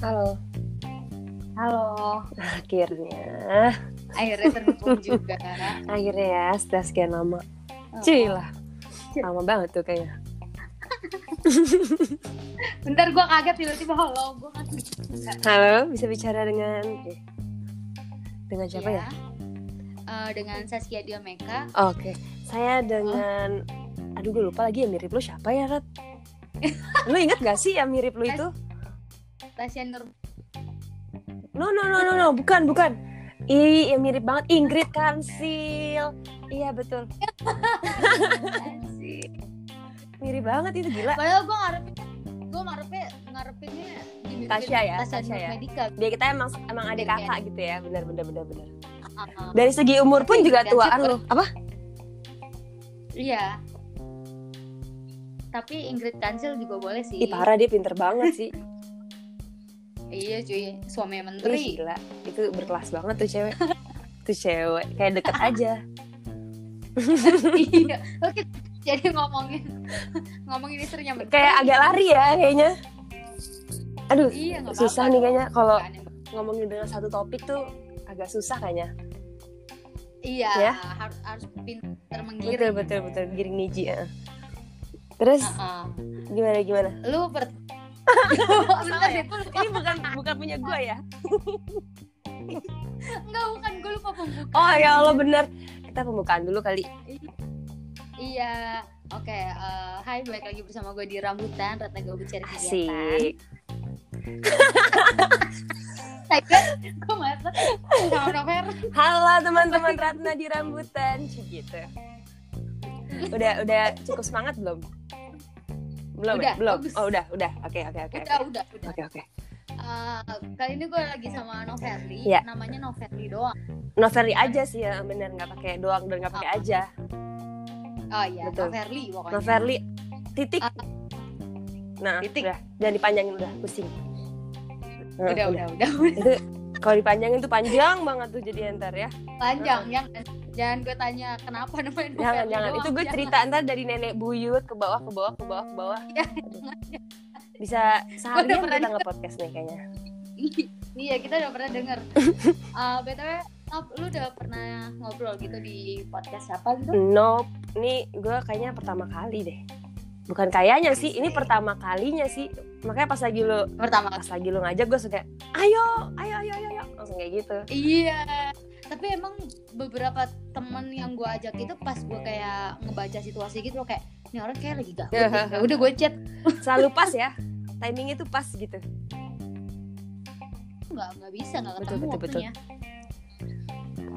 Halo, Halo, akhirnya, akhirnya terhubung juga. akhirnya ya setelah sekian lama. Cuy lah, lama banget tuh kayaknya. Bentar gue kaget tiba-tiba halo gue kan. Halo, bisa bicara dengan dengan siapa ya? Eh, dengan Saskia Diomeka. Oke, saya dengan, aduh gue lupa lagi yang mirip lu siapa ya Rat? Lu inget gak sih yang mirip lu itu? Tasya Nur. No no no no no, bukan bukan. Ih, yang mirip banget Ingrid Kansil. Iya betul, mirip banget itu gila. Padahal gue ngarepin gue ngarepnya ngarepinnya Tasya ya, Tasya ya. Medika. Dia kita emang emang adik kakak gitu ya, benar benar benar benar. Ah, Dari segi umur pun Tapi juga tuaan lu. Apa? Iya. Tapi Ingrid Kansil juga boleh sih. Ih parah dia pinter banget sih. Iya cuy, suami Ih, menteri. gila, itu berkelas banget tuh cewek. tuh cewek kayak deket aja. iya. Oke, jadi ngomongin ngomongin istrinya menteri. Kayak agak lari ya kayaknya. Aduh, Iya, susah nih kayaknya kalau ngomongin dengan satu topik tuh agak susah kayaknya. Iya, Ya? harus harus pintar Betul menggiring. betul betul giring niji ya. Terus Heeh. gimana gimana? Lu per Salah ya? Ini bukan bukan punya gue ya. Enggak, bukan gue lupa pembuka. Oh ya Allah bener. Kita pembukaan dulu kali. Iya. Oke, eh, hai balik lagi bersama gue di Rambutan Ratna Gabut Cari Kegiatan. Gue sama. Halo teman-teman Ratna di rambutan gitu. Udah udah cukup semangat belum? Belum ya? Udah, belum. bagus. Oh udah udah. Oke oke oke. Udah, udah, udah. Oke oke. Eh, kali ini gue lagi sama Noverli. Iya. Namanya Noverli doang. Noveri aja sih ya bener nggak pakai doang dan nggak pakai aja. Oh iya, Betul. Noverli pokoknya. Noverli titik. Ah. Nah, Titik. udah jangan dipanjangin udah pusing. Nah, Udah, udah, udah, udah. Itu kalau dipanjangin tuh panjang banget tuh jadi ntar ya. Panjang, jangan jangan gue tanya kenapa namanya Noverli Jangan jangan. doang. Itu gue Jangan. cerita ntar dari nenek buyut ke bawah ke bawah ke bawah ke bawah. Iya, Bisa seharian kita nge-podcast nih kayaknya. iya, kita udah pernah denger. Eh, BTW, lu udah pernah ngobrol gitu di podcast siapa gitu? Nope, ini gue kayaknya pertama kali deh. Bukan kayaknya sih, ini pertama kalinya sih. Makanya pas lagi lu Pertama pas lagi lu ngajak gue suka, ayo, ayo, ayo, ayo, ayo, langsung kayak gitu. Iya, tapi emang beberapa temen yang gue ajak itu pas gue kayak ngebaca situasi gitu loh kayak ini orang kayak lagi gabut. Iya. deh." Ya udah gue chat, Selalu pas ya, timingnya tuh pas gitu. nggak nggak bisa nggak Betul, ketemu betul, betul. waktunya.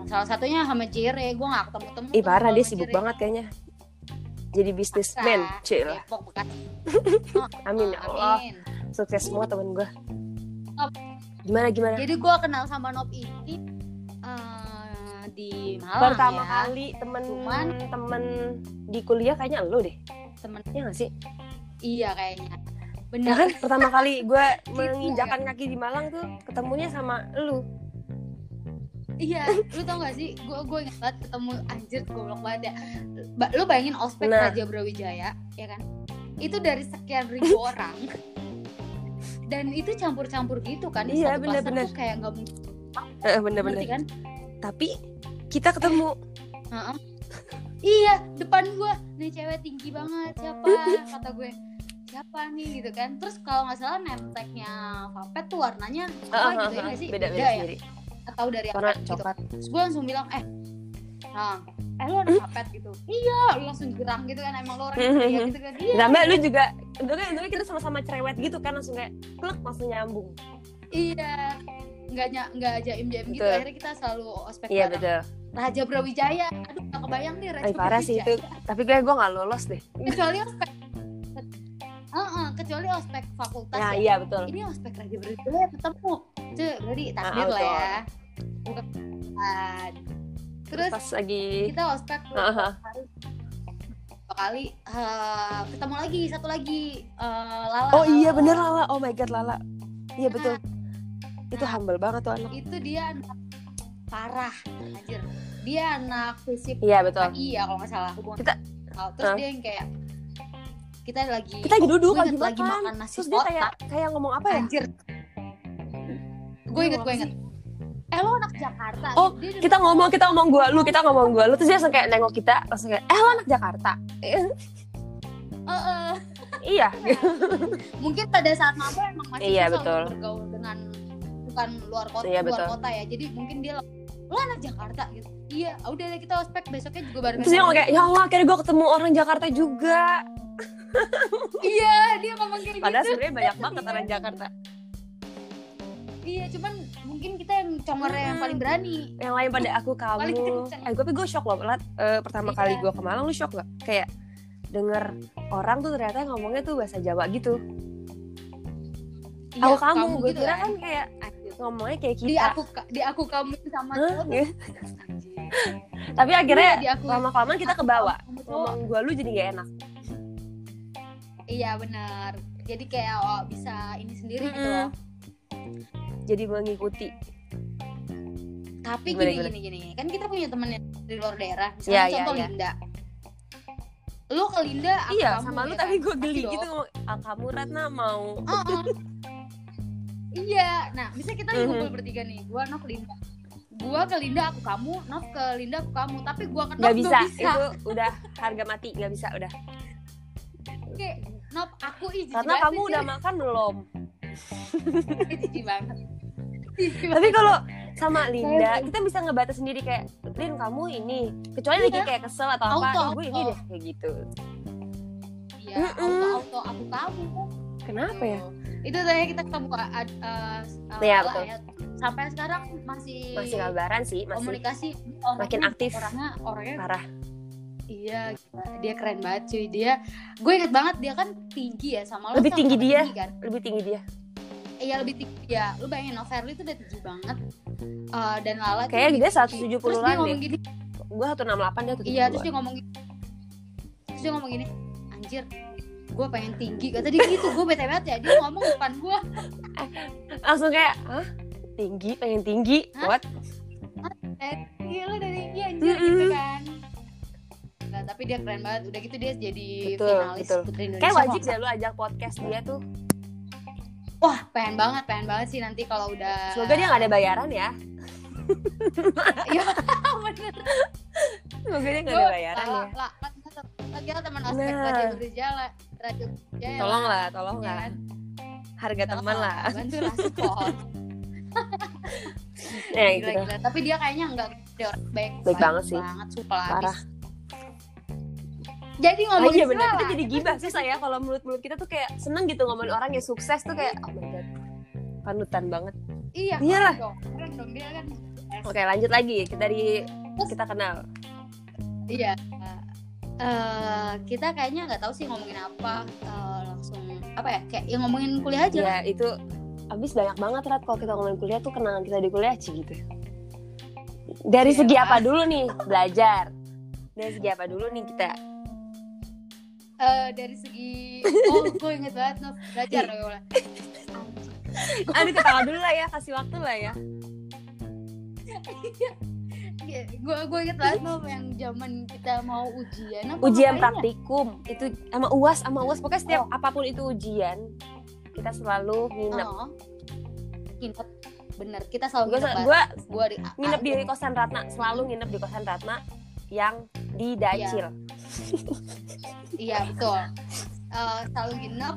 Salah satunya sama Jere, gue nggak ketemu temu. Ih parah dia sibuk banget kayaknya. Jadi bisnismen, cil. Depok bekas. Amin ya Allah, Amin. sukses semua temen gue. Gimana gimana? Jadi gue kenal sama Nop ini di Malang Pertama ya. kali temen Cuman- temen di kuliah kayaknya lu deh, temen ya gak sih? iya kayaknya. Ya Bener. kan pertama kali gue menginjakan kaki di Malang tuh ketemunya sama lu. Iya, lu tau gak sih? Gue gue ingat banget ketemu anjir goblok banget ya. Ba- lu bayangin ospek Nah. Raja Brawijaya, ya kan? Itu dari sekian ribu orang. Dan itu campur-campur gitu kan? Di Iya, satu bener, pasar bener. tuh kayak nggak mungkin. Eh, bener-bener. Kan? Tapi kita ketemu. Heeh. Iya, depan gue nih cewek tinggi banget siapa? Kata gue siapa nih gitu kan? Terus kalau nggak salah name tag-nya Vapet tuh warnanya apa Ah, gitu ah, ya sih? beda beda ya? sendiri. Atau dari apa gitu? terus gue langsung bilang eh nah eh lu ada kapet gitu iya lu langsung gerang gitu kan emang lu orang yang ceria gitu kan iya Tambah lu juga, untungnya, untungnya kita sama-sama cerewet gitu kan langsung kayak klek langsung nyambung. iya nggak nggak jaim jaim gitu akhirnya kita selalu ospek Iya betul. Raja Brawijaya aduh gak kebayang nih Raja Ay, parah sih itu. Brawijaya. Tapi kayak gue gak lolos deh. kecuali ospek Heeh, kecuali ospek fakultas Nah ya. iya betul. ini ospek Raja Brawijaya ketemu itu berarti takdir Ah, lah ya bukan terus Pas lagi kita ospek hari dua kali eh, ketemu lagi satu lagi eh, Lala Oh iya bener Lala. Oh my god Lala. Iya betul. Itu humble banget tuh anak. itu dia anak parah. Anjir. Dia anak fisik Iya betul. iya kalau nggak salah. Hubungan Kita- Oh, terus Hah? dia yang kayak kita lagi kita lagi duduk lagi inget lagi makan, makan nasi terus dia kotak. kayak kayak ngomong apa ya? Anjir. Gue inget gue inget eh lo anak Jakarta. Oh, Dia kita ngomong, kita ngomong gua lu kita ngomong gua. Lu terus dia langsung kayak nengok kita langsung kayak eh lo anak Jakarta? "Eh, eh." iya. Mungkin pada saat maba emang masih Iya, susah betul. bergaul dengan bukan luar kota Iya, luar betul. kota ya. Jadi mungkin dia lo anak Jakarta? Gitu. Iya. Udah deh kita ospek besoknya juga bareng terus dia kayak ya Allah akhirnya gue ketemu orang Jakarta juga. Iya dia ngomong kayak padahal gitu. sebenarnya banyak banget orang Jakarta. Iya cuman mungkin kita yang congornya yang paling berani. Yang lain pada aku kamu eh gue tapi gue shock loh Lat. Eh, pertama Iya. kali gue ke Malang lu shock gak kayak denger orang tuh ternyata ngomongnya tuh bahasa Jawa gitu. Iya, aku kamu, gue gitu kira kan. kan kayak ngomongnya kayak di kita. aku di aku kamu sama tuh, Gitu. tapi akhirnya Iya, di aku. lama kelamaan kita kebawa. Ngomong gue lu jadi gak enak. Iya benar. Jadi kayak oh, bisa ini sendiri gitu Mm-mm. loh. Jadi mengikuti. Tapi Gimana, gini gimana? gini gini. Kan kita punya temen yang dari luar daerah. Misalnya Iya, iya, contoh iya. Linda. Lu ke Linda aku iya kamu, sama lu ya tapi kan? gue geli gitu ngomong ah, kamu Ratna mau. Iya. Nah misalnya kita Mhm. ngumpul bertiga nih gua Nov Linda. Gua ke Linda aku kamu Nov ke Linda aku kamu. Tapi gua ke Nov nggak bisa. bisa. Itu udah harga mati nggak bisa udah. Kayak Nov aku jijik karena kamu sih, udah makan belum? Jijik banget. Tapi kalau sama Linda kita bisa ngebatas sendiri kayak Lin kamu ini kecuali lagi Iya. kayak kesel atau apa Auto, eh, gue ini auto. deh kayak gitu. Iya auto auto aku kamu. Kenapa ya itu tadi kita ketemu uh, uh, betul. ya. sampai sekarang masih masih kabaran sih masih komunikasi orangnya, makin aktif. orangnya orangnya parah iya dia keren banget cuy dia gue inget banget dia kan tinggi ya sama lo Lebih tinggi sama-sama dia. tinggi kan lebih tinggi dia iya lebih tinggi dia lu bayangin Noverly itu udah tinggi banget Uh, dan Lala Kayaknya dia tinggi. 170-an terus dia deh. ngomong gini gue satu enam delapan dia tuh iya terus dia ngomong gini terus dia ngomong gini anjir gue pengen tinggi kata dia gitu. Gue bete banget ya dia ngomong depan gue langsung kayak hah? Tinggi? Pengen tinggi? Hah? what? Eh iya lu udah tinggi anjir Mm-mm. gitu kan. Nah, tapi dia keren banget. Udah gitu dia jadi Betul, finalis betul. Putri Indonesia. Kayak wajib deh lu ajak podcast dia tuh. Wah pengen banget pengen banget sih nanti kalau udah semoga dia gak ada bayaran ya. Iya. Bener semoga dia gak Gua- ada bayaran ya lah, kita teman aspek Nah. radio berjalan radio berjaya tolong lah tolong ya lah kan? harga teman lah bantu lah support ya gila, gitu gila. tapi dia kayaknya enggak dia orang baik Baik banget sih. banget super Parah. habis jadi Oh ngomongin iya benar, kita jadi gibah sih saya kalau mulut-mulut kita tuh kayak seneng gitu ngomongin orang yang sukses tuh kayak oh my god panutan banget. iya Iyalah. keren dong keren dong dia kan Oke lanjut lagi kita dari kita kenal. Iya. Eh, kita kayaknya nggak tahu sih ngomongin apa Eh, langsung apa ya kayak yang ngomongin kuliah aja Ya itu abis banyak banget Rat kalau kita ngomongin kuliah tuh kenangan kita di kuliah sih gitu. Dari Iya. segi apa dulu nih belajar? Dari segi apa dulu nih kita? Eh, dari segi oh gue inget banget Nov belajar ya. Aduh ketawa dulu lah ya, kasih waktu lah ya. Gue gue inget banget Nov yang zaman kita mau ujian apa Ujian ngapain ya? praktikum itu sama uas sama uas pokoknya setiap apa pun itu ujian kita selalu nginep. Oh. nginep bener kita selalu Gue nginep gue gue di nginep di kosan Ratna selalu nginep di kosan Ratna yang di Dacil. iya betul Eh, selalu nginep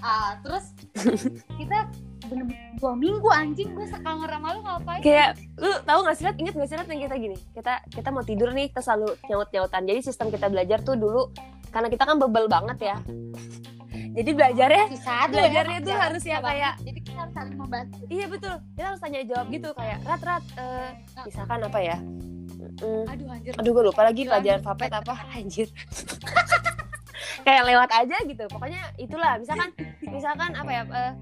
Ah, terus kita bener-bener dua minggu anjing gue sekamar sama lu ngapain Kayak lu tahu nggak sih Rat? Ingat nggak sih yang kita gini? Kita kita mau tidur nih kita selalu nyaut nyautan. Jadi sistem kita belajar tuh dulu karena kita kan bebel banget ya. Jadi belajarnya tuh belajarnya ya, tuh harus ya kayak jadi kita harus saling membantu iya betul. Kita harus tanya jawab gitu kayak Rat Rat eh, misalkan apa ya? Mm, aduh anjir aduh gue lupa lagi pelajaran fapet apa anjir. kayak lewat aja gitu. Pokoknya itulah misalkan misalkan apa ya? eh,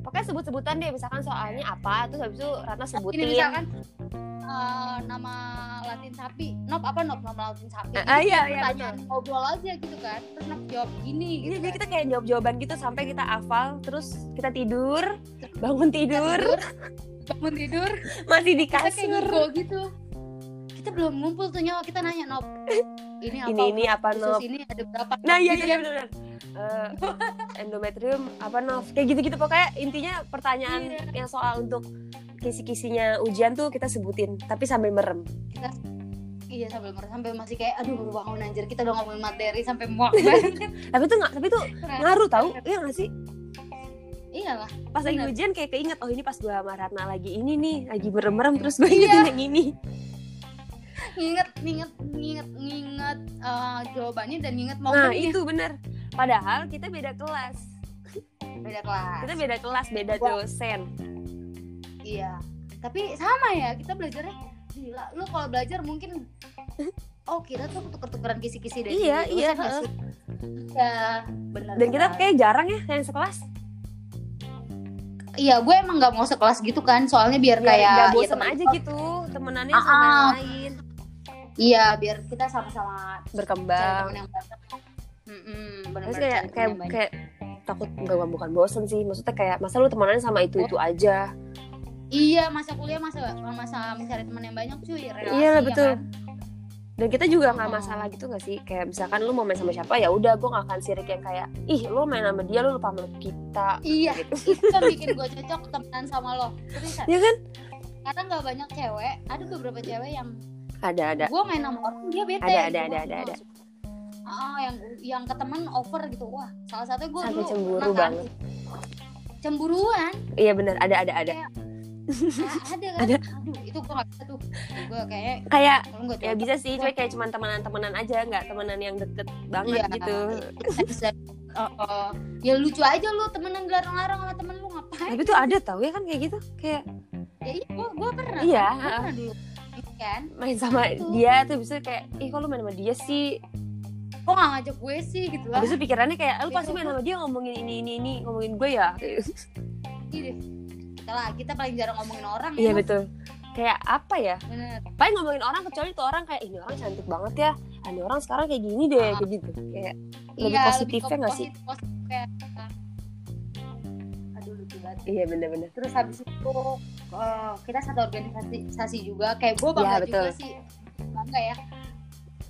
pokoknya sebut-sebutan deh misalkan soalnya apa terus habis itu Ratna sebutin. ini misalkan eh, nama Latin sapi. Nop apa nop nama Latin sapi. Ah, ah, iya, iya, ngobrol aja gitu kan. Terus nop jawab gini Iya, gitu jadi kan. kita kayak jawab jawaban gitu sampai kita hafal, terus kita tidur, bangun Kita tidur, bangun tidur. Masih di kita kayak kasur. gitu kita belum ngumpul tuh nyawa kita nanya nop ini apa? Ini ini apa nop? ini ada berapa? Nah iya iya kan. benar. eh, endometrium apa Nov kayak gitu-gitu. Pokoknya intinya pertanyaan Iya. yang soal untuk kisi-kisinya ujian tuh kita sebutin tapi sambil merem. Iya sambil mer- sampai masih kayak aduh baru bangun anjir. Kita udah ngomongin materi sampai muak banget. Tapi tuh nggak tapi tuh ngaruh tahu iya nggak sih? Iya lah pas lagi ujian kayak keinget oh ini pas gua sama Ratna lagi ini nih lagi merem-merem terus gue Iya. ingetin yang ini nginget nginget nginget nginget eh, jawabannya dan nginget nah momennya itu bener. Padahal kita beda kelas. Beda kelas. Kita beda kelas beda Wah. dosen. Iya. Tapi sama ya kita belajarnya. Gila lu kalau belajar mungkin oh kita tuh tuker-tukeran kisi-kisi dari Iya, dosen iya, sih? iya benar dan kita kayak jarang ya yang sekelas. Iya gue emang nggak mau sekelas gitu kan soalnya biar Biar kayak ya bosen temen- aja gitu temenannya Ah, sama yang ah. lain iya biar kita sama-sama berkembang. yang banyak. Mm-mm, terus bener-bener kayak cari temen kayak yang banyak. kayak takut nggak bukan bosen sih. Maksudnya kayak masa lu temenannya sama itu itu aja? Iya masa kuliah masa masa mencari teman yang banyak cuy relasi Iya, ya betul. kan? dan kita juga nggak Oh. masalah gitu nggak sih? Kayak misalkan lu mau main sama siapa ya udah gue nggak akan sirik yang kayak ih lu main sama dia lu lupa sama kita. Iya gitu. itu yang bikin gue cocok temenan sama lo. Terus ya kan? karena nggak banyak cewek ada beberapa cewek yang ada ada gue main sama orang dia bete Ada, ada, ada, ada, gua ada. Ah, yang yang ke temen over gitu wah salah satu gue dulu cemburu kan. banget. cemburuan iya bener ada ada ada Ah, ada kan Ada. aduh itu gue gak bisa tuh gue kayak kayak nggak ya bisa sih cuma kayak cuman temenan-temenan aja nggak temenan yang deket banget Iya. gitu bisa oh, oh. ya lucu aja lu temenan larang-larang sama temen lu ngapain tapi tuh ada tau ya kan kayak gitu kayak ya iya gue pernah Iya. Gua pernah dulu kan? Main sama Itu. dia tuh bisa kayak ih kok lu main sama dia sih? Kok gak ngajak gue sih gitu lah. Habis itu pikirannya kayak lu pasti main sama dia ngomongin ini ini ini ngomongin gue ya? Ih, kita lah kita paling jarang ngomongin orang iya ya betul. Kayak apa ya? Bener. Paling ngomongin orang kecuali tuh orang kayak ini orang cantik banget ya. Ini orang sekarang kayak gini deh Ah. kayak gitu. Kayak Lebih Iya, positifnya ke nggak sih? positif- positifnya. aduh lucu banget. Iya bener-bener. Terus habis itu eh, kita satu organisasi juga. Kayak gue bangga Iya, betul. juga sih. Bangga ya.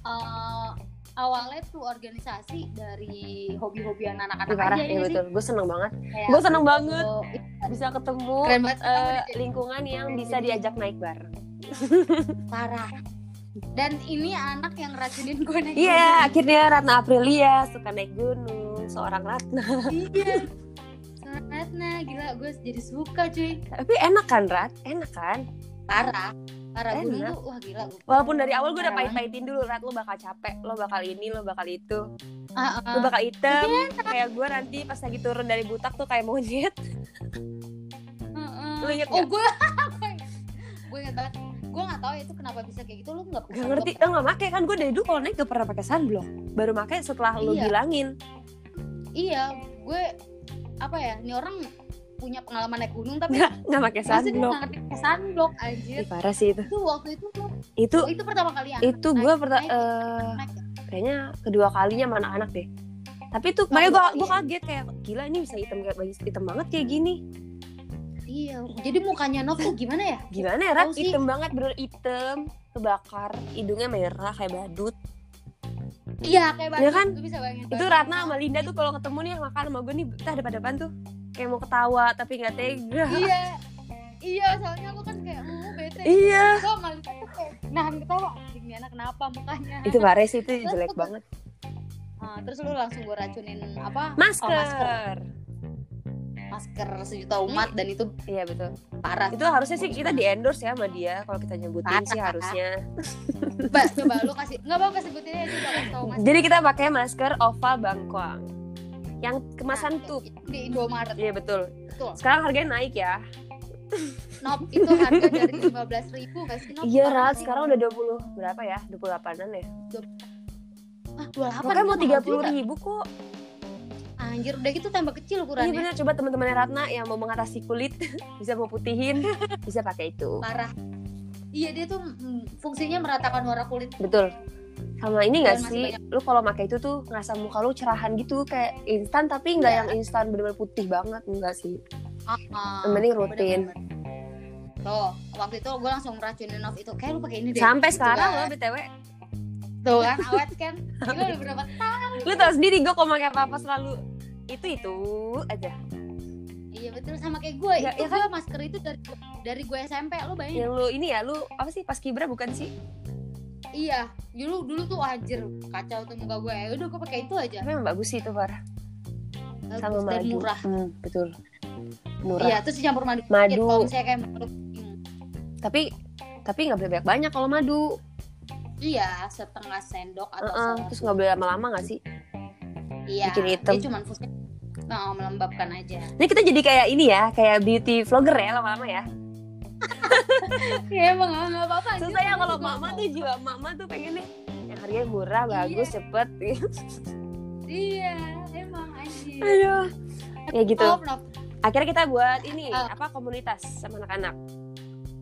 Eh, awalnya tuh organisasi dari hobi-hobian Ih, anak-anak parah aja ya ya betul. gue seneng banget. Gue seneng banget. gitu. bisa ketemu banget jadi lingkungan yang bisa diajak naik bareng. Parah. Dan ini anak yang racunin gue naik iya akhirnya Ratna Aprilia suka naik gunung seorang Ratna. Gunung. iya Ratna gila gue jadi suka cuy. Tapi enak kan Rat? Enak kan? Parah parah. Enak. tuh wah gila gue walaupun dari awal gue udah pahit-pahitin dulu Rat. Lo bakal capek lo bakal ini lo bakal itu. Ah, ah. lo bakal hitam. Kayak gue nanti pas lagi turun dari butak tuh kayak monyet. Heeh. Lu inget oh nggak? gue gue inget banget. Gue nggak tahu itu kenapa bisa kayak gitu. Lu nggak Gak ngerti, lo gak make kan. Gue dari dulu kalau naik gak pernah pakai sunblock. Baru make setelah lo Iya. bilangin. Iya. Gue apa ya ini orang punya pengalaman naik gunung tapi Gak, gak pakai sunblock. nggak ngerti pakai sunblock anjir. Ih, parah sih itu. Itu waktu itu Itu, oh, itu pertama kali ya itu gue pertama Kayaknya kedua kalinya sama anak-anak deh. Tapi tuh, Oh, makanya gue gue kaget kayak Gila ini bisa hitam kayak hitam banget kayak gini. Iya jadi mukanya Nov tuh gimana ya? Gimana ya Rat? Sih. Hitam banget, bener hitam Kebakar, hidungnya merah kayak badut iya kayak banget. Iya kan? gue bisa bayangin Itu banget. Ratna sama Linda tuh kalau ketemu nih makan sama gue nih Kita depan-depan tuh? Kayak mau ketawa tapi gak tega. Iya. Iya soalnya lu kan kayak uh bete. Iya. Gue malah tuh kayak nahan ketawa ini anak kenapa mukanya? Itu sih, itu jelek banget. Ah, terus lu langsung gue racunin apa? Masker, Oh, masker masker sejuta umat dan itu Iya betul. parah. Itu harusnya sih kita di endorse ya sama dia kalau kita nyebutin sih Parah. harusnya. Coba coba lu kasih nggak sebutin aja coba kasih tau mas. Jadi kita pakai masker Ova Bangkuang yang kemasan tuh. di Indomaret. Iya betul. Betul. Sekarang harganya naik ya. Nop itu harga dari lima belas ribu gak sih? Nop? iya sih. sekarang udah 20 berapa ya? 28an ya? Ah dua delapan makanya mau 30 ribu kok anjir udah gitu tambah kecil iya ukurannya bener. Coba teman-temannya Ratna yang mau mengatasi kulit bisa mau putihin bisa pakai itu. Parah. Iya dia tuh mm, fungsinya meratakan warna kulit. Betul. Sama ini gak masih sih? banyak. lu kalau pakai itu tuh ngerasa muka lu cerahan gitu kayak instan tapi nggak Iya. yang instan bener-bener putih banget enggak sih? Ah, ah. Yang penting rutin. Bener-bener. tuh waktu itu gue langsung meracunin Nov itu. Kayak lu pakai ini deh. Sampai Gitu sekarang kan. loh btw tuh kan awet kan. Gila udah berapa tahun. Lu tau sendiri gue kalau pakai apa apa selalu itu itu aja. Iya betul sama kayak gue. Ya, itu ya kan? gue masker itu dari dari gue SMP lo bayangin. Yang lu ini ya lu apa sih pas kibra bukan sih? Iya dulu dulu tuh anjir kacau tuh muka gue. Ya udah gue pakai itu aja. Tapi emang bagus sih itu parah Bagus sama madu. murah. Hmm, betul. Murah. Iya terus dicampur madu. Madu. dikit. kalau misalnya kayak madu. Hmm, tapi tapi nggak boleh banyak banyak kalau madu. Iya setengah sendok atau Heeh, se- terus nggak boleh lama-lama nggak sih? Iya bikin hitam. dia cuman fungsinya oh, melembabkan aja. Ini kita jadi kayak ini ya kayak beauty vlogger ya lama-lama ya. Ya emang nggak apa-apa susah ya kalau mama tuh jiwa mama tuh pengen nih yang harganya murah bagus Iya. cepet. Iya emang anjir. Aduh. Ya gitu. Oh, akhirnya kita buat ini Ah. apa komunitas sama anak-anak.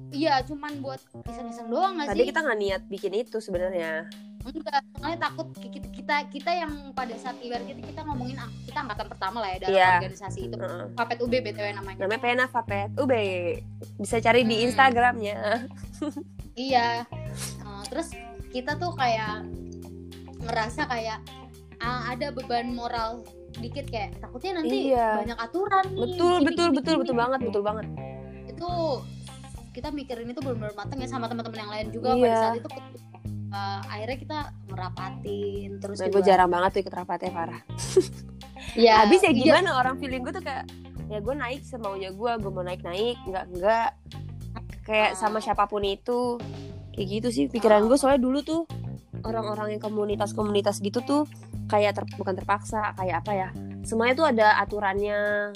Iya cuman buat iseng-iseng doang nggak tadi sih? kita nggak niat bikin itu sebenarnya enggak soalnya takut kita, kita kita yang pada saat ibarat kita kita ngomongin ah, kita angkatan pertama lah ya dalam Iya. organisasi itu Heeh. Papet UB btw namanya namanya Pena Fapet UB bisa cari di Hmm. Instagramnya iya Eh, terus kita tuh kayak ngerasa kayak ah, ada beban moral dikit kayak takutnya nanti Iya. banyak aturan nih betul gini, betul gini, betul gini. betul banget betul banget itu kita mikirin itu benar-benar mateng ya sama teman-teman yang lain juga Iya. pada saat itu eh, akhirnya kita merapatin terus nah, gue jarang banget tuh ikut rapatnya parah ya, habis ya iya, gimana? Orang feeling gue tuh kayak ya gue naik semaunya gue gue mau naik naik nggak nggak kayak Ah. sama siapa pun itu kayak gitu sih pikiran Ah. gue soalnya dulu tuh orang-orang yang komunitas-komunitas gitu tuh kayak ter- bukan terpaksa kayak apa ya semuanya tuh ada aturannya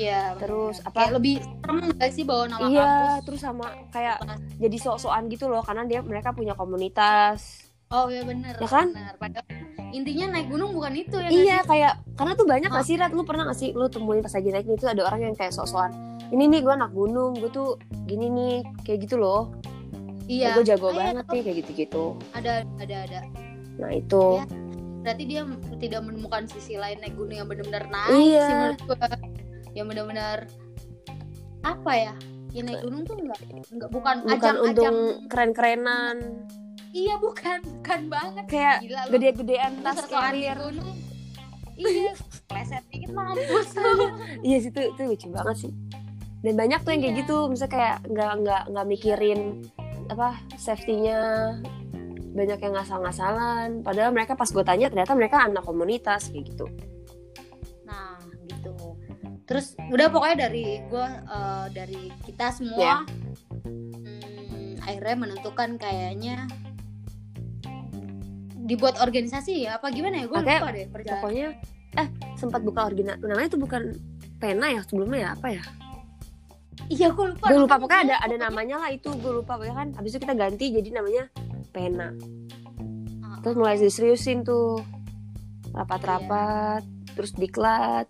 Iya, Terus benar. apa? Kayak lebih serem gak sih bawa nama iya kampus? terus sama kayak jadi sok-sokan gitu loh karena dia mereka punya komunitas Oh iya bener, Ya kan? bener. Padahal intinya naik gunung bukan itu ya iya sih? kayak karena tuh banyak gak sih Rat lu pernah gak sih lu temuin pas lagi naik nih tuh ada orang yang kayak sok-sokan ini nih gue anak gunung gue tuh gini nih kayak gitu loh Iya. gue jago Ah, banget nih kayak gitu-gitu Ada ada ada. nah itu Iya. Berarti dia tidak menemukan sisi lain naik gunung yang benar-benar naik Iya. sih menurut. Yang benar-benar apa ya? Ya naik gunung tuh enggak enggak bukan bukan ajang-ajang. untung keren-kerenan Iya bukan, bukan banget. kayak Gila gede-gedean tas carrier gunung. Iya, pleset dikit mampus. iya sih itu itu lucu banget sih dan banyak tuh yang kayak Iya. gitu misalnya kayak nggak nggak nggak mikirin apa safety-nya banyak yang ngasal-ngasalan padahal mereka pas gue tanya ternyata mereka anak komunitas kayak gitu. Terus udah pokoknya dari gue dari kita semua Ya. hmm, akhirnya menentukan kayaknya dibuat organisasi ya apa gimana ya? Gue Makanya, lupa deh perjalanan. pokoknya eh sempat buka orgina namanya itu bukan pena ya sebelumnya ya apa ya? Iya gue lupa. gue lupa pokoknya ada ada namanya lah itu gue lupa pokoknya kan habis itu kita ganti jadi namanya pena. Ah, terus mulai diseriusin tuh rapat-rapat terus diklat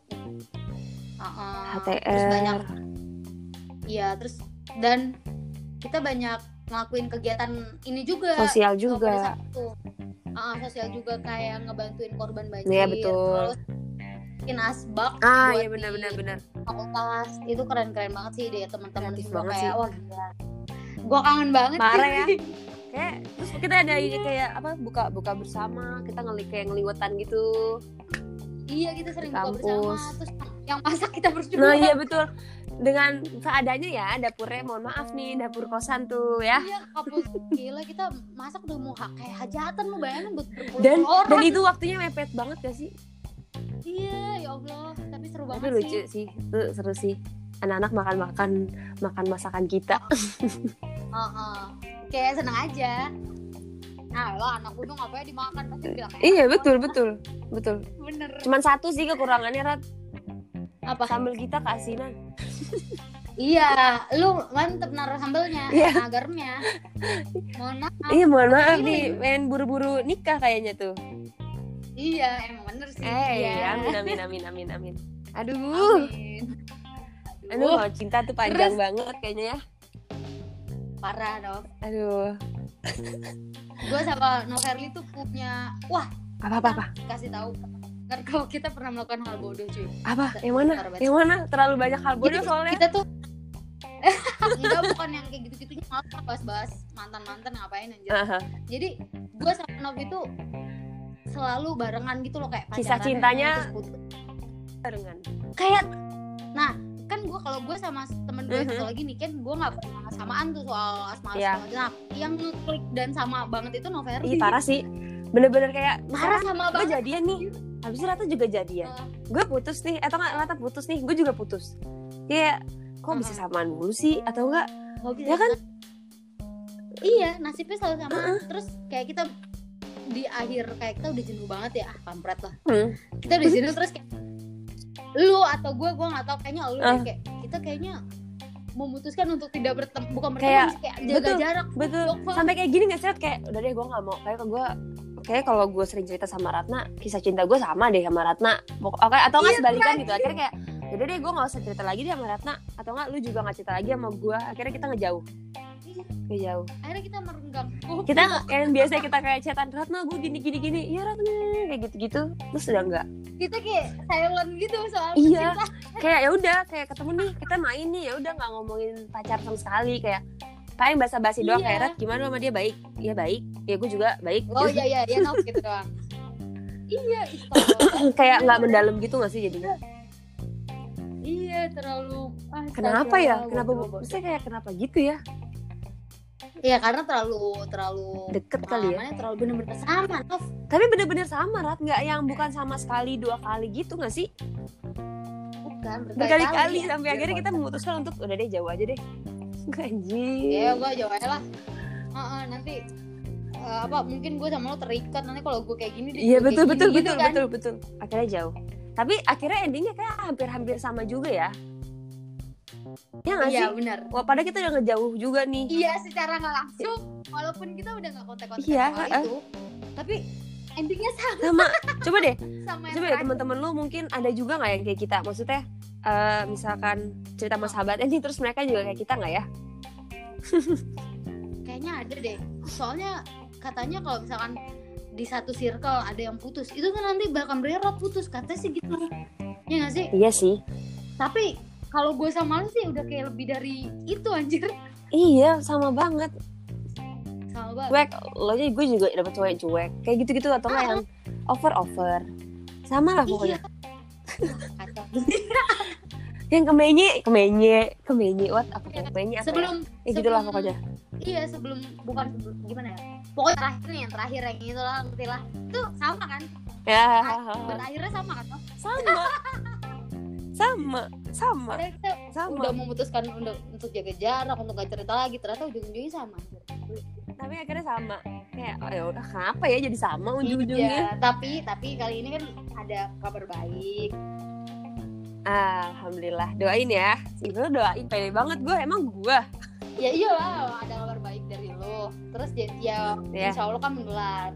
ah, ah. HTR Terus banyak Iya terus dan kita banyak ngelakuin kegiatan ini juga. sosial juga. Ah, sosial juga kayak ngebantuin korban banjir. Iya, betul. Terus bikin asbak. ah iya di benar benar benar fakultas itu keren-keren banget sih deh teman-teman semua banget kayak sih. wah gila. Gua kangen banget Parah sih. ya. kayak terus kita ada ini kayak apa buka buka bersama kita ngeli kayak ngeliwetan gitu iya kita sering Di buka bersama terus yang masak kita berdua. nah iya betul. Dengan seadanya ya dapurnya mohon maaf nih dapur kosan tuh ya. Iya, gila kita masak udah mau kayak hajatan lu bayangin buat dan orang. dan itu waktunya mepet banget gak sih? Iya, ya Allah, tapi seru tapi banget lucu sih. sih itu seru sih. Anak-anak makan makan masakan kita. Heeh. Kayak seneng aja. Nah, lo anak gunung apa ya dimakan? Pasti bilang iya betul betul. Betul. Bener. cuman satu sih kekurangannya Rat Apa? sambal kita keasinan Iya, lu mantep naruh sambelnya, Iya. eh, agarnya. Mohon maaf. iya mohon maaf Iya. nih main buru-buru nikah kayaknya tuh Iya, emang bener sih. eh Iya. amin amin amin amin amin aduh Amin. aduh Aduh, kalau cinta tuh panjang Terus- banget kayaknya ya parah dong. aduh Gue sama Noverly tuh punya, wah, apa apa apa kasih tahu. Kan kalau kita pernah melakukan hal bodoh cuy. apa yang mana yang mana terlalu banyak hal bodoh Jadi, soalnya Kita tuh enggak bukan yang kayak gitu-gitunya malah bahas-bahas mantan-mantan ngapain anjir. Aha. Jadi gue sama Nov itu selalu barengan gitu loh kayak Kisah pacaran, cintanya terus putus. barengan kayak nah kan gue kalau gue sama temen gue Mhm. satu lagi nih kan gue nggak pernah samaan tuh soal asma Iya. nah yang ngeklik dan sama banget itu Noverdi Ih parah sih bener-bener kayak parah misalkan sama gue banget jadian nih habis itu Rata juga jadian. Eh, gue putus nih. Atau nggak? Rata putus nih. Gue juga putus. Kayak kok bisa Mm-mm. samaan mulu sih? Atau enggak nggak bisa Ya kan? iya nasibnya selalu sama. Heeh. terus kayak kita di akhir kayak kita udah jenuh banget ya. Ah kampret lah. Hmm. kita udah jenuh terus kayak lu atau gue gue nggak tahu. Kayaknya lu Ah. kayak kita kayaknya memutuskan untuk tidak bertemu bukan bertemu Kayak- kayak jaga betul, jarak. betul. Sampai kayak gini nggak sih kayak udah deh gue nggak mau. Kayak gue kayak kalau gue sering cerita sama Ratna kisah cinta gue sama deh sama Ratna. Oke atau nggak Iya, sebalikan gitu. Akhirnya kayak udah deh gue nggak usah cerita lagi deh sama Ratna. Atau nggak lu juga nggak cerita lagi sama gue. Akhirnya kita ngejauh. Iya. ngejauh. Akhirnya kita merenggang. Oh, kita yang biasa kita kayak chatan Ratna gue gini gini gini. Ya Ratna kayak gitu gitu terus udah enggak kita kayak silent gitu soal Iya. cinta kayak ya udah kayak ketemu nih kita main nih. Ya udah nggak ngomongin pacar sama sekali. Kayak paling basa-basi doang? Iya. kayak Rat gimana sama dia? Baik. Ya baik. Ya gue juga baik. Oh iya iya iya no gitu doang. Iya kayak nggak mendalam gitu nggak sih jadinya? Iya terlalu ah, kenapa ya? kenapa maksudnya kayak kenapa gitu ya? Iya karena terlalu terlalu deket kali ya? terlalu bener-bener sama Nov tapi bener-bener sama Rat. Nggak yang bukan sama sekali dua kali gitu nggak sih? Bukan berkali-kali ya. sampai Iya, akhirnya kita memutuskan untuk udah deh jauh aja deh anjing ya gue aja lah Heeh, nanti eh, apa mungkin gue sama lo terikat nanti kalau gue kayak gini Iya betul betul gini betul gitu kan. betul betul. Akhirnya jauh. Tapi akhirnya endingnya kayak hampir-hampir sama juga ya. Ya nggak iya sih? benar Wah padahal kita udah ngejauh juga nih. iya secara nggak langsung walaupun kita udah nggak kontak-kontak Iya, heeh. itu tapi endingnya sama Sama. Coba deh, sama coba deh terakhir. teman-teman lu mungkin ada juga nggak yang kayak kita? Maksudnya eh, misalkan cerita sama sahabat ini terus mereka juga kayak kita nggak ya? kayaknya ada deh soalnya katanya kalau misalkan di satu circle ada yang putus itu kan nanti bakal berat putus katanya sih gitu ya nggak sih Iya sih. tapi kalau gue sama lu sih udah kayak lebih dari itu anjir Iya sama banget. sama banget Cuek, lo aja gue juga dapet cewek cuek. Kayak gitu-gitu atau nggak yang over over. Sama lah pokoknya. Iya. Kacau. Yang kemenye, kemenye, kemenye, what? Apa Iya. kemenye? Apa ya? sebelum Ya gitulah sebelum- pokoknya. iya sebelum bukan sebelum gimana ya pokoknya terakhir nih yang terakhir yang itu lah ngerti lah itu sama kan Ya, berakhirnya sama kan sama. sama, sama, kita sama. udah memutuskan untuk untuk jaga jarak untuk gak cerita lagi ternyata ujung-ujungnya sama Tapi akhirnya sama. Kayak, oh ya udah kenapa ya jadi sama ujung-ujungnya? Iya, tapi tapi kali ini kan ada kabar baik Alhamdulillah, doain ya. Itu doain pede banget gue, emang gue. ya iyalah ada kabar baik dari lo terus ya, ya insya Allah kan menular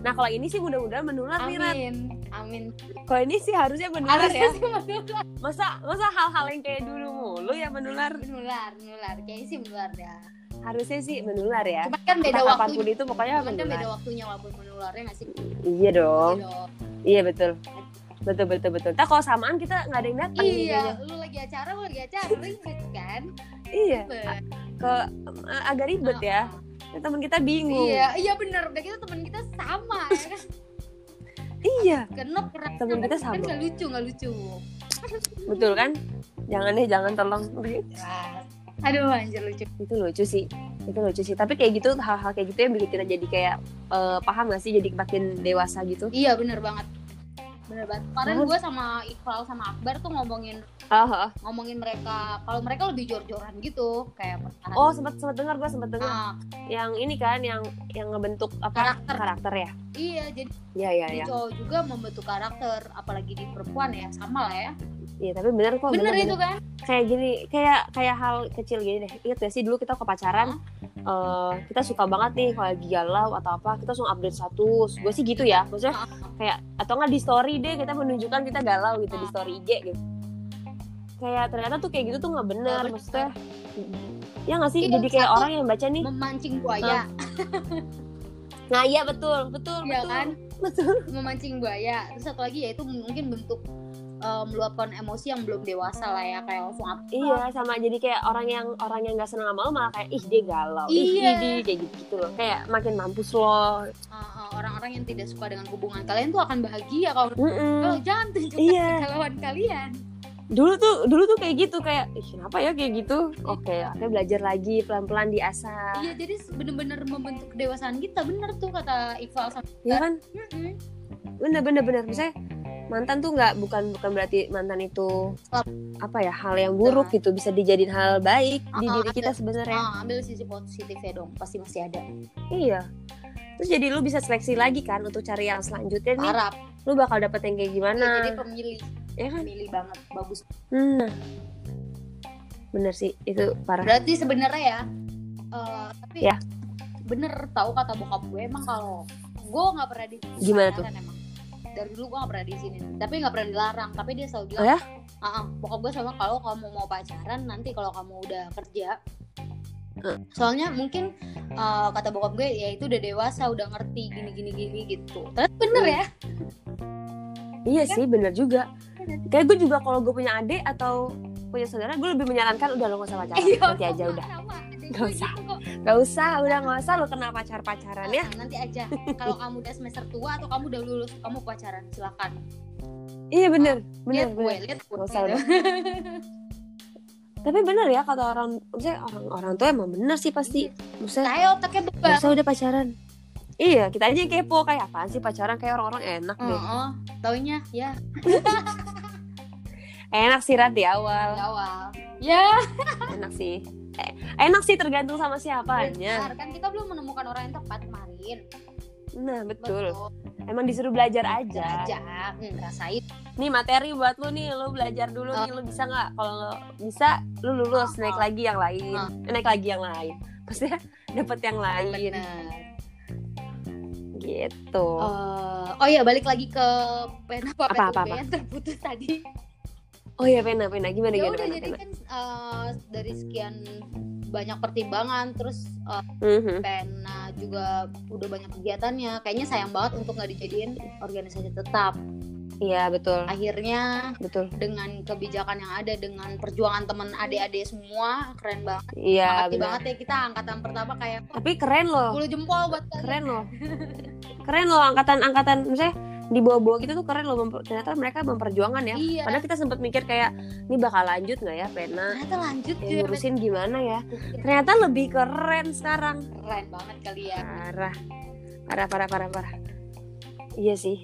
Nah kalau ini sih mudah-mudahan menular nih Rat. amin amin Kalau ini sih harusnya menular harusnya ya. sih menular Masa masa hal-hal yang kayak dulu mulu ya menular. menular menular kayaknya sih menular ya Harusnya sih menular ya. cuma kan beda waktu kapan pun itu pokoknya cuman kan beda waktunya walaupun menularnya nggak sih Iya dong. Iya dong. Iya betul. Betul betul betul. Nah kalau samaan kita nggak ada yang datang iya kayaknya. lu lagi acara lu lagi acara ribet kan Iya. Ribet. Ke eh, agak ribet ya. Ah, Teman kita bingung. iya iya bener udah kita teman kita sama ya kan Iya. kenop keras Temen kita sama. kan nggak lucu nggak lucu Betul kan? Jangan deh, jangan tolong. aduh anjir lucu Itu lucu sih. Itu lucu sih. Tapi kayak gitu hal-hal kayak gitu yang bikin kita jadi kayak eh, paham gak sih jadi makin dewasa gitu. iya bener banget bener banget kemarin gue sama Iqbal sama Akbar tuh ngomongin Ah, ah. ngomongin mereka kalau mereka lebih jor-joran gitu kayak pertahanan Oh, sempat sempat dengar gua sempat dengar Nah, yang ini kan yang yang ngebentuk apa Karakter. karakter ya. iya jadi Iya, iya, di iya. cowok juga membentuk karakter apalagi di perempuan ya sama lah ya Iya, tapi bener kok. bener, bener, itu kan? Kayak gini kayak kayak hal kecil gini deh. Ingat gak sih dulu kita ke pacaran eh, kita suka banget nih kalau lagi galau atau apa kita langsung update status. Gue sih gitu ya maksudnya kayak atau nggak di story deh kita menunjukkan kita galau gitu di story IG gitu. Kayak ternyata tuh kayak gitu tuh nggak bener maksudnya. ya nggak sih? Iya, jadi kayak orang yang baca nih. memancing buaya. Nah iya betul betul Iya betul. kan? betul. Memancing buaya. Terus satu lagi yaitu mungkin bentuk eh, meluapkan emosi yang belum dewasa lah ya kayak langsung apa iya sama jadi kayak orang yang orang yang nggak senang sama lo malah kayak ih dia galau ih Iya. ih, dia kayak gitu, gitu loh. Kayak makin mampus lo. Eh, eh, orang-orang yang tidak suka dengan hubungan kalian tuh akan bahagia kalau Mm-mm. kalau jangan tunjukkan Iya. kegalauan kalian. Dulu tuh dulu tuh kayak gitu kayak ih kenapa ya? kayak gitu. Oke oke belajar lagi pelan pelan diasah iya jadi bener-bener membentuk kedewasaan kita bener tuh kata Iqbal sama ya kan? Mm-mm. bener bener bener. Misalnya mantan tuh nggak bukan bukan berarti mantan itu apa ya hal yang buruk gitu bisa dijadiin hal baik di Ah, diri kita sebenarnya. Ah, ambil sisi positifnya dong pasti masih ada. Iya. Terus jadi lu bisa seleksi lagi kan untuk cari yang selanjutnya nih. Harap. Lu bakal dapet yang kayak gimana. Jadi pemilih. Ya kan? Pemilih banget bagus. Hmm. bener sih itu parah. Berarti sebenarnya ya eh, tapi Ya. bener tahu kata bokap gue emang kalau gue nggak pernah di Gimana tuh? emang dari dulu gue nggak pernah di sini tapi nggak pernah dilarang tapi dia selalu bilang Oh ya? "Ah, ah, bokap gue sama kalau kamu mau pacaran nanti kalau kamu udah kerja Eh. soalnya mungkin eh, kata bokap gue ya itu udah dewasa udah ngerti gini gini gini gitu terus bener ya iya sih bener juga kayak gue juga kalau gue punya adik atau punya saudara gue lebih menyarankan udah lo gak usah pacaran Iya, nanti aja sama, udah sama. Gak usah. Gak usah udah gak usah lo kena pacar pacaran ya. Ah, nanti aja. Kalau kamu udah semester tua atau kamu udah lulus kamu pacaran silakan. Iya bener. Bener lihat gue lihat gue Gak usah gitu. tapi bener ya kata orang maksudnya orang orang tuh emang bener sih pasti. Maksudnya saya otaknya gak bebas usah udah pacaran. Iya kita aja yang kepo kayak apaan sih pacaran kayak orang-orang enak deh. Heeh, taunya ya. Enak sih Rat di di awal awal. Ya. Enak sih Eh, enak sih tergantung sama siapanya. Benar kan kita belum menemukan orang yang tepat kemarin. Nah betul. Emang disuruh belajar aja aja. hmm, rasain. Nih materi buat lu nih lu belajar dulu nih lu bisa nggak? Kalau bisa lu lulus naik lagi yang lain. Ah. Eh, naik lagi yang lain. Maksudnya dapet yang lain. Benar gitu. Eh, oh iya balik lagi ke pena apa, Apa, apa, PUB yang terputus tadi oh iya pena pena gimana ya gimana udah pena, jadi pena. kan eh, dari sekian banyak pertimbangan terus eh, Mhm. pena juga udah banyak kegiatannya. Kayaknya sayang banget untuk nggak dijadiin organisasi tetap. Iya betul. Akhirnya betul. dengan kebijakan yang ada dengan perjuangan temen adik-adik semua keren banget. Iya Makasih banget ya kita angkatan pertama kayak tapi keren loh. 10 jempol buat kalian. keren loh. Keren loh angkatan angkatan misalnya di bawah-bawah kita tuh keren loh memper- ternyata mereka memperjuangkan ya. Iya. Padahal kita sempat mikir kayak ini bakal lanjut nggak ya pena ternyata lanjut ya ngurusin gimana ya? Ternyata lebih keren sekarang. Keren banget kali ya. Parah. Parah parah parah parah. Iya sih.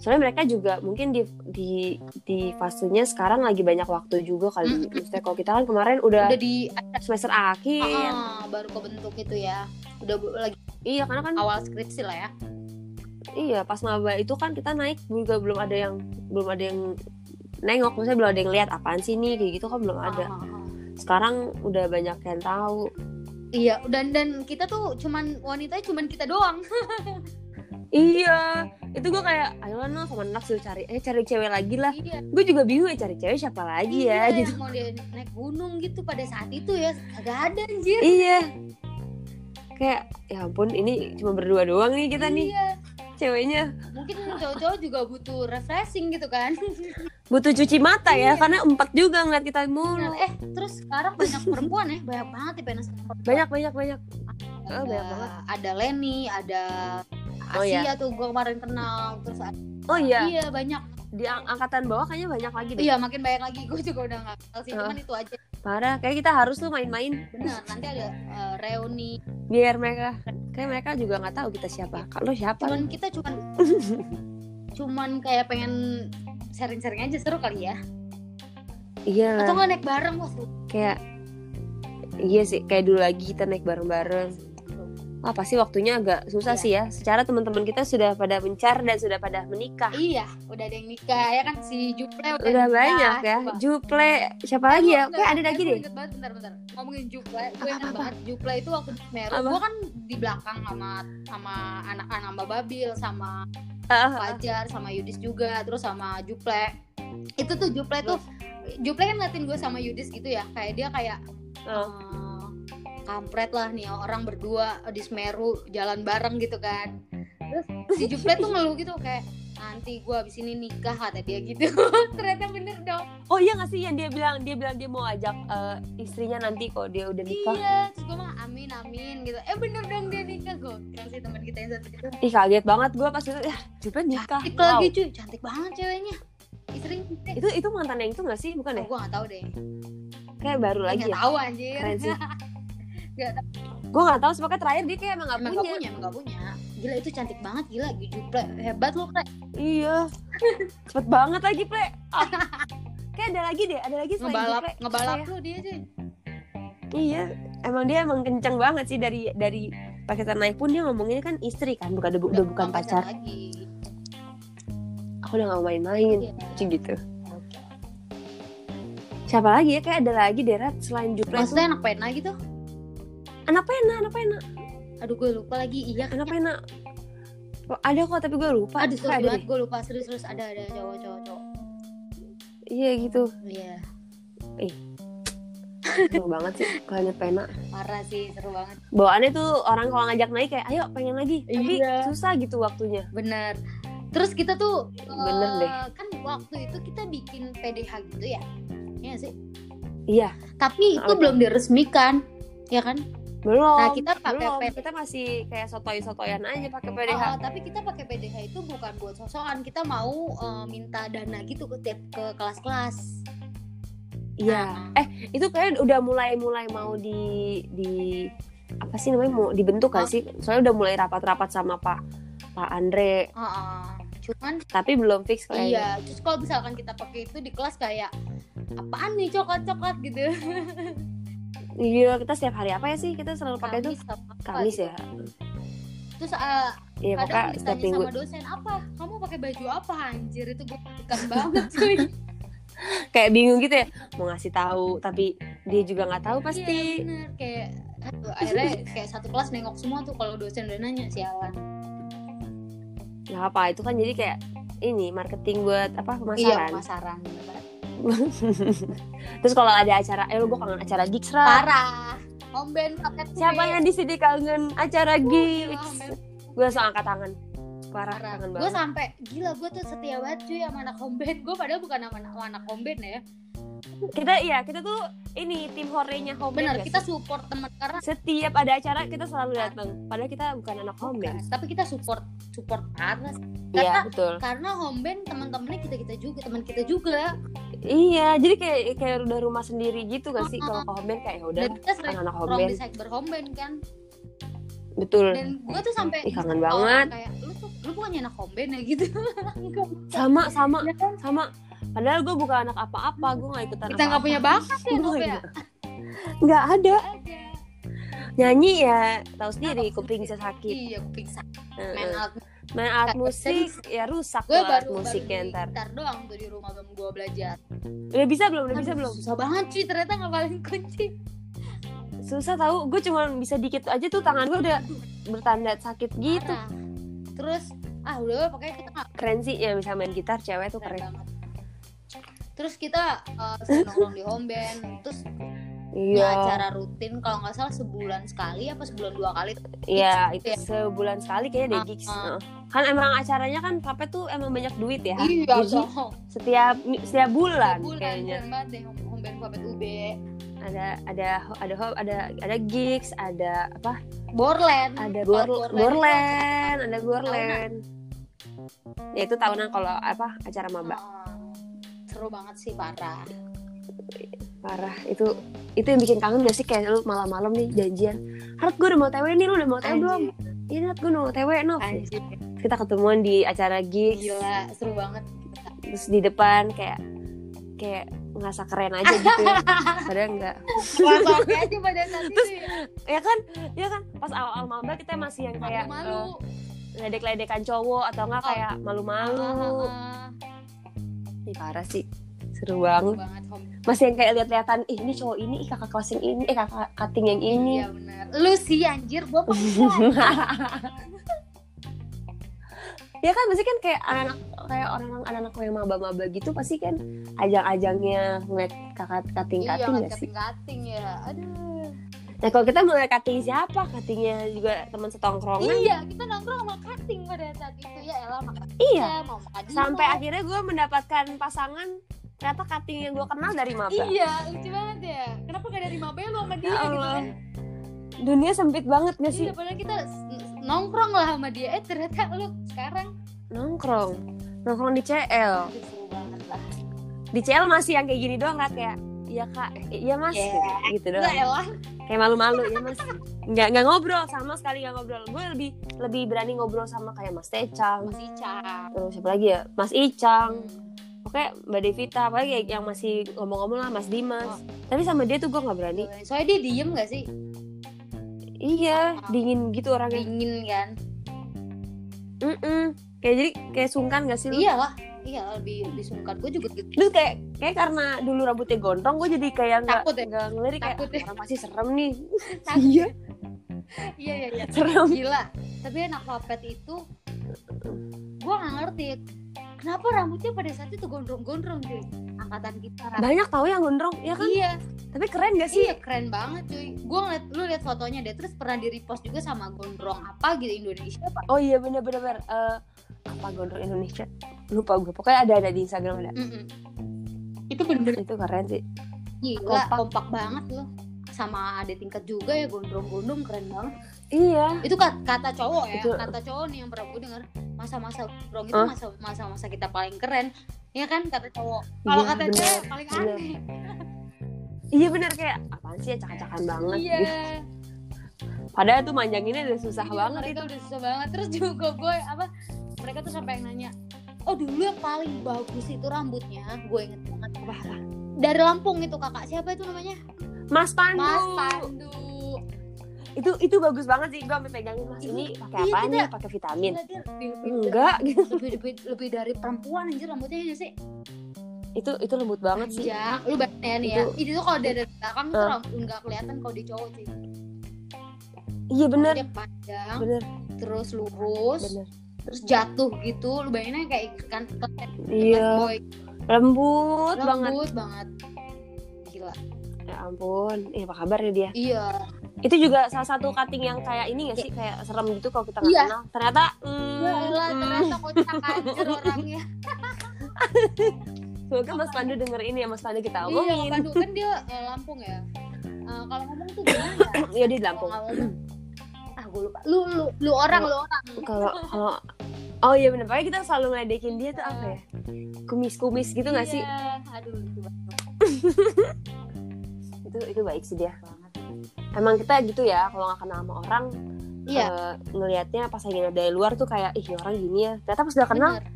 Soalnya mereka juga mungkin di di di fasenya sekarang lagi banyak waktu juga kali. Mm. maksudnya kalau kita kan kemarin udah, udah di semester akhir. Ah, baru kebentuk itu ya. Udah lagi iya karena kan awal skripsi lah ya iya pas maba itu kan kita naik juga belum ada yang belum ada yang nengok. Maksudnya belum ada yang lihat apaan sih nih kayak gitu kan belum ada. Ah, ah, ah. sekarang udah banyak yang tahu. Iya dan dan kita tuh cuman wanita cuman kita doang. Iya itu gue kayak ayolah no sama anak suruh cari? Eh cari cewek lagi lah. Iya. Gue juga bingung ya cari cewek siapa lagi ya? Iya, gitu. yang mau dia naik gunung gitu pada saat itu ya agak ada anjir. Iya. Kayak ya ampun ini cuma berdua doang nih kita nih. Iya ceweknya mungkin cowok-cowok juga butuh refreshing gitu kan butuh cuci mata ya Iya. karena empat juga ngeliat kita mulu eh terus sekarang banyak perempuan ya banyak banget ya PNS perempuan. banyak banyak banyak ada, Oh, banyak banget. ada Leni ada Oh, Asia iya. tuh gue kemarin kenal terus ada- oh iya iya banyak di ang- angkatan bawah kayaknya banyak lagi deh iya makin banyak lagi gue juga udah nggak kenal sih Ah. cuman itu aja parah kayak kita harus tuh main-main. Benar nanti ada eh, reuni. Biar mereka kayak mereka juga nggak tahu kita siapa. Kalau siapa? Cuman kita cuman cuman kayak pengen sharing-sharing aja seru kali ya. Iya. Atau nggak naik bareng seru kayak iya sih kayak dulu lagi kita naik bareng-bareng Wah pasti waktunya agak susah Iya. sih ya. Secara teman-teman kita sudah pada mencar dan sudah pada menikah. iya udah ada yang nikah ya kan si Juple udah, Udah nikah, banyak ya. coba. Juple siapa lagi ya? Kayak ada lagi deh. inget banget bentar bentar ngomongin Juple gue apa? banget Juple itu waktu Apa? gue kan di belakang sama sama anak-anak Mbak Babil sama Ah, Fajar sama Yudis juga terus sama Juple itu tuh Juple tuh Juple kan ngeliatin gue sama Yudis gitu ya kayak dia kayak eh, kampret lah nih orang berdua di Semeru jalan bareng gitu kan. Terus si Juple tuh ngeluh gitu kayak nanti gue abis ini nikah kata dia gitu. Ternyata bener dong. Oh iya nggak sih yang dia bilang dia bilang dia mau ajak eh, istrinya nanti kok dia udah nikah. Iya terus gue mah amin amin gitu. Eh bener dong dia nikah gue kasih teman kita yang satu itu ih kaget banget gue pas itu ya Juple nikah. Cantik Wow. lagi cuy. Cantik banget ceweknya. Istrinya itu itu mantan yang itu nggak sih? Bukan ya? Gue gak tahu deh. Kayak baru lagi nggak ya? tahu anjir. Keren sih. Tahu. gue nggak tahu sebagai terakhir dia kayak emang nggak emang punya. gak punya. emang gak punya. Gila itu cantik banget gila. Juple hebat lu Ple. Iya. Cepet banget lagi ple. Ah. kayak ada lagi deh ada lagi selain ngebalap Juple. ngebalap Kayak- lu dia cuy iya emang dia emang kenceng banget sih dari dari pas kita naik pun dia ngomonginnya kan istri kan bukan udah, udah bukan pacar. lagi. Aku udah gak main-main Iya. Cik gitu. Siapa lagi ya? Kayak ada lagi deh Rat, selain Juple maksudnya anak pena gitu anak pena anak pena. Aduh gue lupa lagi. Iya anak pena. Oh, ada kok tapi gue lupa. Aduh sorry banget gue lupa. Serius serius ada ada cowok cowok cowok. Iya gitu. Iya. Seru banget sih kalau inget pena. Parah sih seru banget. Bawaannya tuh orang kalau ngajak naik kayak ayo pengen lagi. Tapi Iya. susah gitu waktunya. Bener. Terus kita tuh Bener eh, deh. kan waktu itu kita bikin PDH gitu ya? Iya sih? Iya. Tapi itu Apa? belum diresmikan ya kan belum Nah, kita pakai belum. PDH. kita masih kayak sotoy sotoyan aja pakai PDH Oh, tapi kita pakai PDH itu bukan buat sosokan. Kita mau eh, minta dana gitu ke tiap ke kelas-kelas. Iya. Nah, eh itu kayak udah mulai mulai mau di di apa sih namanya mau dibentuk kan Hah? sih? Soalnya udah mulai rapat-rapat sama Pak Pak Andre. Heeh. cuman tapi belum fix kayaknya. Iya terus kalau misalkan kita pakai itu di kelas kayak apaan nih coklat coklat gitu iya kita setiap hari apa ya sih? Kita selalu pakai itu? Kamis gitu. ya. Terus eh, iya kadang setiap minggu. sama dosen apa? Kamu pakai baju apa anjir? Itu gue tekan banget cuy. Kayak bingung gitu ya. Mau ngasih tahu tapi dia juga nggak tahu pasti. iya, bener. Kayak aduh, akhirnya kayak satu kelas nengok semua tuh kalau dosen udah nanya sialan. Nggak apa itu kan jadi kayak ini marketing buat apa iya pemasaran pemasaran terus kalau ada acara eh gue kangen acara gigs Ra. parah. Home band paket siapa yang di sini kangen acara gigs? Iya, gue langsung angkat tangan. Parah parah. kangen gue banget. sampai gila gue tuh setia banget cuy sama anak home band gue padahal bukan sama anak, anak home band ya. Kita iya kita tuh ini tim horenya home band benar kita sih? support teman karena setiap ada acara kita selalu datang padahal kita bukan anak home band tapi kita support support sih. iya karena betul. karena home band teman-temannya kita kita juga teman kita juga iya jadi kayak kayak udah rumah sendiri gitu gak sih kalau ke home band kayak ya udah dan kita sering anak home nongkrong band kan? Betul. Dan gue tuh sampai Ih, kangen banget. kayak lu tuh lu bukannya anak home band ya? gitu. Sama sama Ya kan? sama. Padahal gue bukan anak apa-apa gue gak ikutan kita nggak punya bakat ya Nob, ya? nggak ada. Ada. Nyanyi ya tahu sendiri kuping bisa sakit iya kuping sakit main alat main alat Kagak musik ya rusak gue tuh alat baru musiknya baru ntar. gitar doang tuh di rumah belum gue belajar. Udah bisa belum? Udah bisa belum? susah banget cuy ternyata ngapalin kunci. Susah tahu gue cuma bisa dikit aja tuh tangan gue udah bertanda sakit gitu. Parah. terus ah udah pokoknya kita nggak keren sih ya bisa main gitar cewek tuh keren keren. banget. Terus kita uh, sering nongkrong di home band terus iya. Acara rutin kalau nggak salah sebulan sekali apa sebulan dua kali. Iya itu ya. sebulan sekali kayaknya deh Ah, gigs ah. Heeh. kan emang acaranya kan Papet tuh emang banyak duit ya. Iya jadi dong. setiap setiap bulan, bulan kayaknya. deh home home band Puppet UB ada ada ada ada ada gigs ada apa? Borland. Ada gor Borland. Gorland ada gorland ya itu tahunan kalau apa acara maba. Uh, seru banget sih parah parah. Itu itu yang bikin kangen gak sih? Kayak lu malam-malam nih janjian. Harap gue udah mau tewe nih lu udah mau tewe belum? Iya Nat gue udah mau tewe no anjir. Kita ketemuan di acara gigs. Gila seru banget. Terus di depan kayak kayak ngerasa keren aja gitu. Ya. padahal enggak aja pada saat itu ya. ya kan? Ya kan? Pas awal-awal maba kita masih yang kayak malu-malu. eh, ledek-ledekan cowok atau enggak Oh. kayak malu-malu. Ih, parah sih seru seru banget banget home masih yang kayak lihat-lihatan ih ini cowok ini ih kakak kelas yang ini eh kakak cutting yang ini iya benar lu sih anjir enggak. ya kan pasti kan kayak anak kayak orang anak-anak yang maba-maba gitu pasti kan. Iya, ya. ajang-ajangnya ngeliat kakak cutting iya gak sih kating kating ya aduh Nah kalau kita mulai cutting siapa? Cuttingnya juga teman setongkrongan. iya kita nongkrong sama cutting pada saat itu ya elah makan Iya. mau makan Sampai akhirnya gue mendapatkan pasangan ternyata cutting yang gue kenal dari maba. iya lucu banget ya kenapa gak dari Mabel sama dia Ya gitu Allah. kan Dunia sempit banget gak sih? iya padahal kita nongkrong lah sama dia eh ternyata lu sekarang Nongkrong. Nongkrong di CL. Di CL masih yang kayak gini doang kan kayak Iya kak, iya mas, Yeah. gitu Enggak doang. elah Kayak malu-malu ya mas. Nggak nggak ngobrol sama sekali nggak ngobrol. Gue lebih lebih berani ngobrol sama kayak Mas Tecang, masih cak terus siapa lagi ya, Mas Icang, oke Mbak Devita, apalagi yang masih ngomong-ngomong lah Mas Dimas. Oh. Tapi sama dia tuh gue nggak berani. soalnya dia diem gak sih Iya, dingin gitu orangnya. dingin kan Mm-mm. Kayak jadi kayak sungkan gak sih lu? iya lah iya lebih lebih sungkan gue juga gitu Terus kayak kayak karena dulu rambutnya gondrong, gue jadi kayak nggak Takut ya? nggak ngelirik kayak Takut ya? orang pasti serem nih. iya iya iya iya Serem. gila tapi anak Vapet itu gue gak ngerti kenapa rambutnya pada saat itu gondrong-gondrong cuy angkatan kita Banyak tahu yang gondrong, ya kan? iya Tapi keren gak sih? iya keren banget cuy gue ngeliat lu lihat fotonya deh terus pernah di repost juga sama gondrong apa gitu Indonesia apa Oh iya bener-bener bener. Eh, apa gondrong Indonesia? Lupa gue. Pokoknya ada ada di Instagram ada. Mm-mm. itu bener-bener Itu keren sih. gila Kompak. kompak banget loh sama ada tingkat juga ya gondrong-gondrong keren banget Iya. itu kat- kata cowok ya Itu- kata cowok nih yang pernah gue denger masa-masa gondrong itu masa-masa kita paling keren ya kan kata cowok kalau Iya, kata bener. cewek paling Bener. aneh Iya bener kayak apaan sih ya cakak-cakan banget. iya gitu. Padahal tuh manjanginnya udah susah Iya, banget mereka itu. udah susah banget terus juga gue apa mereka tuh sampai yang nanya oh dulu yang paling bagus itu rambutnya gue inget banget Apa, apa? dari Lampung itu kakak siapa itu namanya Mas Pandu. Mas Pandu Itu itu bagus banget sih. Gue sampai pegangin Mas ini pakai apa nih? Pakai vitamin. Gila, dia lebih, lebih, Enggak gitu. lebih, lebih, lebih dari perempuan anjir rambutnya ya sih Itu itu lembut banget sih. Panjang. lu bayangin ya nih ya Itu- itu kalau dari belakang tuh nggak kelihatan kalau di cowok sih Iya. Rambutnya panjang Bener. terus lurus Bener. terus jatuh gitu lu bayanginnya kayak ikan Iya. boy Lembut, banget. lembut banget gila Ya ampun. Eh apa kabar ya dia? iya Itu juga salah satu cutting yang kayak ini gak sih? Kayak serem gitu kalau kita nggak Iya. kenal. Ternyata hmm, Ya hmm. ternyata kocak anjir orangnya. Semoga Mas Pandu denger ini ya Mas Pandu kita Iya, omongin. Pandu kan dia eh, Lampung ya. Eh, kalau ngomong tuh gimana? ya? Iya di Lampung. Ah gue lupa. Lu lu lu orang lu orang. Kalau kalau Oh iya bener, pokoknya kita selalu ngeledekin dia tuh apa ya? Kumis-kumis gitu gak sih? Iya, aduh lucu banget. Itu itu baik sih dia. Emang kita gitu ya, kalau nggak kenal sama orang, Iya. eh, ngelihatnya pas lagi dari luar tuh kayak ih orang gini ya. Ternyata pas udah kenal Bener.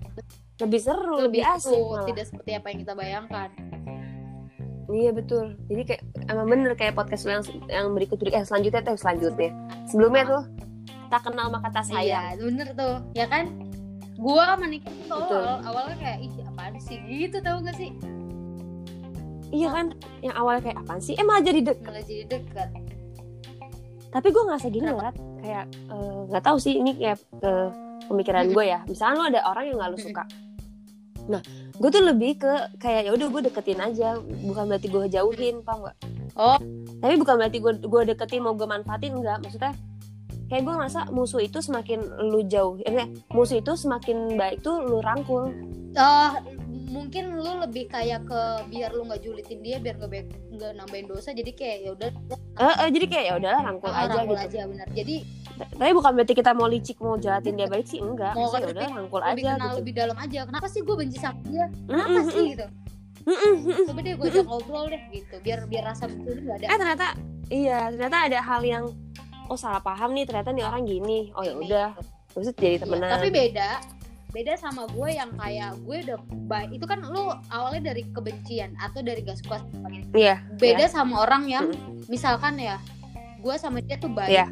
lebih seru, lebih, asik. seru, malah. tidak seperti apa yang kita bayangkan. Iya betul. Jadi kayak emang bener kayak podcast yang yang berikut eh selanjutnya tuh selanjutnya. Sebelumnya tuh tak kenal maka kata sayang. Iya, bener tuh. Ya kan? Gua Niki tuh awal, awalnya kayak ih apaan sih gitu tau gak sih? Iya kan? Yang awalnya kayak apaan sih? Eh malah jadi deket. Malah jadi dekat. Tapi gue ngerasa gini loh, Rat. Kayak eh, nggak tahu sih ini kayak eh, pemikiran gue ya. Misalnya lu ada orang yang nggak lu suka. Nah, gue tuh lebih ke kayak ya udah gue deketin aja, bukan berarti gue jauhin, paham nggak? Oh. Tapi bukan berarti gue gue deketin mau gue manfaatin enggak. Maksudnya kayak gue ngerasa musuh itu semakin lu jauh, eh, musuh itu semakin baik tuh lu rangkul. Oh, mungkin lu lebih kayak ke biar lu nggak julitin dia biar nggak nggak nambahin dosa jadi kayak ya udah Eh, eh, jadi kayak ya udahlah rangkul ah, aja rangkul gitu. aja benar jadi Tapi bukan berarti kita mau licik mau jahatin dia balik sih enggak. Mau ya lebih- udah rangkul lebih aja kenal gitu. lebih dalam aja. Kenapa sih gue benci sama dia? Kenapa Mm-mm, sih gitu coba deh gue ajak ngobrol deh gitu. Biar biar rasa itu nggak ada. Eh ternyata iya ternyata ada hal yang oh salah paham nih ternyata nih orang gini. Oh ya Ini, udah. gitu. terus jadi Iya, temenan. tapi beda beda sama gue yang kayak gue udah baik itu kan lu awalnya dari kebencian atau dari gak suka iya beda sama orang yang misalkan ya gue sama dia tuh baik. Iya.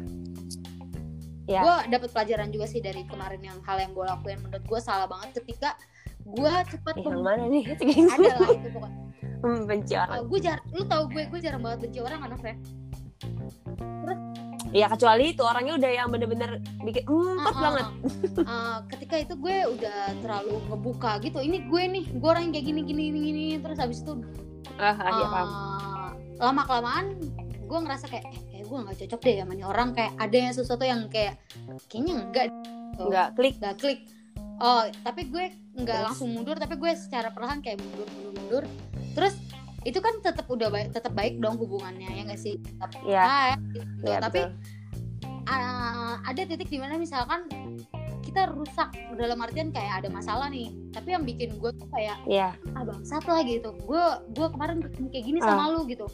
Iya. gue dapet pelajaran juga sih dari kemarin yang hal yang gue lakuin. Menurut gue salah banget ketika gue cepet eh, yang mana nih? Ada lah itu pokoknya. Membenci orang. Gue jar lu tau gue gue jarang banget benci orang kan ya ya kecuali itu orangnya udah yang bener-bener bikin empet banget. Eh, ketika itu gue udah terlalu ngebuka gitu ini gue nih gue orang yang kayak gini gini gini, gini. terus habis itu ah ah, iya paham. lama kelamaan gue ngerasa kayak eh kayak gue nggak cocok deh sama orang. Kayak ada yang sesuatu yang kayak kayaknya enggak gitu. nggak klik. Nggak klik. Oh tapi gue nggak langsung mundur tapi gue secara perlahan kayak mundur mundur mundur. Terus itu kan tetap udah baik tetap baik dong hubungannya ya nggak sih tetap baik gitu. Iya, tapi betul. ah, ada titik di mana misalkan kita rusak dalam artian kayak ada masalah nih tapi yang bikin gue tuh kayak Iya. ah bangsat lah gitu gue gue kemarin kayak gini Ah. sama lu gitu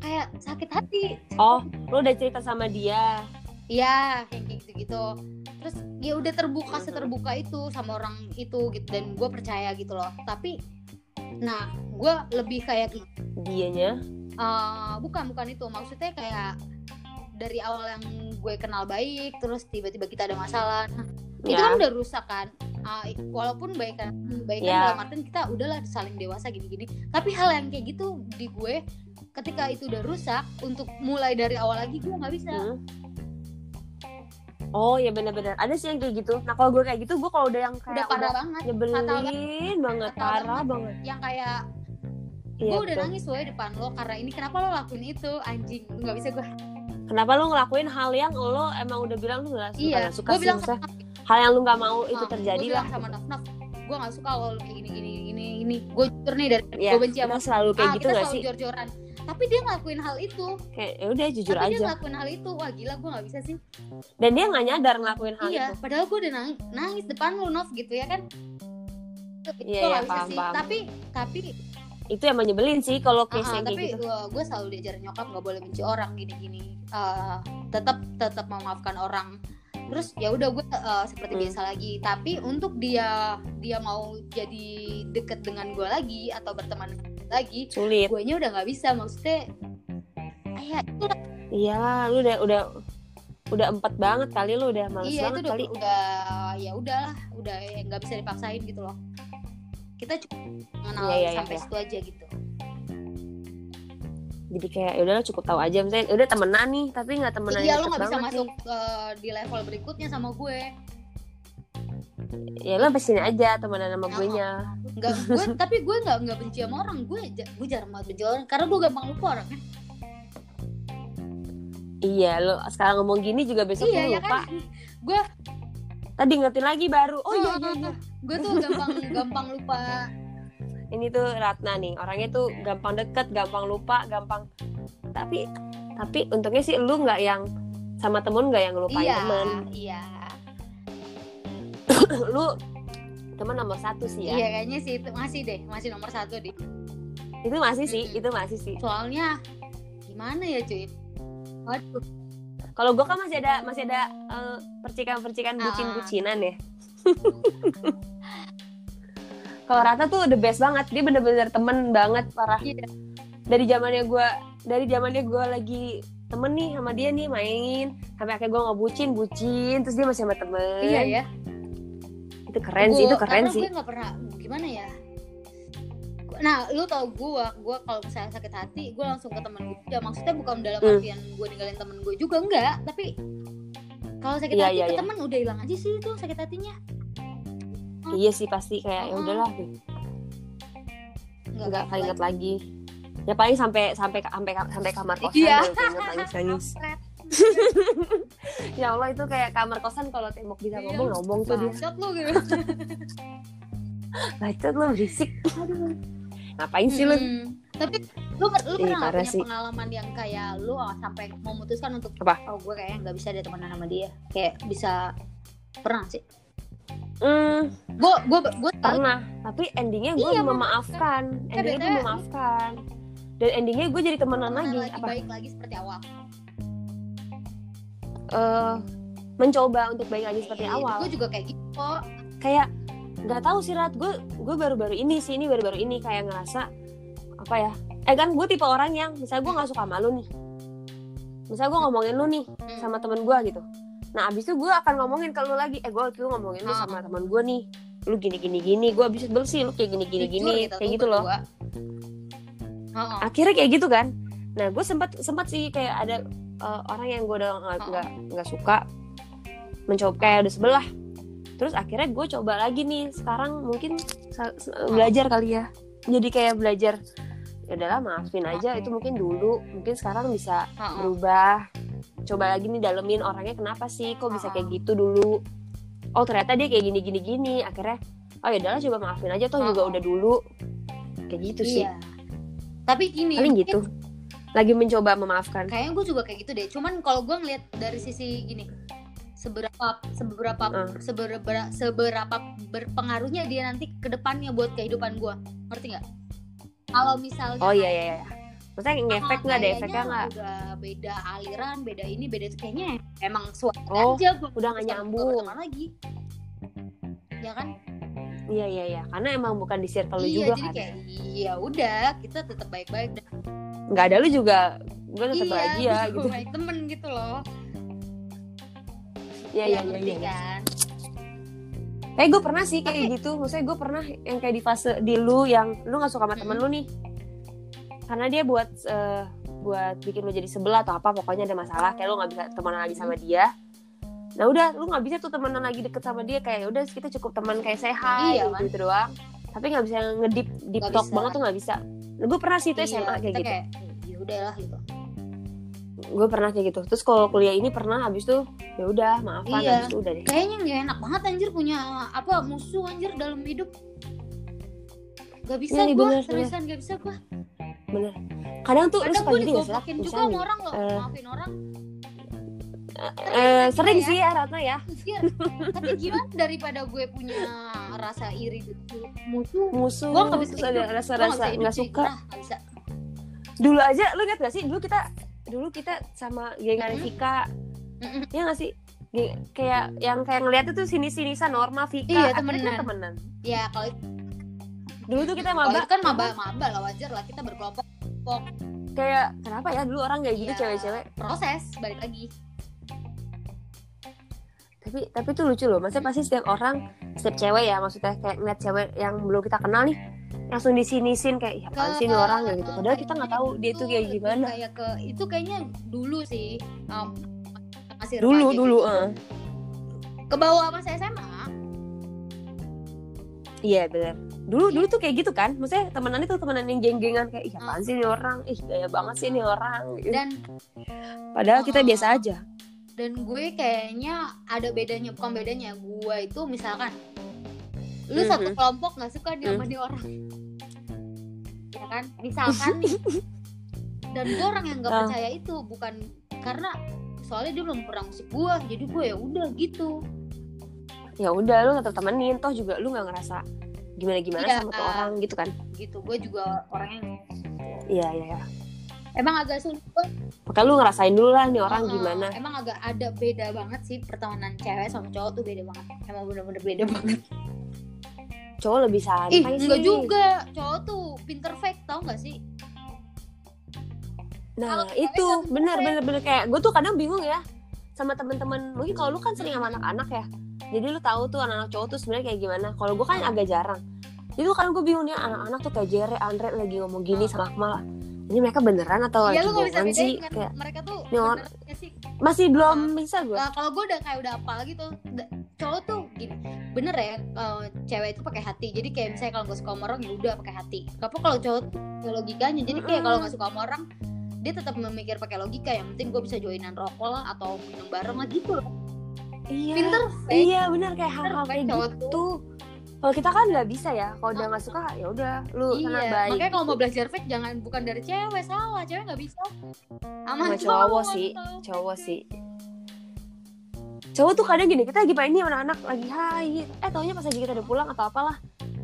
kayak sakit hati oh lu udah cerita sama dia Iya, kayak gitu-gitu. Terus ya udah terbuka seterbuka itu sama orang itu gitu dan gue percaya gitu loh. Tapi nah gue lebih kayak dianya? Eh, bukan bukan itu. Maksudnya kayak dari awal yang gue kenal baik terus tiba-tiba kita ada masalah. Nah, itu ya. kan udah rusak kan? Ah, walaupun baik kan baik kan Ya. dalam artian kita udahlah saling dewasa gini-gini. Tapi hal yang kayak gitu di gue ketika itu udah rusak untuk mulai dari awal lagi gue nggak bisa. Hmm. Oh ya benar-benar ada sih yang kayak gitu. Nah kalau gue kayak gitu, gue kalau udah yang udah kayak parah banget nyebelin banget, parah banget. banget. yang kayak Iya, gue udah betul. nangis woy depan lo karena ini kenapa lo lakuin itu anjing nggak bisa gue Kenapa lu ngelakuin hal yang lo emang udah bilang lu gak suka, iya nggak suka sih, bilang sama hal yang lu gak mau itu Ah, terjadi gue lah. bilang sama Naf Naf gue nggak suka lo kayak gini gini gini gini gue jujur nih dari Ya, gue benci sama selalu kayak ah, gitu kita gak sih? jor-joran tapi dia ngelakuin hal itu Kayak ya udah jujur tapi dia aja. ngelakuin hal itu wah gila gue nggak bisa sih Dan dia nggak nyadar ngelakuin hal iya itu. padahal gue udah nangis, nangis depan lo Nov gitu ya kan Iya, iya, paham, sih paham. tapi tapi Itu yang nyebelin sih kalau case yang kayak tapi gitu. gue gue selalu diajarin nyokap nggak boleh benci orang gini gini tetap tetap memaafkan orang terus ya udah gue eh, seperti Hmm. biasa lagi tapi untuk dia dia mau jadi deket dengan gue lagi atau berteman lagi Sulit. gue nya udah nggak bisa maksudnya ya itu. Iyalah, lu udah udah udah empat banget kali lu udah males iya itu banget udah kali. udah ya udahlah udah nggak bisa dipaksain gitu loh kita cuma mengenal Iya, iya, iya, sampai iya. situ aja gitu Jadi kayak ya udahlah cukup tahu aja misalnya ya udah temenan nih, tapi nggak temenan iya lo nggak bisa masuk eh, di level berikutnya sama gue. Ya lu sampai sini aja temenan sama Oh, gue nya. nggak gue tapi gue nggak nggak benci sama orang gue gue jarang banget benci orang karena gue gampang lupa orang kan Iya, lu sekarang ngomong gini juga besok iya ya lupa. kan Tadi ngerti lagi baru. Oh iya iya iya. gue tuh gampang gampang lupa Ini tuh Ratna nih, orangnya tuh gampang deket, gampang lupa, gampang. Tapi tapi untungnya sih lu nggak yang sama temen nggak yang lupain iya temen. iya lu teman nomor satu sih ya. iya kayaknya sih itu masih deh masih nomor satu deh Itu masih sih, Mm-mm. itu masih sih. soalnya gimana ya cuy Waduh, Kalau gue kan masih ada masih ada eh, percikan-percikan Ah. bucin-bucinan ya. Kalau Rata tuh the best banget, dia bener-bener temen banget parah. Iya. Dari zamannya gue, dari zamannya gue lagi temen nih sama dia nih main, sampai akhirnya gue ngebucin, bucin, terus dia masih sama temen. iya ya Itu keren sih, itu keren sih. gue nggak pernah gimana ya nah lu tau gue gue kalau misalnya sakit hati gue langsung ke temen gue ya maksudnya bukan dalam Hmm. artian gue ninggalin temen gue juga enggak tapi kalau sakit Iya, hati iya, ke iya. temen udah hilang aja sih itu sakit hatinya Iya sih pasti kayak ya Mm-mm. udahlah, nggak nggak keinget lagi. lagi. Ya paling sampai sampai sampai sampai kamar kosan Iya. nangis nangis. Ya Allah itu kayak kamar kosan kalau tembok bisa Iya, ngomong ngomong tuh dia. bacot lu gitu Bacot lu berisik. Ngapain sih lu? Hmm. tapi lu, lu Ih, pernah parah punya sih. pengalaman yang kayak lu ah, sampai memutuskan untuk Apa? oh gue kayaknya nggak bisa deh temenan sama dia kayak bisa pernah sih Hmm, gue gue gue pernah. Tapi endingnya gue Iya, memaafkan. Eh, Endingnya gue memaafkan. Dan endingnya gue jadi temenan temenan lagi. lagi Apa? baik lagi seperti awal Eh, mencoba untuk baik lagi seperti awal. gue juga kayak gitu kok Kayak nggak tahu sih Rat. Gue gue baru-baru ini sih ini baru-baru ini kayak ngerasa apa ya? Eh kan gue tipe orang yang misalnya gue nggak suka sama lu nih. Misalnya gue ngomongin lu nih Hmm. sama temen gue gitu. Nah abis itu gue akan ngomongin ke lu lagi. Eh gue waktu itu ngomongin lu Ah. sama teman gue nih. Lu gini gini gini. Gue abis itu bersih lu kayak gini gini Jujur gini. kita Kayak tuh gitu loh. akhirnya kayak gitu kan nah gue sempat sempat sih kayak ada uh, orang yang gue udah nggak nggak nggak suka mencoba kayak udah sebelah. Terus akhirnya gue coba lagi nih sekarang mungkin belajar kali ya. Jadi kayak belajar ya udahlah maafin aja itu mungkin dulu mungkin sekarang bisa berubah. Coba lagi nih dalemin orangnya kenapa sih kok bisa kayak gitu dulu? Oh ternyata dia kayak gini gini gini. Akhirnya oh ya udahlah coba maafin aja toh juga udah dulu. Kayak gitu sih. Iya. Tapi gini paling gitu lagi mencoba memaafkan. Kayaknya gue juga kayak gitu deh. Cuman kalau gue ngeliat dari sisi gini seberapa seberapa Hmm. seberapa seberapa berpengaruhnya dia nanti ke depannya buat kehidupan gue ngerti nggak? Kalau misalnya oh iya iya iya. Maksudnya ngefek ah, nggak ada kayaknya efeknya nggak beda aliran beda ini beda itu. Kayaknya emang suara Oh, aja gue udah nggak nyambung. lagi. Ya kan? Iya iya iya. Karena emang bukan di circle iya juga jadi kan? kayak ya udah kita tetap baik-baik dan nggak ada lu juga gue tetap iya bahagia gitu. baik temen gitu loh. Iya iya iya ngerti iya kan. Eh gue pernah sih kayak gitu. Maksudnya gue pernah yang kayak di fase di lu Yang lu gak suka sama temen lu nih. Karena dia buat eh, Buat bikin lu jadi sebelah atau apa Pokoknya ada masalah Kayak lu gak bisa temenan lagi sama dia. Nah udah lu gak bisa tuh temenan lagi deket sama dia Kayak udah kita cukup teman kayak sehat Iya, gitu, gitu doang. Tapi gak bisa ngedip deep talk bisa. banget tuh gak bisa gue pernah sih itu Iya, SMA kayak gitu. kayak ya udahlah gitu. Gue pernah kayak gitu. Terus kalau kuliah ini pernah habis tuh ya udah maafan Iya. habis itu udah deh. Kayaknya nggak enak banget anjir punya apa musuh anjir dalam hidup. Gak bisa Iya, gue seriusan gak bisa gue Bener. Kadang tuh kadang gue gak Rat? digoblokin juga sama orang loh eh, maafin orang eh, Sering ya. sih ya Ratna ya. Iya. tapi gimana daripada gue punya rasa iri gitu? Musuh. Musuh gue nggak bisa ada rasa-rasa nggak suka. Ah, nggak bisa. Dulu aja lu lihat gak sih? Dulu kita dulu kita sama gengan Mm-mm. Vika. Mm-mm. ya gak sih? Geng- kayak yang kayak ngeliat itu sini sinisan Norma Vika Iya, temenan. temenan. Ya kalau dulu tuh kita maba. kan maba maba lah wajar lah. Kita berkelompok. Kayak kenapa ya? Dulu orang kayak gitu Iya, cewek-cewek. Proses balik lagi tapi tapi tuh lucu loh maksudnya pasti setiap orang setiap cewek ya maksudnya kayak ngeliat cewek yang belum kita kenal nih langsung disinisin kayak ya sih ini orang ya gitu padahal kita nggak tahu dia tuh kayak gimana kayak ke itu kayaknya dulu sih um, masih dulu remaja dulu eh. ke bawah masa SMA iya benar dulu dulu tuh kayak gitu kan maksudnya temenan itu temenan yang geng-gengan kayak ih apaan sih ini orang ih gaya banget sih ini orang dan padahal kita Oh. biasa aja dan gue kayaknya ada bedanya bukan bedanya gue itu misalkan lu satu Mhm. kelompok nggak suka nih sama nih orang. Ya kan? Misalkan. Nih dan gue orang yang nggak Ah. percaya itu bukan karena soalnya dia belum pernah musik gue jadi gue ya udah gitu. Ya udah lu tetap temenin toh juga lu nggak ngerasa gimana gimana Iya. sama tuh orang gitu kan? Gitu gue juga orang yang iya iya iya emang agak sulit maka lu ngerasain dulu lah nih orang Uh-uh. gimana. emang agak ada beda banget sih pertemanan cewek sama cowok tuh beda banget. Emang bener-bener beda banget. Cowok lebih ih santai sih. enggak juga. Cowok tuh pinter fake tau gak sih? Nah cewek itu. bener bener bener. Kayak gue tuh kadang bingung ya sama temen-temen. Mungkin kalau lu kan sering sama anak-anak ya. Jadi lu tahu tuh anak-anak cowok tuh sebenarnya kayak gimana. Kalau gue kan agak jarang. Jadi kadang gue bingung nih anak-anak tuh kayak Jere Andre lagi ngomong gini sama Akmal ini mereka beneran atau Iya lagi lu gak bisa sih kan? kayak mereka tuh Ini or- benernya sih. Masih belum bisa gue Nah, kalau gue udah kayak udah apa lagi tuh da- cowok tuh gini bener ya kalau cewek itu pakai hati. Jadi kayak misalnya kalau gak suka sama orang ya udah pakai hati. Apa kalau cowok logikanya. Jadi kayak kalau nggak suka sama orang dia tetap memikir pakai logika. Yang penting gue bisa joinan rokok lah atau minum bareng lah gitu loh. Iya. Pinter fake. iya bener kayak hal-hal kayak cowok gitu. tuh kalau kita kan nggak bisa ya kalau udah nggak suka ya udah lu sana iya baik makanya kalau mau belajar fake jangan bukan dari cewek salah cewek nggak bisa. Sama Sama cowok sih. cowok sih. Cowok tuh kadang gini kita lagi main nih sama anak lagi hai. Eh taunya pas lagi kita udah pulang atau apalah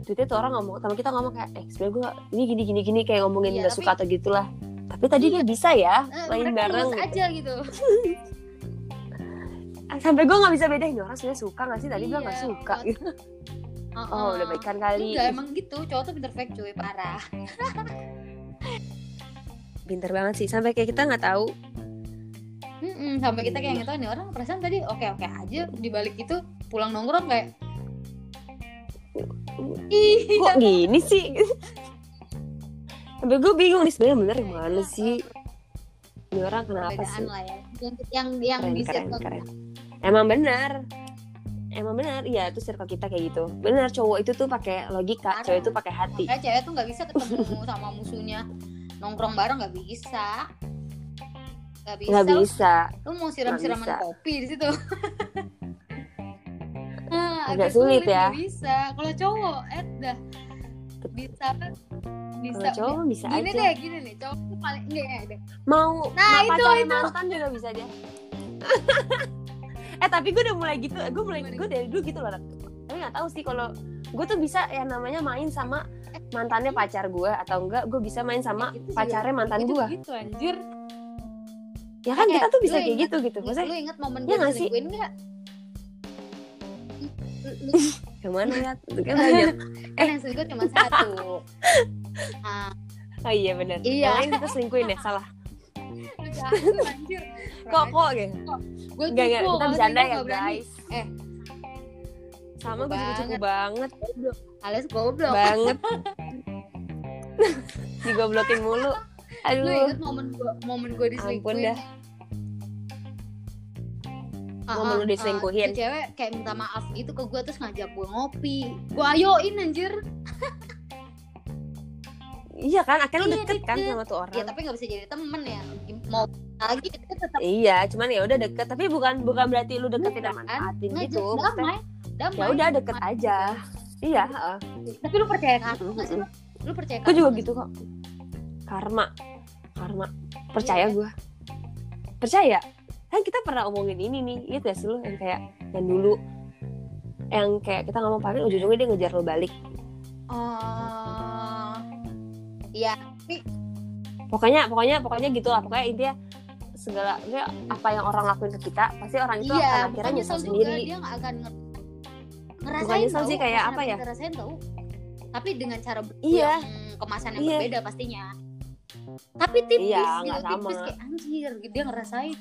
Terus tuh orang ngomong sama kita ngomong kayak eh sebenernya gue ini gini gini gini kayak ngomongin Iya, nggak tapi- suka atau gitulah. Tapi tadi dia bisa ya Eh, main bareng gitu. aja gitu. Sampai gue nggak bisa bedain orang sebenarnya suka nggak sih? Tadi bilang nggak Iya, suka buat- oh udah baikan kali. Enggak emang gitu, cowok tuh pinter fake cuy, parah. pinter banget sih. Sampai kayak kita nggak tahu. Mm-mm, sampai kita kayak nggak tahu nih orang perasaan tadi oke-oke aja di balik itu pulang nongkrong kayak Ih, kok gini sih? Sampai gue bingung nih sebenarnya bener yang mana sih? Ini orang kenapa sih? ya. Yang yang yang keren di keren emang benar emang benar iya itu circle kita kayak gitu. Benar cowok itu tuh pakai logika Parah. cewek itu pakai hati. Makanya cewek tuh nggak bisa ketemu sama musuhnya. Nongkrong bareng nggak bisa. Nggak bisa, nggak lu- bisa. Lu mau siram-siraman bisa. kopi di situ? Nah, Agak sulit ya. nggak bisa. Kalau cowok eh dah. Bisa. Bisa. Kalau cowok bisa gini aja. deh gini nih cowok tuh paling enggak deh mau Nah, itu, pacaran itu. mantan juga bisa dia eh tapi gue udah mulai gitu. Gue mulai gue dari dulu gitu loh tapi nggak tahu sih kalau gue tuh bisa yang namanya main sama mantannya pacar gue atau enggak gue bisa main sama Gitu pacarnya mantan itu gue gitu anjir. Ya kan Kayak, kita tuh bisa kayak ingat- gitu gitu. maksudnya lu inget momen gue nggak sih? diselingkuhin nggak? Yang mana ya kan banyak. Kan yang selingkuh cuma satu. Ah. Oh iya benar Iya. yang lain kita selingkuhin ya salah kok kok gitu. Gue Enggak, enggak, kita bercanda ya guys. Eh. sama gue juga cukup Banget. alias goblok. Banget. Digoblokin mulu. Lu aduh. inget momen gue momen gue diselingkuhin dah. Ah, Momen lu diselingkuhin. tuh cewek kayak minta maaf gitu ke gue terus ngajak gue ngopi. Gue ayoin anjir iya kan akhirnya lu Iya, deket kan deket. sama tuh orang ya tapi nggak bisa jadi temen ya mau lagi itu tetap Iya, cuman ya udah deket. Tapi bukan bukan berarti lu deketin dan Bukan. manfaatin ngajak gitu. Maksudnya, damai damai ya udah deket aja. Iya, tapi lu percaya kan nggak sih lu lu percaya Gue juga gitu kok. Karma, karma. Percaya gue. Percaya. Kan kita pernah omongin ini nih, itu ya sih lu yang kayak yang dulu yang kayak kita ngomong paling ujung-ujungnya dia ngejar lo balik. oh iya Pokoknya pokoknya pokoknya gitu lah. Pokoknya intinya segala maksudnya apa yang orang lakuin ke kita pasti orang itu iya akan akhirnya nyesel juga sendiri. dia nggak akan nge- ngerasain Bukan nyesel sih, kayak apa ya? kita rasain tau tapi dengan cara Iya. yang kemasan yang Iya. berbeda pastinya tapi tipis Iya, gitu nggak sama. tipis kayak anjir dia ngerasain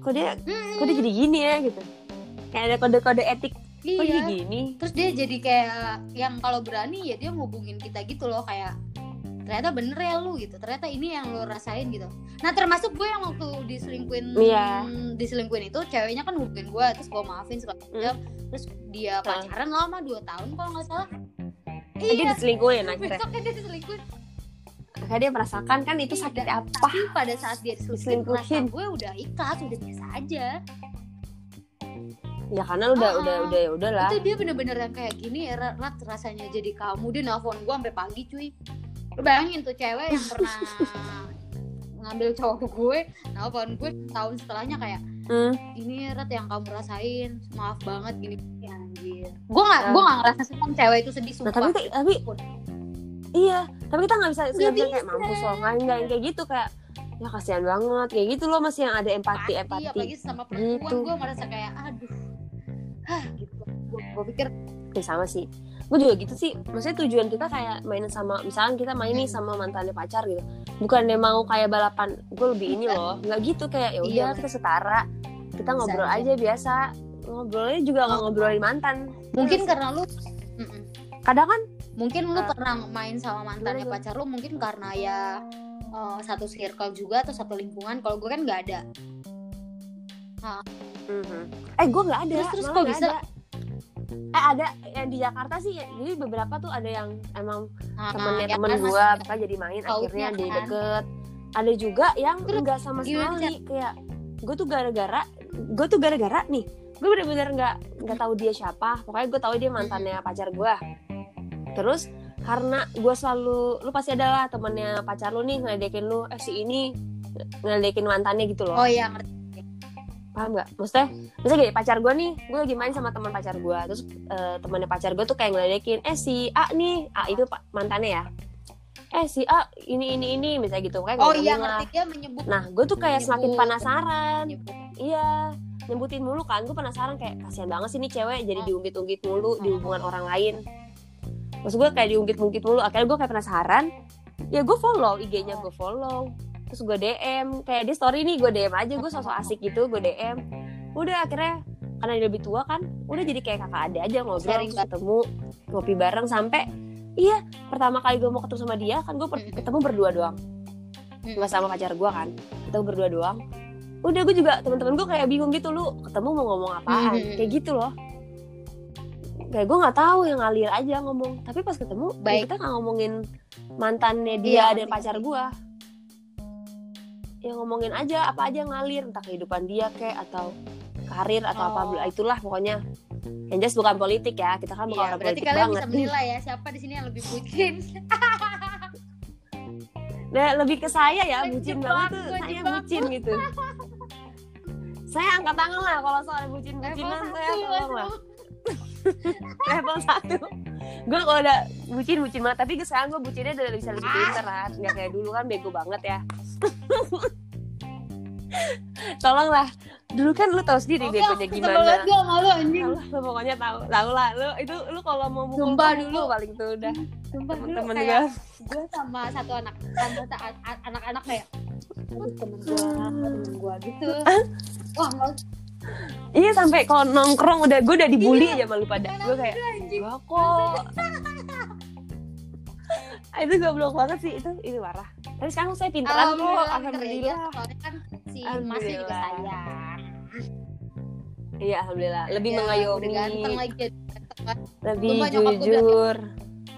Kok dia Hmm, kok dia jadi gini ya gitu. Kayak ada kode-kode etik iya jadi gini. terus dia jadi kayak yang kalau berani ya dia ngubungin kita gitu loh kayak ternyata bener ya lu gitu ternyata ini yang lu rasain gitu nah termasuk gue yang waktu diselingkuin Iya. diselingkuin itu ceweknya kan hubungin gue terus gue maafin segala macam terus dia pacaran lama 2 tahun kalau nggak salah Eh, dia iya diselingkuhin akhirnya. besoknya dia diselingkuin Akhirnya dia merasakan kan itu Iya, sakit apa. tapi pada saat dia diselingkuhin Diselingkuhin. gue udah ikhlas udah biasa aja Ya karena lu udah Ah, udah udah ya udahlah. itu dia bener-bener yang kayak gini ya Rat, rasanya jadi kamu dia nelfon gue sampai pagi cuy lu bayangin tuh cewek yang pernah ngambil cowok gue nelfon gue tahun setelahnya kayak Hmm. ini Rat yang kamu rasain maaf banget gini ya, anjir gue gak Ya. gue gak ngerasa senang cewek itu sedih Nah, sumpah tapi tapi iya, tapi kita nggak bisa Nggak nggak bisa kayak bisa. mampus loh, nggak nggak kayak gitu kayak ya kasihan banget kayak gitu loh masih yang ada empati empati. apalagi sama perempuan Gitu. gue merasa kayak aduh hah gitu gue, pikir Ya, sama sih. Gue juga gitu sih. Maksudnya tujuan kita kayak main sama misalkan kita main nih sama mantannya pacar gitu. Bukannya mau kayak balapan. Gue lebih ini loh. Nggak gitu kayak ya udah Iya, kita setara. Kita ngobrol aja. aja biasa. Ngobrolnya juga nggak Oh. ngobrolin mantan. mungkin karena lu kadang kan mungkin lu Ah. pernah main sama mantannya pacar lu mungkin karena ya eh, satu circle juga atau satu lingkungan kalau gue kan nggak ada Mhm. Eh gue nggak ada. Terus- terus kok nggak bisa? ada. Eh ada yang di Jakarta sih. Jadi beberapa tuh ada yang emang Nah, temennya ya temen kan, gue, pokoknya jadi main akhirnya kan. jadi deket. Ada juga yang enggak sama sekali kayak gue tuh gara-gara gue tuh gara-gara nih gue bener-bener nggak nggak tahu dia siapa pokoknya gue tahu dia mantannya pacar gue terus karena gue selalu lu pasti adalah temennya pacar lu nih ngeledekin lu eh si ini ngeledekin mantannya gitu loh oh iya ngerti paham nggak? Maksudnya misalnya gini pacar gue nih gue lagi main sama teman pacar gue terus eh, temannya pacar gue tuh kayak ngeledekin eh si A nih. A itu mantannya ya. Eh si A ini ini ini misalnya gitu. Kayak oh iya ngerti. Dia menyebut nah gue tuh kayak semakin Nyebut. penasaran. menyebut. iya nyebutin mulu kan. Gue penasaran kayak kasihan banget sih nih cewek jadi Oh. diungkit-ungkit mulu di Oh. hubungan orang lain. Terus gue kayak diungkit-ungkit mulu. Akhirnya gue kayak penasaran. Ya gue follow IG-nya gue follow terus gue DM kayak dia story nih gue DM aja gue sosok asik gitu gue DM udah akhirnya karena dia lebih tua kan udah jadi kayak kakak ada aja ngobrol Sharing terus ketemu ngopi bareng sampai iya pertama kali gue mau ketemu sama dia kan gue ketemu berdua doang. Nggak sama pacar gue kan ketemu berdua doang. Udah gue juga teman-teman gue kayak bingung gitu lu ketemu mau ngomong apaan? Kayak gitu loh. Kayak gue nggak tahu yang ngalir aja ngomong. Tapi pas ketemu ya Baik. kita nggak ngomongin mantannya dia Iya, dan pacar gue ya ngomongin aja apa aja yang ngalir entah kehidupan dia kayak atau karir atau Oh. apa itulah pokoknya. Yang jelas bukan politik ya kita kan bukan Iya, orang berarti politik kalian banget. bisa menilai ya siapa di sini yang lebih bucin. nah, lebih ke saya ya bucin banget tuh. Saya bucin gitu. Saya angkat tangan lah kalau soal bucin bucinan saya tolong lah. Level satu gue kalau udah bucin bucin banget. Tapi sekarang gue bucinnya udah bisa lebih pinter kan. Nggak kayak dulu kan bego banget ya. Tolonglah. Dulu kan lu tahu sendiri Oke, begonya gimana. banget gua sama lu anjing. Lu pokoknya tahu tahu lah. Lu itu lu kalau mau mukul Sumpah dulu. paling tuh udah. Sumpah dulu temen-temen kayak gue gue sama satu anak sama anak-anak kayak temen gue temen gue gitu. Wah nggak iya sampai kalau nongkrong udah gue udah dibully Iya. aja malu pada. Gue kayak gak kok. Itu goblok banget sih itu itu parah. Tapi sekarang saya pinteran kok alhamdulillah soalnya kan si Masnya juga sayang. Iya alhamdulillah. Lebih Ya, mengayomi. ganteng lagi ganteng. Kan. lebih gue jujur.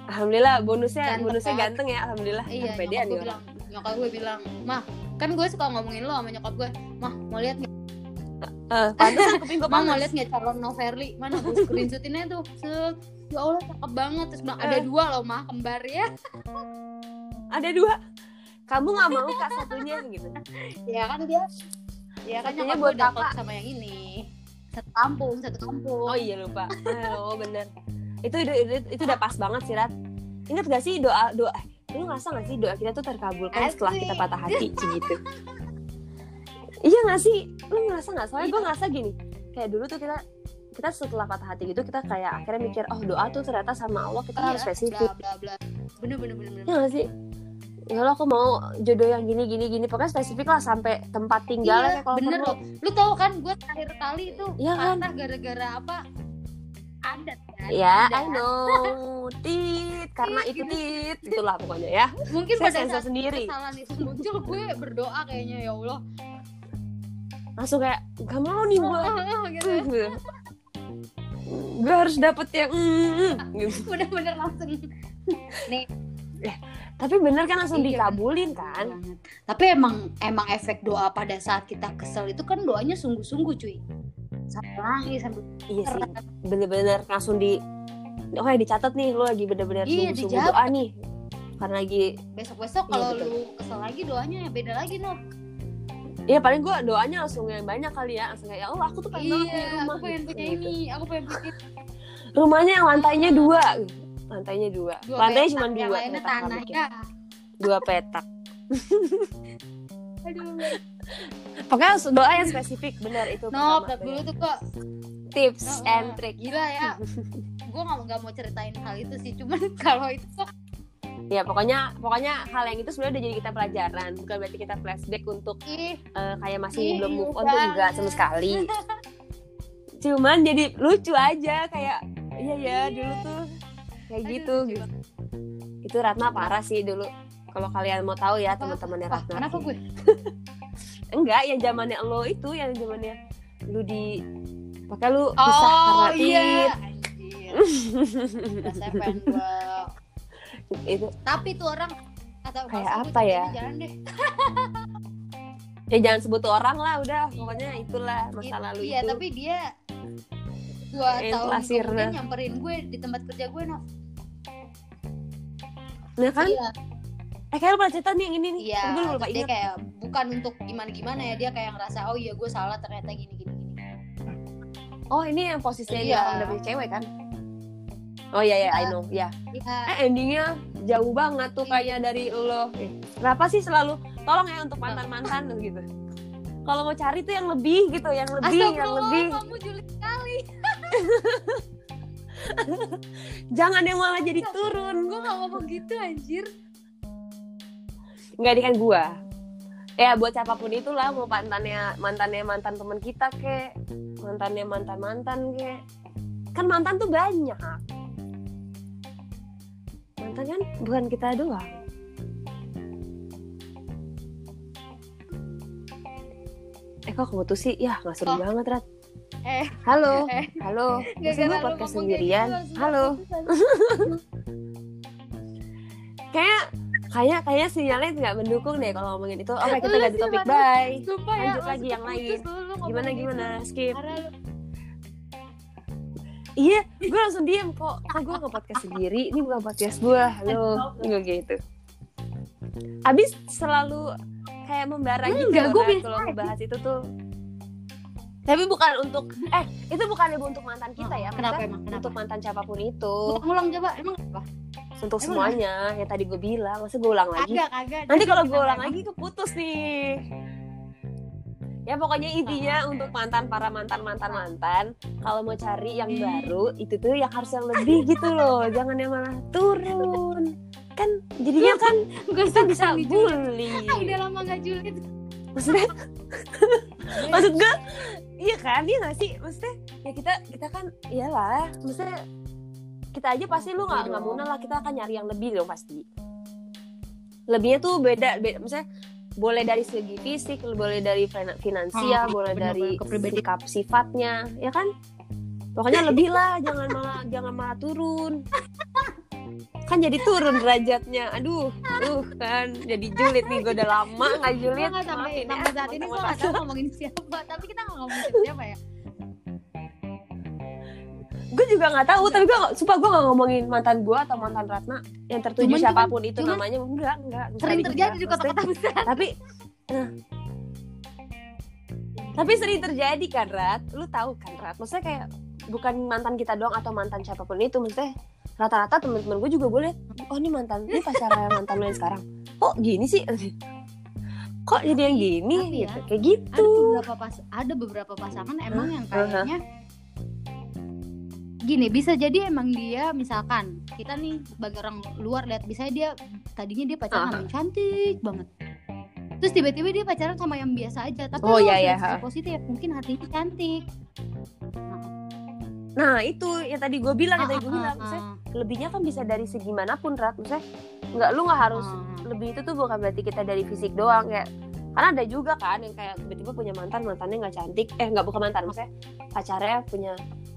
Alhamdulillah bonusnya Ganteng bonusnya banget. ganteng ya alhamdulillah. Iya Pedean nyokap gue nih bilang. Nyokap gue bilang mah kan gue suka ngomongin lo sama nyokap gue mah mau lihat nggak Eh, pantesan kuping gue mah mau panas lihat nggak calon Noverly mana gue screenshotinnya tuh Set. ya Allah cakep banget. Terus bilang ada Eh. dua loh mah kembar ya. Ada dua. Kamu nggak mau kak satunya gitu. Ya kan dia ya kan nyokap buat klop sama yang ini. Satu kampung satu kampung. Oh iya lupa. Oh bener. Itu itu, itu, itu udah pas banget sih Rat. Ingat gak sih doa doa eh, lu ngerasa gak sih doa kita tuh terkabulkan setelah kita patah hati gitu iya gak sih? Lu ngerasa gak soalnya Iya. gue ngerasa gini kayak dulu tuh kita kita setelah patah hati gitu kita kayak akhirnya mikir oh doa tuh ternyata sama Allah kita harus spesifik. bla bla bla. Bener bener bener bener. Iya gak sih? Ya Allah aku mau jodoh yang gini gini gini. Pokoknya spesifik lah sampai tempat tinggalnya iya kalau bener. perlu. Loh lu tau kan gue terakhir kali itu Iya kan? gara-gara apa? Adat kan? Ya Adat. I know. Tit karena itu gitu. tit. Itulah pokoknya ya. Mungkin saya pada saat sendiri. kesalahan itu muncul gue berdoa kayaknya ya Allah langsung kayak gak mau nih gue gitu gue harus dapet yang mm, gitu. bener-bener langsung tapi bener kan langsung Iya. dikabulin kan banget. Tapi emang emang efek doa pada saat kita kesel itu kan doanya sungguh-sungguh cuy. Sampai nangis sampai iya sih bener-bener langsung di oke dicatat nih lu lagi bener-bener Iya, sungguh-sungguh doa nih karena lagi besok-besok Iya, kalau betul. lu kesel lagi doanya ya beda lagi no. Iya paling gue doanya langsung yang banyak kali ya langsung kayak ya Allah aku tuh pengen banget punya Iya, rumah aku pengen gitu. punya ini, aku pengen punya rumahnya yang lantainya dua lantainya dua, Dua lantainya cuma yang dua lainnya petak tanah ya. dua petak Aduh. pokoknya doa yang spesifik benar itu No, dulu tuh kok tips no, and no. trick Gila ya. gue nggak mau ceritain hal itu sih, cuman kalau itu kok ya pokoknya pokoknya hal yang itu sebenarnya udah jadi kita pelajaran. Bukan berarti kita flashback untuk ih. eh, kayak masih Ih, belum move on tuh enggak sama sekali. Cuman jadi lucu aja kayak iya ya dulu tuh kayak Aduh, gitu gitu. itu Ratna parah sih dulu. Kalau kalian mau tahu ya teman-temannya Wah, Ratna. kenapa gue? enggak yang zamannya lo itu yang zamannya lu di pakai lu pisah Oh karena iya. Anjir. Rasanya pengen gue itu tapi tuh orang atau Kayak apa ya? Jangan deh. ya jangan sebut orang lah udah pokoknya itulah masa It- lalu iya, itu tapi dia dua tahun kemudian nyamperin gue di tempat kerja gue Nov. nah kan Iya, eh kayak lu pernah cerita nih yang ini nih iya. Gue lupa dia kayak bukan untuk gimana gimana ya dia kayak ngerasa oh iya gue salah ternyata gini gini gini. oh ini yang posisinya Iya. dia punya cewek kan oh iya iya I know. Ya Iya. eh endingnya jauh banget tuh kayaknya dari lo. Eh, kenapa sih selalu tolong ya untuk mantan mantan gitu. Kalau mau cari tuh yang lebih gitu yang lebih yang Astagfirullah, lebih. kamu julid sekali. jangan yang malah jadi turun. Gue gak ngomong gitu anjir. nggak ini kan gua. Ya buat siapa pun itulah mau mantannya mantannya mantan teman kita kek. Mantannya mantan mantan kek. Kan mantan tuh banyak mantan kan bukan kita doang. Eh kok kamu tuh sih? Ya nggak seru Oh. banget rat. Eh. Halo. Eh. Halo. Masa gue podcast sendirian. gitu, halo. kayak kayak kayak sinyalnya nggak mendukung deh kalau ngomongin itu. Oke kita Lu ganti topik. Bye. Sumpah ya, Lanjut lagi langsung yang lain. gimana gimana? Gitu. skip lu. Iya gue langsung diem kok. Kok gue nge podcast sendiri ini bukan podcast gue halo gue gitu. Abis selalu kayak membara gitu Enggak, loh, gue biasa kalau ngebahas itu tuh. Tapi bukan untuk eh itu bukan untuk mantan kita ya. Kenapa emang? Kenapa? untuk mantan siapa pun itu. Ulang coba, emang apa? untuk Emang semuanya yang tadi gue bilang. Masa gue ulang lagi. Kagak, kagak. nanti kalau gue ulang lagi keputus nih ya pokoknya intinya untuk mantan para mantan mantan mantan kalau mau cari yang baru itu tuh yang harus yang lebih gitu loh. Jangan yang malah turun. Kan jadinya kan Gak kita bisa bully. Ah, udah lama gak julid. maksudnya? Maksud gue iya kan iya gak sih? Maksudnya ya kita kita kan iyalah maksudnya kita aja pasti lu nggak nggak lah kita akan nyari yang lebih dong pasti. Lebihnya tuh beda beda misalnya boleh dari segi fisik boleh dari finan- finansial Hmm, boleh bener-bener dari kepribadian. sikap sifatnya ya kan? Pokoknya lebih lah jangan malah jangan malah turun. Kan jadi turun derajatnya. Aduh uh kan. Jadi julid nih gue udah lama nggak Gue julid gak sampai ya, sampai saat ini gue teman-teman. gak tahu ngomongin siapa, tapi kita gak ngomongin siapa ya. Gue juga nggak tahu tapi gue sumpah gue nggak ngomongin mantan gue atau mantan Ratna yang tertuju Cuman- siapa pun itu cuman- namanya enggak enggak Sering terjadi di kota-kota besar. tapi nah. tapi sering terjadi kan Rat? Lu tahu kan Rat? Maksudnya kayak bukan mantan kita doang atau mantan siapa pun itu maksudnya rata-rata teman-teman gue juga boleh oh ini mantan ini pacar mantan lu yang sekarang. Kok gini sih? Kok jadi yang gini? Tapi ya, gitu kayak Ada gitu beberapa pas ada beberapa pasangan emang yang kayaknya gini bisa jadi emang dia misalkan kita nih sebagai orang luar lihat bisa dia tadinya dia pacaran sama yang cantik banget. Terus tiba-tiba dia pacaran sama yang biasa aja tapi Oh, iya, iya, positif mungkin hatinya cantik. Nah itu yang tadi gue bilang yang tadi gue Ah, bilang ah, maksudnya ah, lebihnya kan bisa dari segi mana pun Rat. Maksudnya nggak lu nggak harus lebih itu tuh bukan berarti kita dari fisik doang ya. Karena ada juga kan yang kayak tiba-tiba punya mantan mantannya nggak cantik. Eh nggak bukan mantan maksudnya pacarnya punya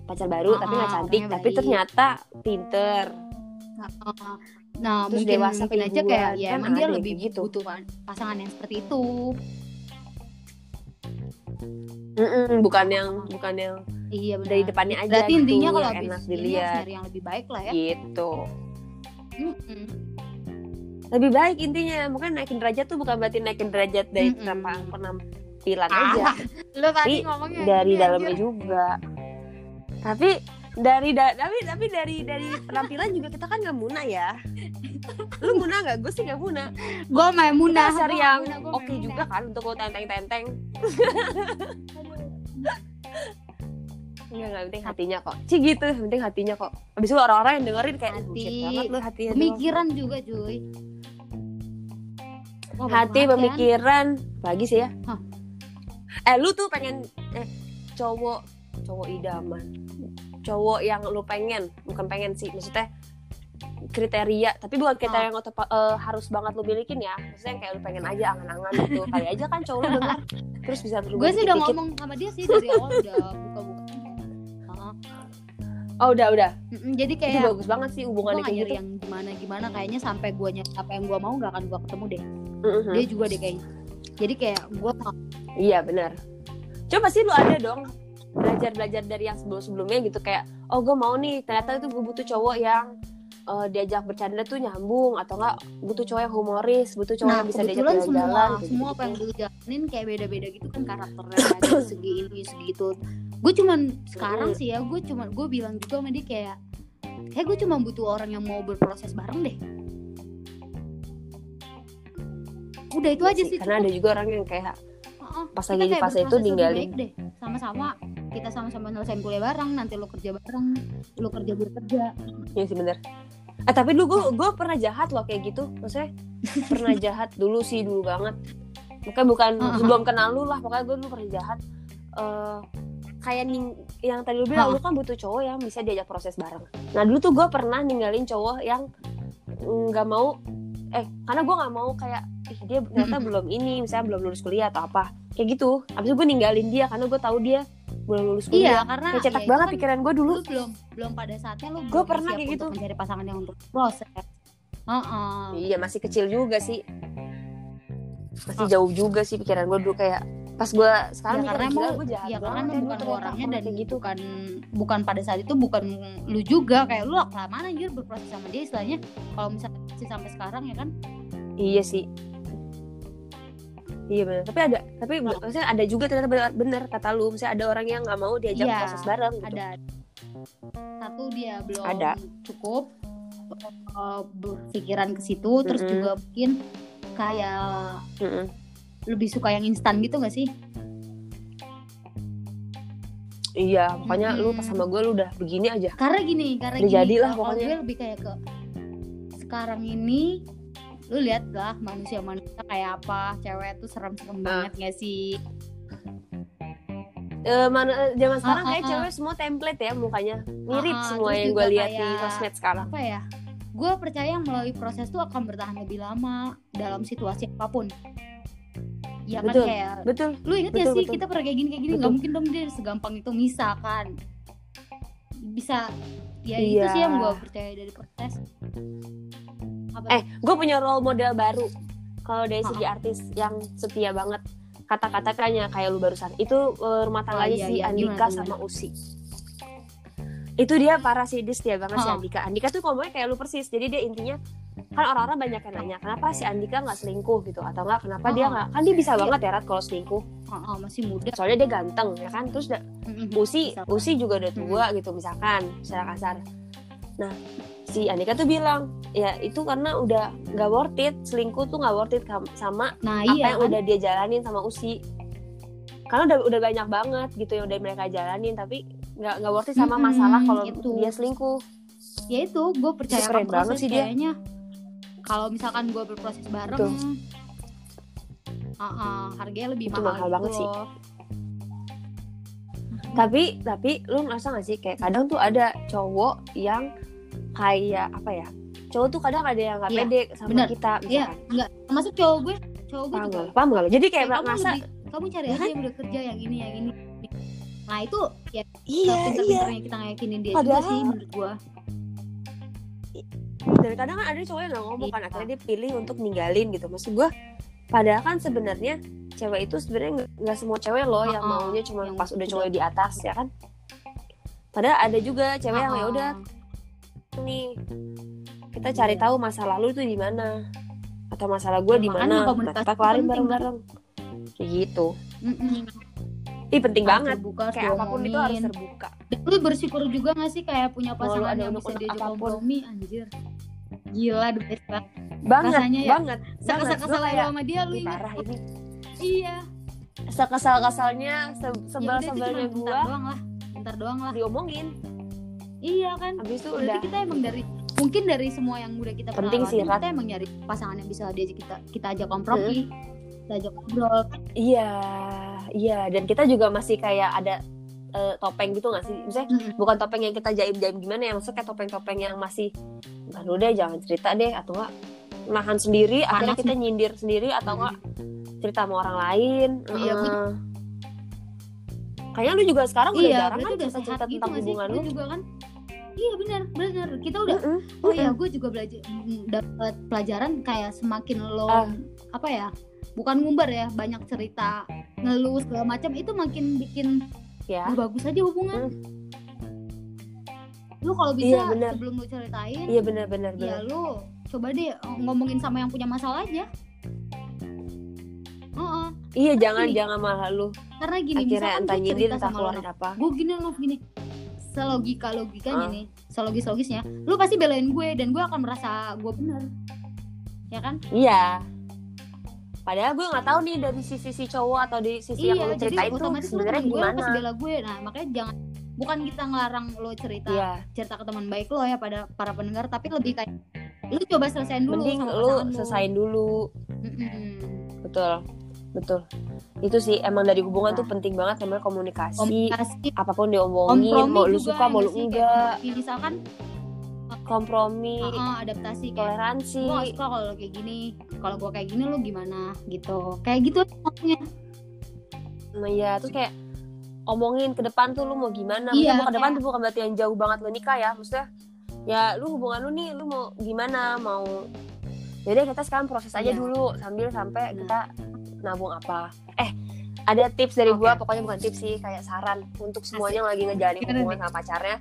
pacar baru Ah, tapi nggak ah, cantik orangnya tapi baik. ternyata pinter Nah, ah. nah Terus mungkin dewasa mungkin aja gua, kayak ya kan emang dia lebih gitu. butuh pa- pasangan yang seperti itu Mm-mm, bukan yang bukan yang iya benar dari depannya aja berarti intinya gitu, kalau yang habis enak dilihat nyari yang lebih baik lah ya gitu Mm-mm. lebih baik intinya mungkin naikin derajat tuh bukan berarti naikin derajat dari Mm-mm. penampilan penampilan Ah, aja lo tadi Tapi ngomongnya dari dalamnya juga tapi dari da- tapi tapi dari dari penampilan juga kita kan nggak muna ya. Lu muna nggak? Gue sih nggak muna. Gue main kita harus cari yang oke juga kan untuk lo tenteng tenteng Enggak, enggak penting hatinya kok. Ci gitu, penting hatinya kok. Abis itu orang-orang yang dengerin kayak Hati. Banget lu hatinya doang." Pemikiran juga cuy. Wah, Hati, kan? pemikiran. Lagi sih ya. Hah. Eh lu tuh pengen Eh cowok Cowok idaman Cowok yang lu pengen Bukan pengen sih Maksudnya kriteria tapi bukan kriteria yang otopa- eh, harus banget lu milikin ya maksudnya yang kayak lu pengen aja angan-angan gitu kali aja kan cowok lu denger terus bisa berubah Gue sih udah ngomong sama dia sih dari awal udah buka-buka. Oh udah udah mm-mm, jadi itu kayak bagus banget sih hubungannya gak kayak gitu yang gimana gimana kayaknya sampai gue nyari apa yang gue mau gak akan gue ketemu deh. Mhm. Dia juga deh kayaknya. Jadi kayak gue Iya benar. Coba sih lu ada dong belajar belajar dari yang sebelum sebelumnya gitu kayak oh gue mau nih ternyata itu gue butuh cowok yang eh, diajak bercanda tuh nyambung atau enggak butuh cowok yang humoris butuh cowok nah yang bisa diajak kebetulan semua kayak semua apa gitu. yang gue jalanin kayak beda-beda gitu kan karakternya ada segi ini segitu. Gue cuman sekarang sih ya gue cuman gue bilang juga sama dia kayak kayak gue cuma butuh orang yang mau berproses bareng deh. Udah itu Iya aja sih, karena ada juga orang yang kayak pas lagi di fase itu ninggalin sama-sama kita sama-sama nyelesain kuliah bareng nanti lo kerja bareng lo kerja gue kerja. Iya sih bener. Eh tapi dulu gue gue pernah jahat loh kayak gitu. Maksudnya pernah jahat dulu sih dulu banget. Makanya bukan Ah, sebelum kenal lu lah Pokoknya gue dulu pernah jahat. Eh Kayak ning, yang tadi lu bilang Ah. Lu kan butuh cowok yang bisa diajak proses bareng. Nah dulu tuh gue pernah ninggalin cowok yang nggak mau Eh karena gue nggak mau kayak Ih dia ternyata belum ini Misalnya belum lulus kuliah atau apa. Kayak gitu. Abis itu gue ninggalin dia Karena gue tahu dia belum lulus iya kuliah. karena kayak cetak ya, banget kan pikiran gue dulu. lu belum belum pada saatnya lu Gua belum pernah siap kayak gitu. mencari pasangan yang untuk proses. Heeh. iya masih kecil juga sih. Masih Oh. jauh juga sih pikiran gue dulu kayak pas gue sekarang ya karena emang gue jahat ya karena banget. emang ya bukan orangnya dan kayak gitu. bukan bukan pada saat itu bukan lu juga. Kayak lu lah kelamaan anjir berproses sama dia istilahnya kalau misalnya masih sampai sekarang ya kan? Iya sih iya benar tapi ada tapi maksudnya ada juga ternyata benar, benar kata lu misalnya ada orang yang nggak mau diajak Iya, proses bareng gitu ada satu dia belum Ada. cukup eh, berpikiran ke situ terus Mm-mm. juga mungkin kayak Mm-mm. lebih suka yang instan gitu gak sih iya pokoknya lu Mm-mm. pas sama gue lu udah begini aja karena gini karena Udah gini jadilah pokoknya. gue lebih kayak ke sekarang ini lu lihat lah manusia manusia kayak apa cewek tuh serem-serem Ah. banget gak sih Eh, mana eh, zaman sekarang Ah, ah, kayak ah. cewek semua template ya mukanya mirip Ah, ah, semua yang gue lihat di sosmed sekarang apa ya gue percaya melalui proses tuh akan bertahan lebih lama dalam situasi apa pun ya kan Betul. kayak betul lu inget Betul, sih betul. kita pernah kayak gini kayak gini nggak mungkin dong dia segampang itu misalkan bisa ya itu Iya. sih yang gue percaya dari proses apa eh gue punya role model baru kalau dari segi artis yang setia banget. Kata-kata kayaknya kayak lu barusan. Itu eh, rumah tangganya iya, si iya. Andika Gimana, sama Usi. Itu dia parah sih dia setia banget si Ah. Andika. Andika tuh ngomongnya kayak lu persis. Jadi dia intinya kan orang-orang banyak yang nanya kenapa si Andika nggak selingkuh? gitu. Atau nggak kenapa dia Ah. nggak? Kan dia bisa Iya. banget ya Rat kalau selingkuh. Ah, ah, masih muda. Soalnya dia ganteng ya kan? Terus da-. Usi Misalkan. Usi juga udah tua gitu misalkan secara kasar. Nah si Andika tuh bilang ya itu karena udah nggak worth it selingkuh tuh nggak worth it sama nah apa iya yang kan? udah dia jalanin sama Usi karena udah udah banyak banget gitu yang udah mereka jalanin tapi nggak nggak worth it sama Mm-mm, masalah kalau itu. dia selingkuh ya itu gue percaya keren banget sih dia. kayaknya kalau misalkan gue berproses bareng Betul. ah, ah, harganya lebih Itu mahal, mahal gitu banget sih. tapi tapi lu ngerasa gak sih kayak kadang tuh ada cowok yang kayak apa ya cowok tuh kadang ada yang nggak Iya, pede sama benar. kita Iya, enggak termasuk cowok gue cowok gue paham juga gak? paham gak lu? jadi kayak kayak kamu ngerasa lebih kamu cari Ya aja kan? yang udah kerja yang ini yang ini nah itu ya iya iya pinter-pinternya kita ngeyakinin dia juga Padahal- sih menurut gue dan kadang kan ada cowok yang nggak ngomong kan Iya. akhirnya dia pilih untuk ninggalin gitu maksud gue padahal kan sebenarnya cewek itu sebenarnya nggak- nggak semua cewek loh yang maunya cuma yang pas udah cowok di atas ya kan padahal ada juga cewek yang ya udah Ah, nih. Kita cari tahu masa lalu itu di mana. Atau masalah gue Ya, di mana. Nah, kita kelarin bareng-bareng. Kayak gitu. Mm-mm. ih penting Harus banget. terbuka, kayak apa pun itu harus diomongin. terbuka. Lu bersyukur juga gak sih kayak punya pasangan yang bisa diajak kompromi? Anjir. Gila the best banget. Banget Rasanya ya, banget. Sekesal-kesal kayak sama dia lu "Ih, ingat ini. Iya. Sekesal-kesalnya se ya sebel-sebelnya bentar gua. doang lah. Bentar doang lah. Diomongin iya kan? Habis itu udah. kita emang dari mungkin dari semua yang udah kita Penting sih, kita emang nyari pasangan yang bisa diajak kita kita ajak kompromi kita ajak ngobrol. Iya, iya. Dan kita juga masih kayak ada eh, topeng gitu gak sih? Misalnya Mm-mm. bukan topeng yang kita jaim-jaim gimana ya, maksudnya kayak topeng-topeng yang masih Ntar dulu deh, jangan cerita deh Atau enggak nahan sendiri, akhirnya Panas kita nyindir sendiri Atau enggak cerita sama orang lain. Iya, betul. Kayaknya lu juga sekarang udah iya jarang kan udah sehat cerita-cerita gitu tentang gak sih? hubungan Lu lu. juga kan iya benar benar kita udah Mm-mm, oh ya mm-mm. gue juga belajar mm, dapat pelajaran kayak semakin lo Ah. apa ya bukan ngumbar ya banyak cerita ngeluh segala macam itu makin bikin Ya, bagus aja hubungan lu kalau bisa Iya, benar. sebelum lu ceritain iya benar-benar ya benar. lu coba deh eh, ngomongin sama yang punya masalah aja Heeh. Iya, jangan Gini. jangan malah lu karena gini akhirnya entah nyindir cerita entah keluarin apa. gue gini lo gini selogika logikanya Ah. nih selogis logisnya lu pasti belain gue dan gue akan merasa gue bener ya kan Iya. Padahal gue nggak tahu nih dari sisi si cowok atau di sisi yang iya lu jadi ceritain tuh otomatis lu sebenarnya temen gue lu gimana. pasti bela gue nah makanya jangan bukan kita ngelarang lo cerita Iya, cerita ke teman baik lo ya pada para pendengar tapi lebih kayak lu coba selesaiin dulu mending lu selesain dulu. Mm-mm. Betul. Betul. Itu sih emang dari hubungan tuh Nah. penting banget namanya komunikasi. komunikasi Apa pun diomongin, kompromi mau lu suka ya mau lu? Kayak enggak, kompromi. misalkan kompromi, uh-uh, adaptasi kayak toleransi. gue gak suka kalau kayak gini kalau gue kayak gini lo gimana gitu kayak gitu maksudnya Nah, Iya, terus kayak omongin ke depan tuh lu mau gimana Iya, mau ke depan kayak- tuh bukan berarti yang jauh banget lo nikah ya maksudnya ya lu hubungan lu nih lu mau gimana mau jadi kita sekarang proses aja Iya. dulu sambil sampai kita nabung apa. Eh ada tips dari gua Oke. pokoknya bukan tips sih kayak saran untuk semuanya yang lagi ngejalanin hubungan sama pacarnya.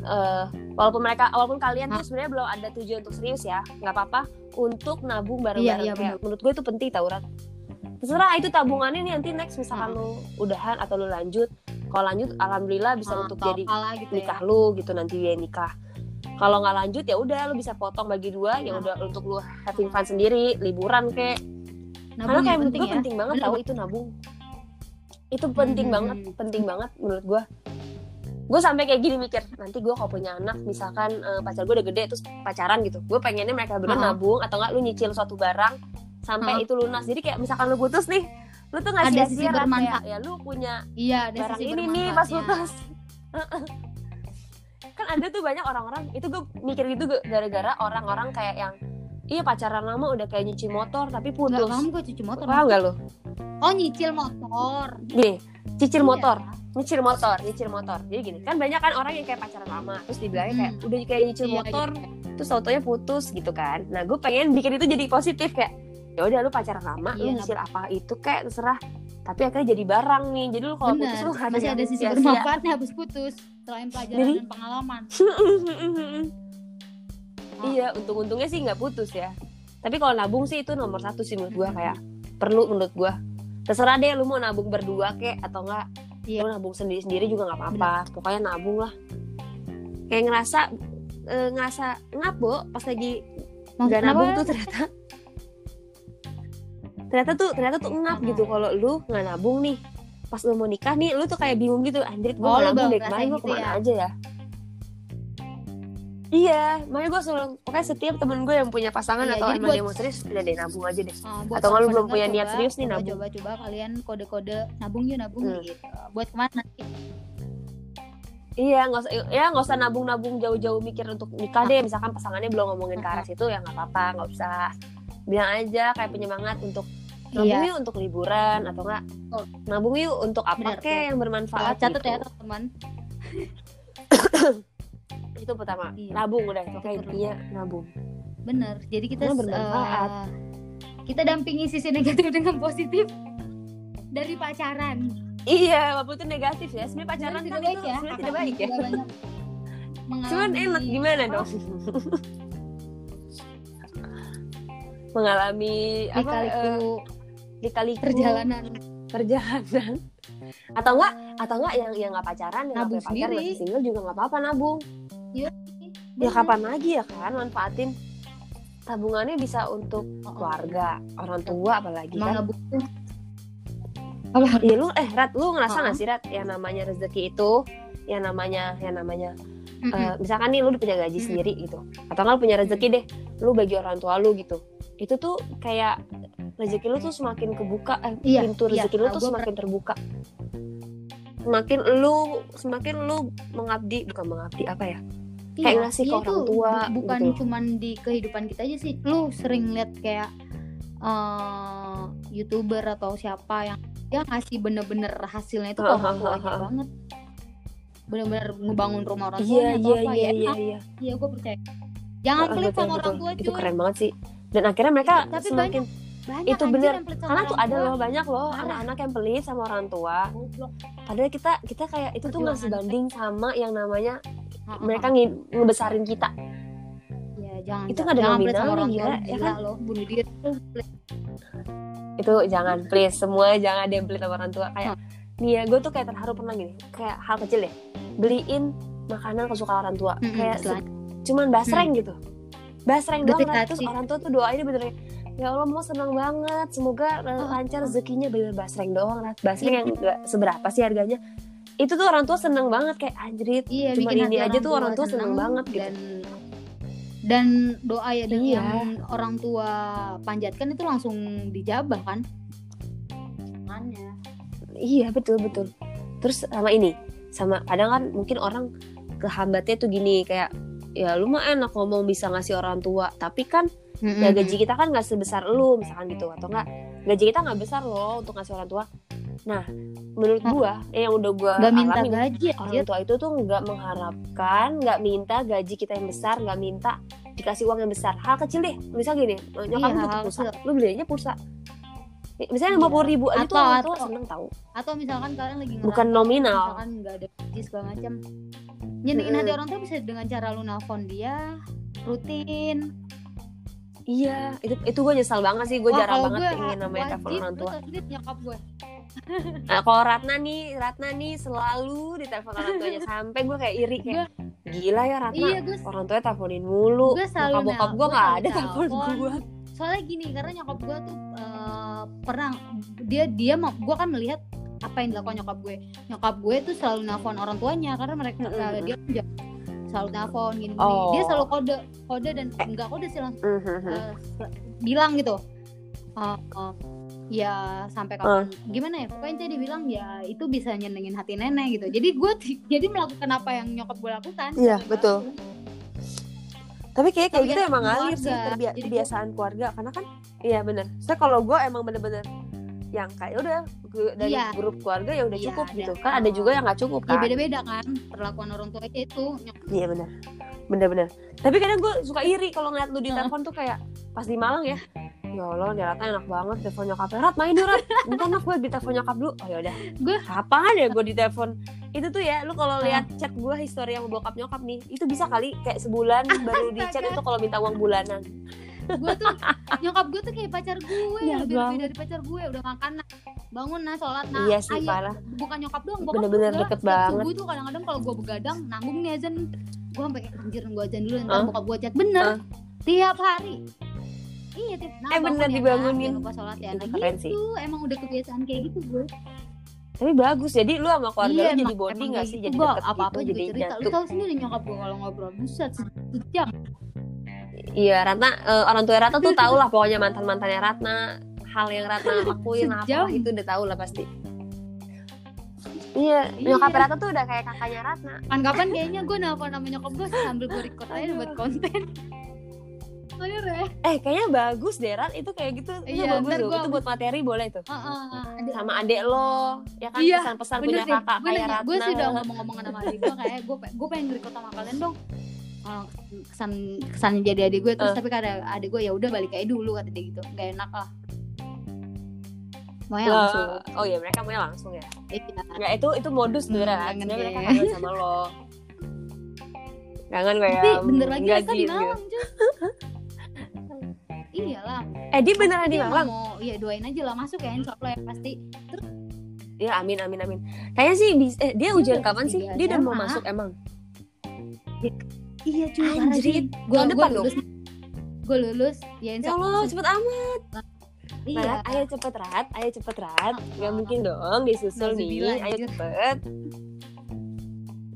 Eh, walaupun mereka walaupun kalian tuh sebenarnya belum ada tujuan untuk serius ya nggak apa-apa untuk nabung Iya, bareng-bareng. Iya, kayak menurut gue itu penting tau Rat. Terserah itu tabungannya nih nanti next misalkan lu udahan atau lu lanjut kalau lanjut alhamdulillah bisa Ah, untuk jadi gitu nikah ya. lu gitu nanti dia nikah kalau nggak lanjut ya udah lu bisa potong bagi dua Ah. ya udah untuk lu having fun sendiri liburan kek Nabung karena kayak yang penting ya. penting banget tau itu nabung itu penting Hmm, banget penting banget menurut gue gue sampai kayak gini mikir nanti gue kalau punya anak misalkan eh, pacar gue udah gede terus pacaran gitu gue pengennya mereka berdua Ha-ha. nabung atau enggak lu nyicil suatu barang sampai Ha. itu lunas jadi kayak misalkan lu putus nih lu tuh nggak Ada sisi sia-sia bermanfaat. ya lu punya Iya, ada barang sisi ini nih pas putus ada tuh banyak orang-orang itu gue mikir gitu gara-gara orang-orang kayak yang iya pacaran lama udah kayak nyuci motor tapi putus paham gue cuci motor. paham gak lu Oh, nyicil motor. gini cicil Iya. motor nyicil motor nyicil motor jadi gini kan banyak kan orang yang kayak pacaran lama terus dibilangnya kayak Hmm. udah kayak nyicil Iya, motor gitu. terus autonya putus gitu kan nah gue pengen bikin itu jadi positif kayak ya udah lu pacaran lama lu Iya, nyicil apa itu kayak terserah tapi akhirnya jadi barang nih. Jadi lu kalau putus lu masih ada sisi sia-sia. bermanfaatnya habis putus selain pelajaran Jadi- dan pengalaman. iya untung-untungnya sih nggak putus ya. Tapi kalau nabung sih itu nomor satu sih menurut gue kayak perlu menurut gue terserah deh lu mau nabung berdua kek atau enggak Iya. lu nabung sendiri-sendiri juga nggak apa-apa. Pokoknya nabung lah. Kayak ngerasa eh, ngerasa ngabo pas lagi Maksud nggak nabung tuh ternyata ternyata tuh ternyata tuh ngap gitu kalau lu nggak nabung nih pas lu mau nikah nih lu tuh kayak bingung gitu anjir gue Oh, nabung deh kemarin gue gitu ke mana ya? aja ya iya makanya gue selalu pokoknya setiap temen gue yang punya pasangan Iya, atau emang buat- dia mau serius udah deh nabung aja deh Ah, buat Atau para belum punya niat coba- serius nih coba, nabung. Coba coba kalian kode-kode nabung yuk nabung Hmm. gitu. Buat ke mana? Iya, nggak usah ya nggak usah nabung-nabung jauh-jauh mikir untuk nikah deh. Misalkan pasangannya belum ngomongin ke arah situ ya nggak apa-apa, nggak usah. Bilang aja kayak penyemangat untuk nabung Iya. yuk untuk liburan atau enggak Oh. nabung yuk untuk apa Benar, kek yang bermanfaat. Catat gitu. ya teman-teman. Itu pertama. Iya. Nabung udah itu kayak intinya nabung. Bener. Jadi kita bermanfaat. kita dampingi sisi negatif dengan positif dari pacaran. Iya, walaupun itu negatif ya. Sebenarnya pacaran kan tidak itu baik ya. sebenarnya tidak baik ya. Cuman enak gimana dong? Mengalami apa? eh, Lika-liku perjalanan perjalanan atau enggak atau enggak yang yang nggak pacaran yang nggak pacar sendiri. masih single juga nggak apa-apa nabung ya Bener. kapan lagi ya kan manfaatin tabungannya bisa untuk Oh, oh. keluarga orang tua apalagi Emang kan butuh. Apa? Iya lu eh Rat lu ngerasa Oh. nggak sih Rat yang namanya rezeki itu yang namanya yang namanya Eh, misalkan nih lu punya gaji sendiri gitu atau nggak punya rezeki deh lu bagi orang tua lu gitu. Itu tuh kayak rezeki lu tuh semakin kebuka eh Iya, pintu iya. rezeki lu Nah, tuh semakin terbuka. Semakin lu semakin lu mengabdi bukan mengabdi apa ya? Kayak Iya, ngasih ke iya orang tuh, tua bu- bukan gitu. cuman di kehidupan kita aja sih. Lu sering lihat kayak eh, youtuber atau siapa yang dia ngasih bener-bener hasilnya itu ke orang tuanya banget bener-bener ngebangun rumah orang iya tuanya atau iya apa iya ya? iya enak. iya. iya gue percaya. Jangan Ah, pelit betul, sama orang betul. tua itu cuy. keren banget sih. Dan akhirnya mereka Tapi semakin banyak itu anjir bener. karena tuh orang ada tua. loh banyak loh anak-anak yang pelit sama orang tua. Padahal kita kita kayak itu tuh nggak sebanding sama yang namanya Ha, ha, mereka nge- ngebesarin kita. Ya jangan Itu nggak ada pelit sama orang tua. gila, ya kan? loh bunuh diri. Itu jangan please semua jangan ada yang pelit sama orang tua. Kayak ya gue tuh kayak terharu pernah gini kayak hal kecil deh beliin makanan kesukaan orang tua Mm-mm, kayak se- cuman basreng gitu basreng doang Rat. terus orang tua tuh doain bener ya Allah mau senang banget semoga uh, Oh, lancar oh. rezekinya bener basreng doang basreng yang gak seberapa sih harganya itu tuh orang tua seneng banget kayak anjrit Iya, bikin ini aja tuh orang tua seneng seneng banget gitu. dan dan doa ya dan Iya. yang orang tua panjatkan itu langsung dijabah kan. Iya betul betul. Terus sama ini, sama kadang kan mungkin orang kehambatnya tuh gini kayak ya lu mah enak ngomong bisa ngasih orang tua, tapi kan ya gaji kita kan nggak sebesar lu misalkan gitu atau enggak gaji kita nggak besar loh untuk ngasih orang tua. Nah, menurut gua eh, yang udah gua Gak minta alamin, gaji orang tua itu tuh nggak mengharapkan, nggak minta gaji kita yang besar, nggak minta dikasih uang yang besar. Hal kecil deh, misal gini, nyokap Iya, lu butuh pulsa, lu belinya pulsa. Misalnya lima puluh ribu aja tuh Atau- orang tua seneng tahu. Atau misalkan kalian lagi Bukan nominal. Misalkan nggak ada gaji segala macam. Nyenengin hati Mm-mm. orang tua bisa dengan cara lu nelfon dia rutin. Iya, itu itu gue nyesal banget sih, gue Wah, jarang banget gue pengen namanya telepon orang tua. nyokap gue. Nah, kalau Ratna nih, Ratna nih selalu ditelepon orang tuanya sampai gue kayak iri kayak gila ya Ratna. Iya, gue Orang tuanya teleponin mulu. Gue selalu Bokap bokap gue nggak ada telepon telepon. gue. Soalnya gini karena nyokap gue tuh eh, pernah dia dia mau gue kan melihat apa yang dilakukan nyokap gue nyokap gue tuh selalu nelfon orang tuanya karena mereka Mm-mm. eh, dia kan selalu nelfon gini, gini. Oh. dia selalu kode kode dan enggak kode sih langsung Mhm. eh, se- bilang gitu Eh, eh, ya sampai kapan gimana ya pokoknya dia bilang ya itu bisa nyenengin hati nenek gitu jadi gue jadi melakukan apa yang nyokap gue lakukan Iya, Sampai betul. langsung. Tapi kayak kayak gitu emang ngalir sih kebiasaan keluarga. Karena kan iya bener. Saya kalau gue emang bener-bener yang kayak udah dari Iya. grup keluarga ya udah Iya, cukup ada. gitu kan ada juga yang nggak cukup ya kan? beda-beda kan perlakuan orang tua itu. Iya bener. Bener-bener. Tapi kadang gue suka iri kalau ngeliat lu di telepon tuh kayak pas di Malang ya ya Allah nih Ratna enak banget telepon nyokapnya. Rat main yuk Rat. Bentar nak gue di telepon nyokap dulu. Oh yaudah Gue- kapan ya gue di telepon itu tuh ya lu kalau Ah. lihat chat gue histori yang bokap nyokap nih itu bisa kali kayak sebulan baru di chat itu kalau minta uang bulanan. Gue tuh nyokap gue tuh kayak pacar gue Iya, lebih lebih dari pacar gue udah makan nah bangun nah sholat nah iya sih ayo. parah. Bukan nyokap doang bokap Bener-bener juga. deket banget. subuh tuh kadang-kadang kalau gue begadang nanggung nih azan gue sampai anjir gue azan dulu ntar Hah? bokap gue chat. Bener. Hah? tiap hari iya tiap nah, Eh, bener ya, dibangunin. lupa sholat ya nah keren gitu sih. emang udah kebiasaan kayak gitu gue tapi bagus jadi lu sama keluarga iya lu jadi bonding gak sih? gitu, jadi deket apa-apa gitu juga jadi cerita. Lu nyatu tahu sendiri nyokap gue kalau ngobrol buset sejam Iya, Ratna eh, orang tua Ratna tuh tau lah pokoknya mantan mantannya Ratna, hal yang Ratna lakuin apa itu udah tahu lah pasti. Iya, nyokap Ratna tuh udah kayak kakaknya Ratna. kapan-kapan kayaknya gue nelfon sama nyokap gue sambil gue record aja buat konten Bener ya? Eh, kayaknya bagus deh Rat, itu kayak gitu. Itu Iya, bagus gua- Itu buat materi boleh tuh. Heeh, ada- Sama adek lo, ya kan Iya, pesan-pesan punya sih kakak gue kayak Ratna. gue sih udah ngomong-ngomongan sama adik gue kayak gue gue pengen record sama kalian dong kesan kesan jadi adik gue terus Eh. tapi kata adik gue ya udah balik aja dulu kata dia gitu gak enak lah Maunya langsung oh iya mereka maunya langsung ya. Iya. Nggak itu itu modus Hmm, tuh Rat. kangen Sebenarnya mereka kangen sama lo. Kangen kayak tapi bener lagi gaji Rasa di gitu. Iyalah Eh, dia beneran di Malang. mau ya doain aja lah masuk ya insya Allah ya pasti Ya amin amin amin. Kayaknya sih eh, dia ujian udah kapan sih? Dia udah mau masuk emang. iya cuy Anjrit. gue gue depan lulus gue lulus ya Ya insya Allah, cepet amat. iya Rat, ayo cepet Rat, ayo cepet Rat. Gak Ah. mungkin dong disusul nih. Ayo cepet.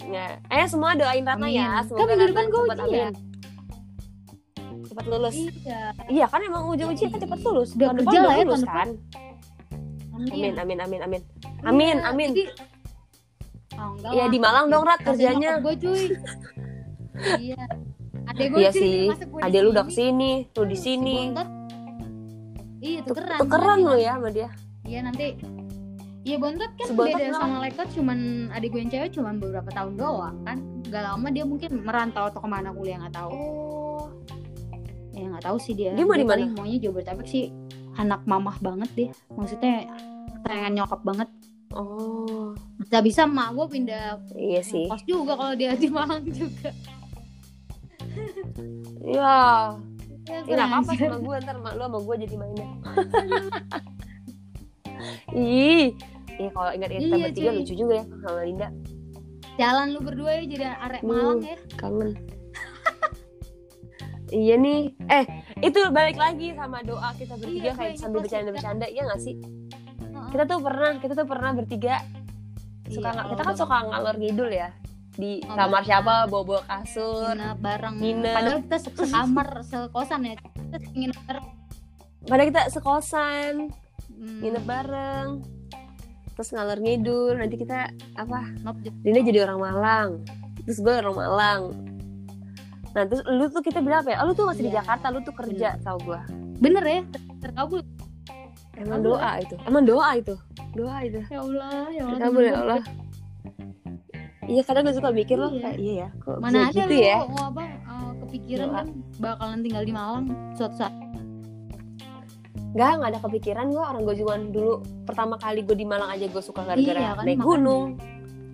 Ya, ayo semua doain Ratna ya. Kan Semoga Ratna depan gua cepet ujian. amin. Cepet lulus. iya Iya kan emang ujung-ujungnya kan cepet lulus. Udah Tahun depan kerja udah lah ya, lulus tahun depan. kan. amin Amin amin amin amin. Amin Iya, amin. jadi- Oh, lah. di Malang dong Rat kerjanya. gue cuy iya adek gue Iya sih. Adek lu udah sini. ke sini, lu di Si sini. Iya tukeran Tukeran lu ya sama dia. iya nanti Iya bontot kan Si Bontot beda sama Lekot cuman adik gue yang cewek cuman beberapa tahun doang kan Gak lama dia mungkin merantau atau ke mana kuliah nggak tahu Oh. Ya nggak tahu sih dia Dia mau di mana? maunya Jabodetabek sih anak mamah banget dia maksudnya sayangan nyokap banget Oh. bisa bisa mak gue pindah Iya sih. kos juga kalau dia di Malang juga Iya. ya, Ih, gak apa-apa sama gue ntar mak lu sama gue jadi mainnya. Ih, Iya kalau ingat-ingat kita Iya, bertiga lucu juga ya sama Linda. jalan lu berdua ya jadi arek Hmm. Malang ya Kangen. iya nih. Eh, itu balik lagi sama doa kita bertiga Iya, kayak sambil pas bercanda-bercanda, iya gak sih? Kita tuh pernah, kita tuh pernah bertiga. Suka Iya, kita kan suka ngalor ngidul ya. Di Oh, kamar bener. siapa bawa-bawa kasur nginep bareng. Nginep. padahal kita se- sekamar sekosan ya. Kita nginep bareng. Padahal kita sekosan Hmm, nginep bareng terus ngalor ngidul. Nanti kita apa. Dinda jadi orang Malang. Terus gue orang Malang nah terus lu tuh kita bilang apa ya? Oh, lu tuh masih di Iya, Jakarta lu tuh kerja tau gue bener ya? Ter- terkabul emang doa itu? Emang doa itu? Doa itu. Ya Allah ya Allah. Kabul ya Allah. Iya kadang gue suka mikir loh Iya. kayak iya. Ya kok mana ada gitu lu ya? mau apa uh, kepikiran Doa. kan bakalan tinggal di Malang suatu saat Nggak, nggak ada kepikiran gue orang gue juga dulu pertama kali gue di Malang aja gue suka gara-gara Iya, kan, naik makanya. gunung.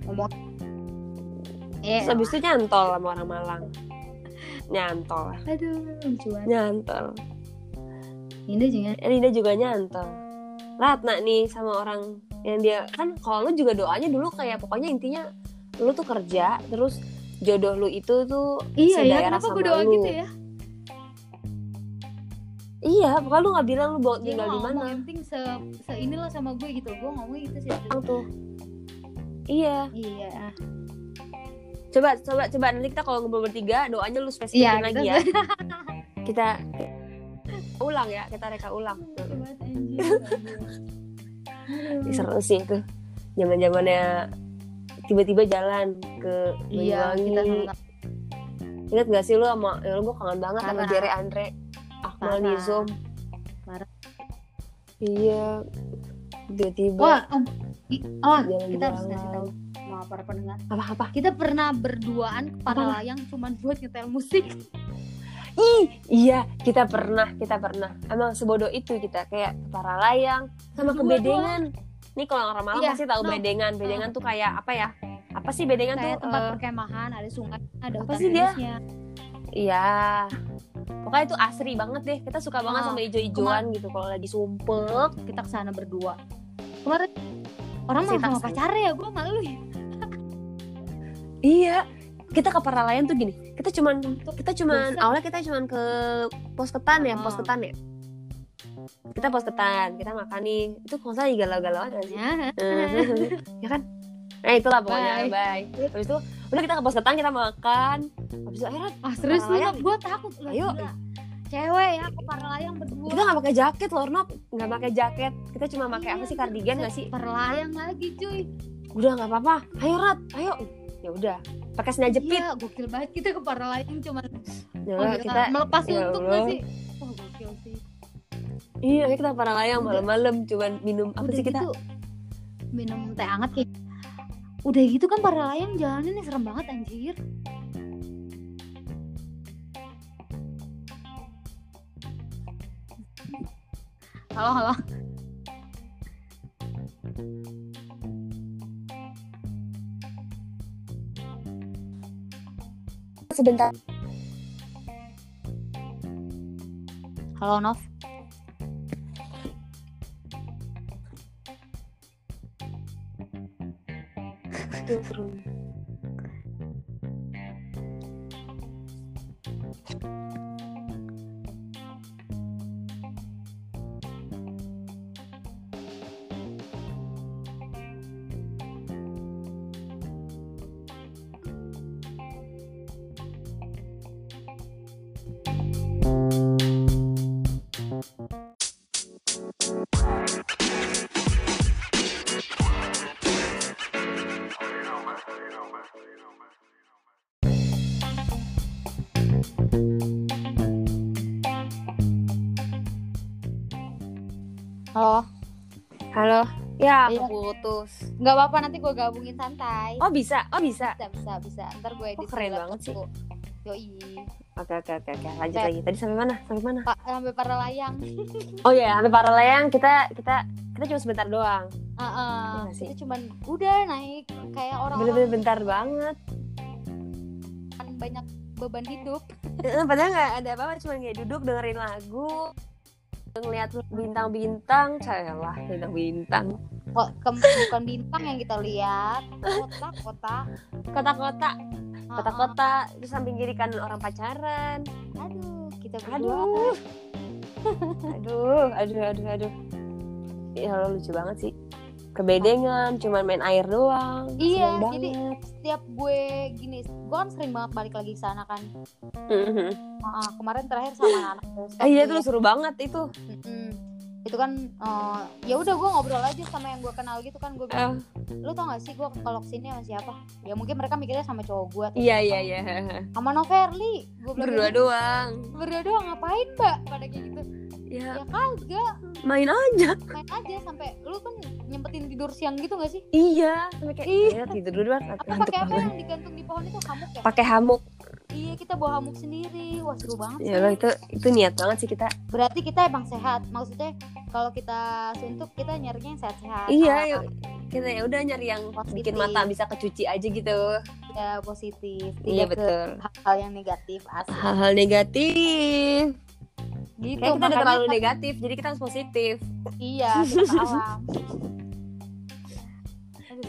Ngomong. Eh terus habis itu nyantol sama orang Malang nyantol. Aduh lucu banget. Nyantol. Ini juga. Rida juga nyantol. Ratna nih sama orang yang dia kan kalau lu juga doanya dulu kayak pokoknya intinya lu tuh kerja terus jodoh lu itu tuh iya ya kenapa gue doa lu. gitu ya? Iya pokoknya lu nggak bilang lu bawa tinggal di mana. yang penting se, se inilah sama gue gitu. Gue ngomong gitu sih. Tuh? Iya. Iya coba coba coba. Nanti kita kalau ngobrol bertiga doanya lu spesifikin iya lagi ya. kita ulang ya kita reka ulang. Seru sih itu. Zaman zamannya tiba-tiba jalan ke iya Banyuwangi. kita sama ingat gak sih lu sama ya lu gue kangen banget sama Parah. Jere Andre Akmal Parah. Nizom. Parah. iya. Tiba-tiba wah oh, i- oh Jalan-jalan. kita harus ngasih tahu sama para pendengar. Apa-apa kita pernah berduaan ke para Apa? layang cuman buat nyetel musik. Ih iya kita pernah kita pernah. Emang sebodoh itu kita kayak para layang sama ke Berdua bedengan nih kalau orang Malang Iya, pasti tahu no. bedengan. Bedengan tuh kayak apa ya? Apa sih bedengan kayak tuh? tempat eh, perkemahan ada sungai ada apa sih dia? iya. Pokoknya itu asri banget deh. Kita suka banget sama ijo-ijoan gitu kalau lagi sumpek. Kita ke sana berdua. Kemarin orang mau sama taksi. pacarnya ya gue malu ya Iya, kita ke Paralayan tuh gini. Kita cuman kita cuman Buset. awalnya kita cuman ke pos ketan ya, pos ketan ya. Kita pos ketan, kita makan nih. Itu kalau saya galau-galauan gak sih? ya ya kan? Nah itulah pokoknya, Bye. bye. Habis itu udah kita ke pos ketan, kita makan. Habis itu akhirnya ah serius lu Paralayan. gue takut Lah, Ayo. gila. cewek ya ke para layang berdua kita nggak pakai jaket loh, Nop. Nggak pakai jaket. Kita cuma pakai apa sih kardigan nggak sih? para layang lagi cuy Udah nggak apa-apa. Ayo Rat, ayo. Ya udah. Pakai sendal jepit. iya gokil banget kita ke para layang cuman Ya, oh, kita melepas ya untuk gak sih wah gokil sih iya kita ke Paralayang Udah. malam-malam cuman minum apa udah sih kita? gitu minum teh hangat kayak udah gitu kan para layang jalannya nih serem banget anjir halo halo Sebentar. halo Nov turun. Ya, Iya. putus. nggak apa-apa nanti gue gabungin santai Oh, bisa. Oh, bisa. bisa bisa bisa ntar gue edit Oh, keren banget sih. yoi Oke, oke, oke, oke. Lanjut lagi. Tadi sampai mana? Sampai mana? pak sampai para layang Oh ya, sampai Paralayang kita kita kita cuma sebentar doang. Iya nggak sih? itu cuman udah naik kayak orang-orang Bener-bener bentar banget. kan banyak beban hidup Padahal nggak ada apa-apa, cuma kayak duduk dengerin lagu, ngeliat bintang-bintang, lah bintang-bintang, kok ke- bukan bintang yang kita lihat. Kota kota kota-kota, Ah, kota-kota, terus samping kiri kanan orang pacaran. aduh kita berdua. Aduh, aduh, aduh, aduh, aduh. Ya lucu banget sih. Kebedengan, cuman main air doang. Iya, jadi setiap gue gini gue kan sering banget balik lagi ke sana kan Mhm. Ah, ah, kemarin terakhir sama anak terus Ah, iya itu seru banget itu. Mm-mm. Itu kan eh, ya udah gue ngobrol aja sama yang gue kenal gitu kan gue bilang Eh, lu tau gak sih gue kalau ke sini sama siapa? Ya mungkin mereka mikirnya sama cowok gue iya iya iya. Sama Noverly gue berdua gitu, doang. berdua doang ngapain mbak? Pada kayak gitu. Ya. Ya kagak. Main aja. Main aja sampai lu kan nyempetin tidur siang gitu gak sih? Iya sampai kayak iya. Tidur dulu apa pakai apa yang digantung di pohon itu? Hamuk ya? Pakai hamuk iya kita bawa hamuk sendiri. Wah seru banget ya itu itu niat banget sih kita. Berarti kita emang sehat. Maksudnya kalau kita suntuk kita nyarinya yang sehat-sehat. Iya Ah, yuk. kita ya udah nyari yang Positif. bikin mata bisa kecuci aja gitu. Ya positif. Iya tidak ke betul. hal yang negatif hal-hal negatif. Gitu kayak kita udah terlalu negatif jadi kita harus positif. Iya kita alam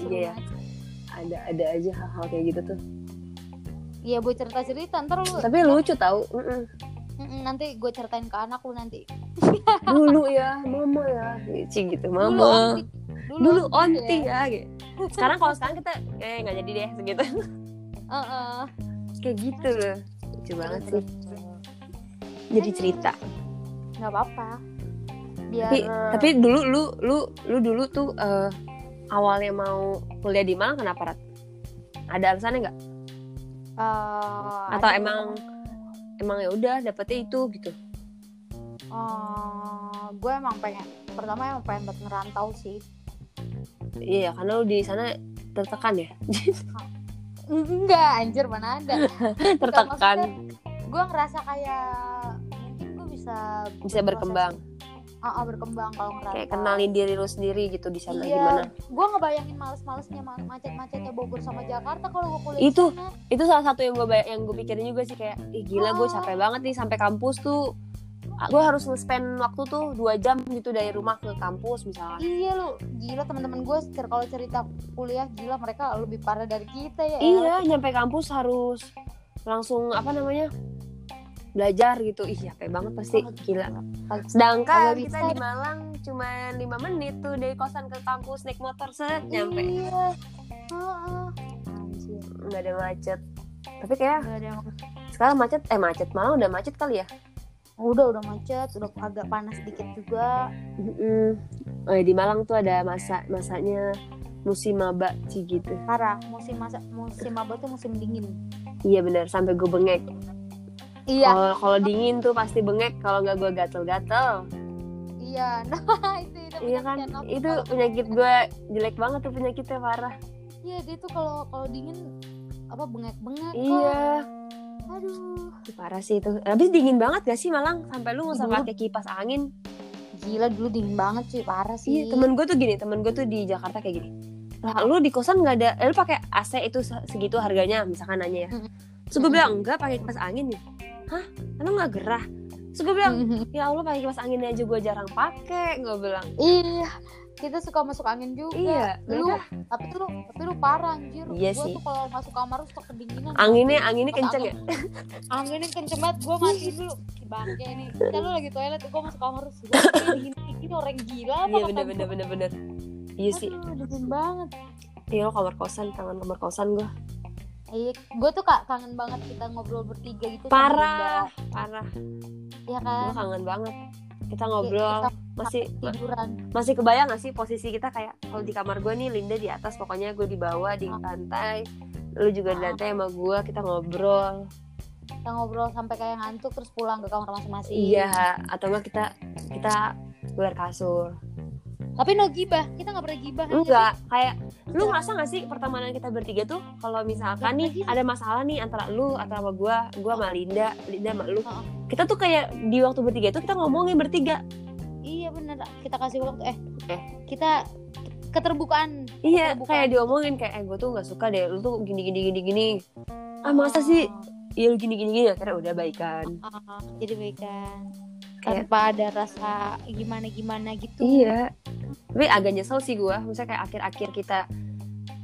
Iya. banget. ada ada aja hal-hal kayak gitu tuh iya gue cerita cerita ntar lu tapi lucu tau. Mm-mm, nanti gue ceritain ke anak lu nanti. Dulu ya mama ya Ci gitu dulu mama onti dulu onti onti ya. gitu. sekarang kalau sekarang kita eh nggak jadi deh segitu. Heeh. kayak gitu loh lucu banget sih. Jadi cerita. Nggak apa-apa. Biar tapi tapi dulu lu lu lu dulu tuh eh, awalnya mau kuliah di Malang kenapa Rat? ada alasannya nggak eh, atau emang emang ya udah dapetnya itu gitu. Eh, gue emang pengen pertama emang pengen buat ngerantau sih. Iya karena lu di sana tertekan ya? Enggak anjir mana ada. Tertekan. Gue ngerasa kayak mungkin gue bisa bisa berkembang ah ah, berkembang kalau ngerantau kayak kenalin diri lu sendiri gitu di sana Iya. gimana gue ngebayangin males-malesnya ma- macet-macetnya Bogor sama Jakarta kalau gue kuliah Itu. sana. itu salah satu yang gue yang gue pikirin juga sih kayak ih gila gue Oh. capek banget nih sampai kampus tuh gue harus nge-spend waktu tuh dua jam gitu dari rumah ke kampus misalnya iya lu gila teman-teman gue kalau cerita kuliah gila mereka lebih parah dari kita ya iya nyampe kampus harus langsung apa namanya belajar gitu. Ih capek banget pasti. Gila. Sedangkan kita bisa. di Malang cuma lima menit tuh dari kosan ke kampus naik motor set nyampe. Iya. Nggak ada macet. Tapi kayak ada sekarang macet eh macet. Malang udah macet kali ya? Udah udah macet. Udah agak panas dikit juga. Mm-mm. Oh ya, di Malang tuh ada masa masanya musim maba sih gitu. parah. Musim masa musim apa tuh musim dingin. Iya benar sampai gue bengek. Iya Kalau kalau dingin tuh pasti bengek. Kalau nggak gue gatel-gatel. iya nah itu itu Iya kan? aku Itu kalau- penyakit gue jelek banget tuh penyakitnya parah. iya dia tuh kalau kalau dingin apa bengek bengek Iya. aduh Parah sih itu. Habis dingin banget gak sih Malang? Sampai lu nggak usah pakai kipas angin. gila dulu dingin banget sih parah sih Iya, temen gue tuh gini, temen gue tuh di Jakarta kayak gini. Lah, lu di kosan nggak ada, eh, lu pakai AC itu se- segitu harganya, misalkan nanya ya. Terus gue bilang enggak pakai kipas angin nih. Hah? Emang nggak gerah? Terus gue bilang Mhm. ya Allah pakai kipas angin aja gue jarang pakai gue bilang. Iya kita suka masuk angin juga. Iya lu mereka tapi lu tapi lu parah anjir. Iya gua sih. tuh kalau masuk kamar suka kedinginan. Anginnya anginnya kenceng ya? anginnya kenceng banget gue mati dulu. Bangke nih kita lu lagi toilet gue masuk kamar terus. Gue dingin dingin orang gila apa iya bener bener bener bener. Iya sih. Dingin banget. Iya lo kamar kosan kangen kamar kosan gue iya gue tuh kak kangen banget kita ngobrol bertiga gitu parah parah. Iya gue kan kangen banget. Kita ngobrol kita masih ma- tiduran. masih kebayang gak sih posisi kita kayak kalau di kamar gue nih Linda di atas pokoknya gue di bawah di lantai lu juga di Ah. lantai sama gue kita ngobrol. Kita ngobrol sampai kayak ngantuk terus pulang ke kamar masing-masing. Iya atau enggak kita kita luar kasur tapi no gibah kita nggak pernah gibah aja enggak kayak lu ngerasa gak sih pertemanan kita bertiga tuh kalau misalkan nih ada masalah nih antara lu atau sama gua gua sama Linda Linda sama lu. Heeh. kita tuh kayak di waktu bertiga itu kita ngomongin bertiga. Iya bener. Kita kasih waktu eh Eh. kita keterbukaan. Iya Keterbukaan. kayak diomongin kayak eh gua tuh nggak suka deh lu tuh gini gini gini gini. Ah masa sih? Iya lu gini gini gini. Akhirnya udah baikan. Ah, jadi baikan Kayak- tanpa ada rasa gimana gimana gitu. Iya. Tapi agak nyesel sih gua. Misalnya kayak akhir-akhir kita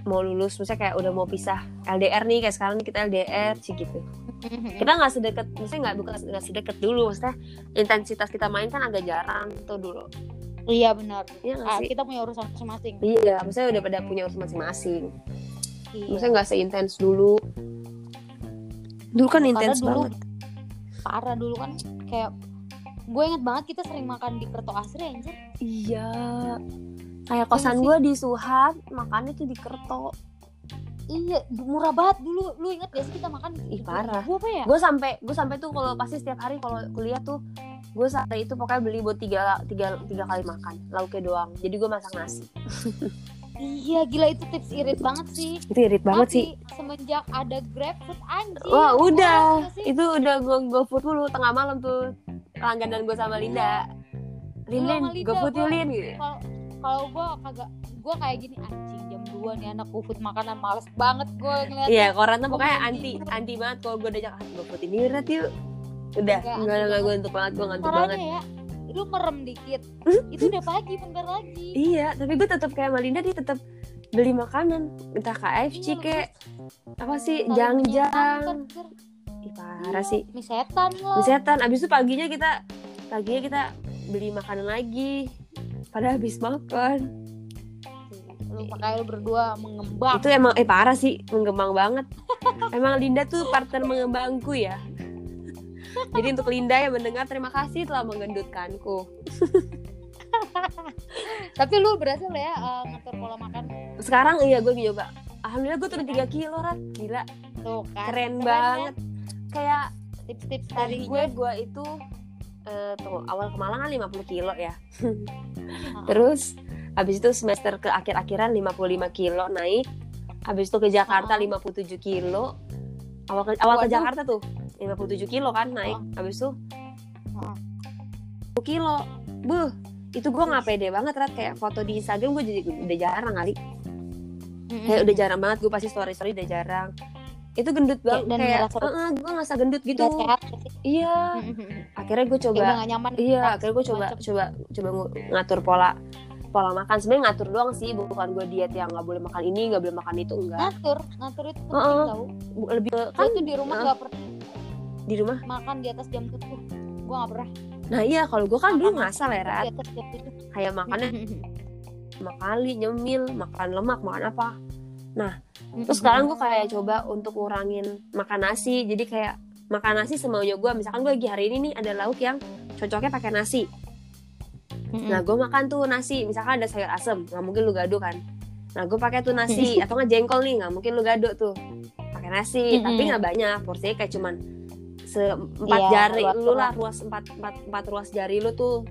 mau lulus misalnya kayak udah mau pisah LDR nih kayak sekarang kita LDR sih gitu. Kita nggak sedekat maksudnya nggak bukan nggak sedekat dulu maksudnya intensitas kita main kan agak jarang tuh dulu. Iya benar. Iya Ah, sih? kita punya urusan masing-masing. Iya maksudnya udah pada punya urusan masing-masing. Iya. maksudnya nggak seintens dulu. Dulu kan intens dulu banget. parah dulu kan kayak gue inget banget kita sering makan di Kerto Asri anjir. Iya. Kayak kosan sih? gue di Suhat, makannya tuh di Kerto. iya murah banget. Dulu lu inget gak sih kita makan Ih, parah. gue apa ya? Gue sampai gue sampai tuh kalau pasti setiap hari kalau kuliah tuh gue sampai itu pokoknya beli buat tiga, tiga, tiga kali makan lauknya doang. Jadi gue masak nasi. Iya gila itu tips irit banget sih. Itu irit banget Tapi sih. semenjak ada GrabFood anjir wah murah udah. itu udah gue GoFood dulu tengah malam tuh langganan gue sama Linda Linda, GoFood yuk gua- Lin gitu. kalau kalau gue kagak gue kayak gini anjing jam 2 nih anak GoFood makanan males banget gue ngeliatnya Iya, koran tuh pokoknya anti anti banget kalau gue diajak ah, GoFood ini berat yuk. Udah, Enggak, enggak gue banget. ngantuk banget, gue ngantuk banget. ya lu merem dikit itu udah pagi bentar lagi Iya, tapi gue tetap kayak Malinda dia tetap beli makanan, entah KFC Iya, kayak apa sih, jang-jang. Ih, parah Iya, sih. mie setan lo Setan, abis itu paginya kita paginya kita beli makanan lagi. Pada habis makan. lu makanya lu berdua mengembang Itu emang eh parah sih, mengembang banget. emang Linda tuh partner mengembangku ya. Jadi untuk Linda yang mendengar terima kasih telah menggendutkanku. tapi lu berhasil ya eh, ngatur pola makan Sekarang iya gue nyoba. Alhamdulillah gue turun 3 kilo Rat. Gila, tuh kan keren ya. banget. Kayak tips-tips tadi gue gue itu eh tunggu awal ke Malang kan 50 kilo ya. Terus habis itu semester ke akhir-akhiran 55 kilo naik. Habis itu ke Jakarta Ah. 57 kilo. Awal ke awal ke. Jakarta tuh 57 kilo kan naik. Habis itu. 10 kilo. Buh, itu gue nggak pede banget Rat kayak foto di Instagram gue jadi udah jarang kali. Kayak udah jarang banget gue pasti story story udah jarang. Itu gendut Kayak- banget dan kayak, "Eh, gue ngerasa gendut gitu. Sehat? Iya. Akhirnya gue coba gak nyaman Iya, Nah, akhirnya gue coba coba coba ng- ngatur pola pola makan. Sebenarnya ngatur doang sih, bukan gue diet yang nggak boleh makan ini, nggak boleh makan itu enggak. ngatur ngatur itu penting Heeh. tau Bu- Lebih kan tuh di rumah Heeh. gak pernah di rumah. makan di atas jam tujuh gue gak pernah Nah iya, kalau gue kan dulu Makan ngasal ya, Rat. Kayak makannya lima kali nyemil, makan lemak, makan apa. Terus sekarang gue kayak coba untuk ngurangin makan nasi. Jadi kayak makan nasi semaunya gue. Misalkan gue lagi hari ini nih ada lauk yang cocoknya pakai nasi. Nah gue makan tuh nasi, misalkan ada sayur asem, nggak mungkin lu gado kan. Nah gue pakai tuh nasi atau nggak jengkol nih, nggak mungkin lu gado tuh. Pakai nasi, tapi nggak banyak, porsinya kayak cuman seempat Iya, jari lu lah, ruas. empat, empat, empat ruas jari lu tuh.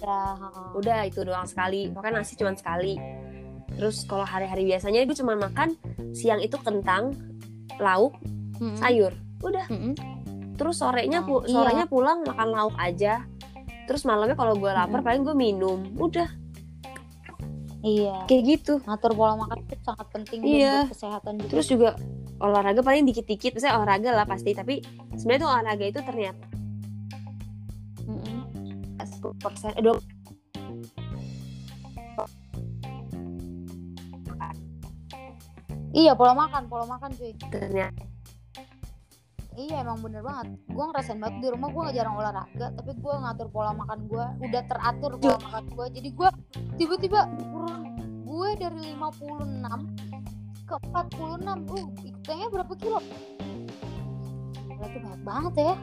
Ya, heeh. Udah itu doang sekali, pokoknya nasi cuman sekali. Terus kalau hari-hari biasanya gue cuma makan siang itu kentang, lauk, Mm-mm. sayur. Udah. Mm-mm. Terus sorenya pu- iya. sorenya pulang makan lauk aja. Terus malamnya kalau gue lapar Mm-mm. paling gue minum. Udah iya kayak gitu. ngatur pola makan itu sangat penting Iya. buat kesehatan juga terus juga olahraga paling dikit-dikit misalnya olahraga lah pasti tapi sebenarnya tuh olahraga itu ternyata Mm-mm. 10 persen eh, 20 iya pola makan pola makan cuy. Ternyata Iya emang bener banget. Gue ngerasain banget di rumah gue gak jarang olahraga Tapi gue ngatur pola makan gue Udah teratur pola makan gue Jadi gue tiba-tiba turun Gue dari 56 ke 46 Uh ikutannya berapa kilo? Gila itu banyak banget ya.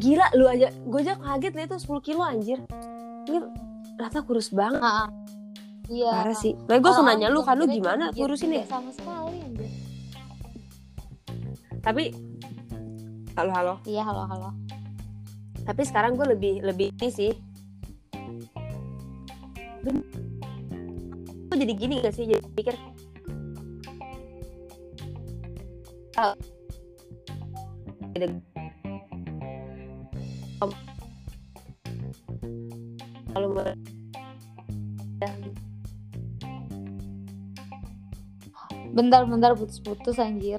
Gila lu aja gue aja kaget lihat tuh 10 kilo anjir ini rata kurus banget. Ha-ha. Iya parah sih. Nah gue langsung nanya lu kan lu gimana ya tidak Sama sekali anjir. Tapi halo halo. Iya halo halo. Tapi sekarang gue lebih lebih ini sih. Gue jadi gini gak sih? Jadi pikir. Ada- Om. Kalau mau Bentar-bentar putus-putus anjir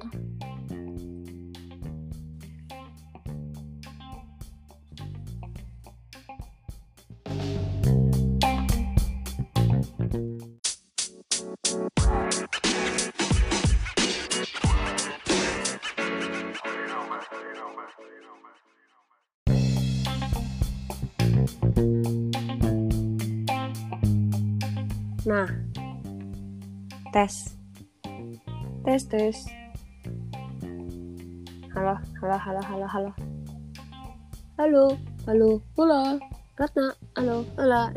tes, tes, tes. halo halo halo halo halo. Halo halo. Halo Ratna. Halo halo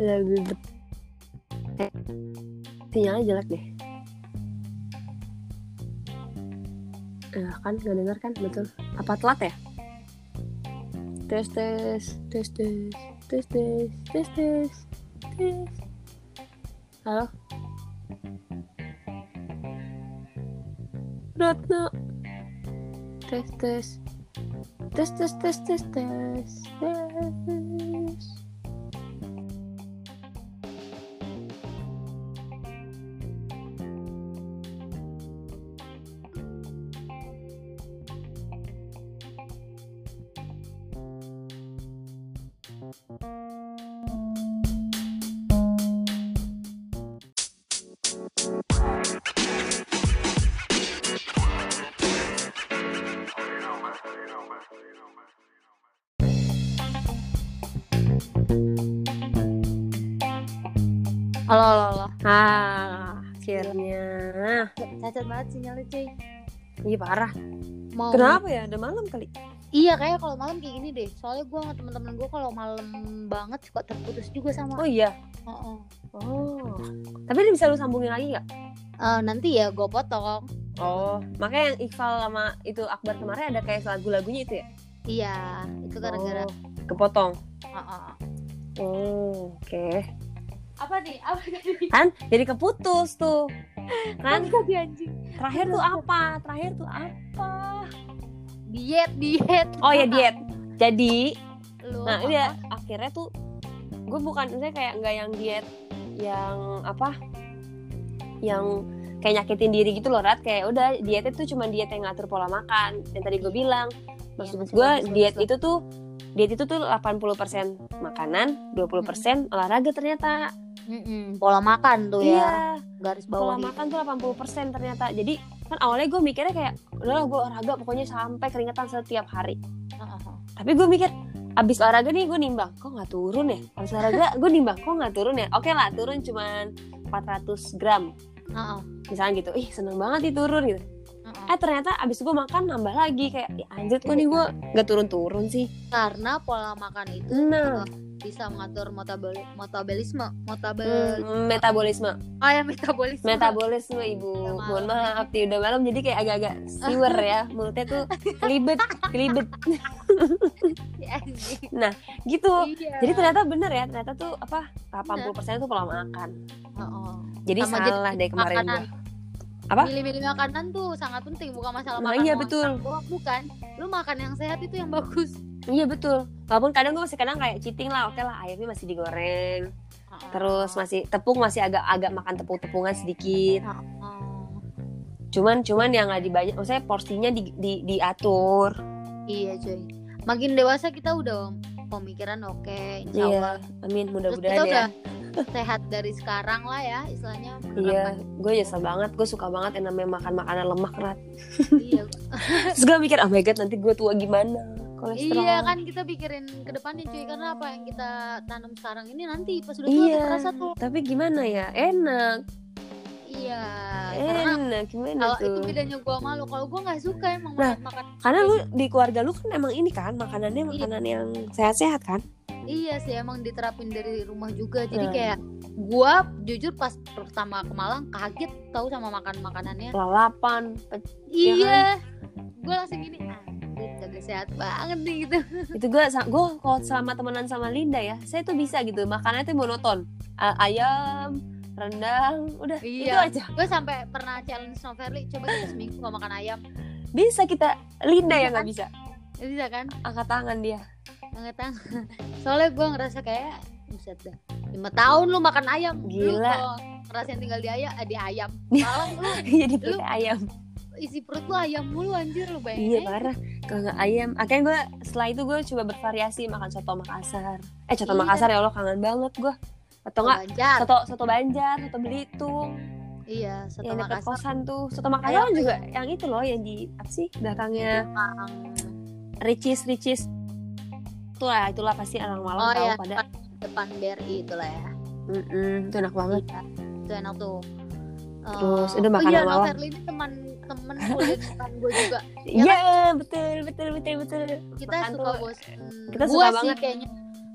eh, sinyalnya jelek deh. Eh, kan nggak dengar kan? Betul. Apa telat ya? Tes tes. Tes tes. Tes tes. Tes tes. Halo Ratna. Tes tes. Tes tes tes tes tes. Tes banget sinyalnya, cuy. iya parah Mau kenapa ya udah malam kali Iya, kayak kalau malam kayak gini deh. Soalnya gue sama temen-temen gue kalau malam banget suka terputus juga sama. oh iya Oh, oh tapi ini bisa lu sambungin lagi nggak Eh, nanti ya gue potong. oh makanya yang Iqbal sama itu Akbar kemarin ada kayak lagu-lagunya itu ya Iya, itu gara-gara. Oh, kepotong Oh, oh. oh oke Apa nih? Apa tadi? kan jadi keputus tuh. Kan? Tadi anjing. terakhir tuh apa? Terakhir tuh apa? Diet, diet. oh ya diet. Jadi Lu nah ini ya akhirnya tuh gue bukan misalnya kayak nggak yang diet yang apa? Yang kayak nyakitin diri gitu loh Rat. Kayak udah dietnya tuh cuma diet yang ngatur pola makan dan tadi gue bilang. Maksud masih gue diet itu tuh diet itu tuh 80% makanan 20% olahraga ternyata Mm-mm, pola makan tuh iya. Ya. Garis pola bawah. gitu. makan tuh 80% ternyata. Jadi kan awalnya gue mikirnya kayak udahlah gue olahraga pokoknya sampai keringetan setiap hari. Oh. tapi gue mikir abis olahraga nih gue nimbang. Kok nggak turun ya? Abis olahraga gue nimbang. Kok nggak turun ya? Oke lah turun cuman 400 gram. Oh. misalnya gitu. Ih seneng banget nih turun gitu. Eh ternyata abis gue makan nambah lagi. Kayak ya anjir kok nih gue nggak turun turun sih. Karena pola makan itu nah bisa mengatur metabol metabolisme, metabol hmm, metabolisme oh ya metabolisme. metabolisme ibu malam. mohon maaf nih udah malam jadi kayak agak-agak siwer ya mulutnya tuh kelibet kelibet Ya, anjing. gitu Iya. jadi ternyata bener ya ternyata tuh apa 80% tuh pola makan Oh, oh. jadi Sama jadi salah deh kemarin makanan. gue Apa? Milih-milih makanan tuh sangat penting bukan masalah Nah, makan iya, betul. Bukan. Lu makan yang sehat itu yang bagus. Iya betul. Walaupun kadang gue masih kadang kayak cheating lah, oke lah ayamnya masih digoreng, terus masih tepung masih agak agak makan tepung-tepungan sedikit. Oh, Cuman cuman yang nggak dibanyak, maksudnya porsinya di, di, diatur. iya cuy. Makin dewasa kita udah pemikiran oke, insya Iya, Allah. amin mudah-mudahan ya. udah sehat dari sekarang lah ya, istilahnya. Iya, gue nyesel banget, gue suka banget yang namanya makan makanan lemak rat. iya. Terus gue mikir, oh my god nanti gue tua gimana? Kolesterol. Iya kan kita pikirin ke depannya cuy karena apa yang kita tanam sekarang ini nanti pas udah tua Iya, tuh terasa tuh. tapi gimana ya? Enak, Iya. Enak gimana kalau itu tuh? bedanya gua malu kalau gua nggak suka emang Nah, makan makan Karena lu di keluarga lu kan emang ini kan makanannya Iya. makanan yang sehat-sehat kan? Iya sih emang diterapin dari rumah juga. Jadi Nah. kayak gua jujur pas pertama ke Malang kaget tahu sama makan makanannya. Lalapan, Iya. Gua langsung gini, anjir kagak sehat banget nih gitu. itu gue gue kalau selama temenan sama Linda ya saya tuh bisa gitu makannya tuh monoton ayam rendang udah itu Iya. aja Gue sampai pernah challenge sama Verly, coba kita seminggu gak makan ayam. bisa kita Linda yang nggak kan? bisa Ya, Bisa kan? angkat tangan dia Angkat tangan. Soalnya gua ngerasa kayak Buset dah lima tahun lu makan ayam Lu Gila. kalau ngerasain tinggal di ayam eh, di ayam Malang lu jadi pakai ayam isi perut lu ayam mulu anjir lu bayangin. Iya parah. Nggak ayam. Akhirnya gue setelah itu gue coba bervariasi makan soto Makassar. Eh soto Iya. Makassar ya Allah kangen banget gue atau enggak soto soto Banjar soto Belitung. Iya, soto yang Makassar. kosan tuh. Soto Makassar Ayam. juga yang itu loh yang di apa sih belakangnya? Ricis Ricis. Itulah itulah pasti orang Malang Oh tahu ya, pada. depan, BRI itulah ya. Mm-mm, itu enak banget. Iya, itu enak tuh. Terus Eh, udah makan oh iya, malam. Noverly ini teman temen kuliah gue juga. Iya, betul, betul, betul, betul. Kita Makan suka tuh, bosen. kita Gua suka sih banget. kayaknya.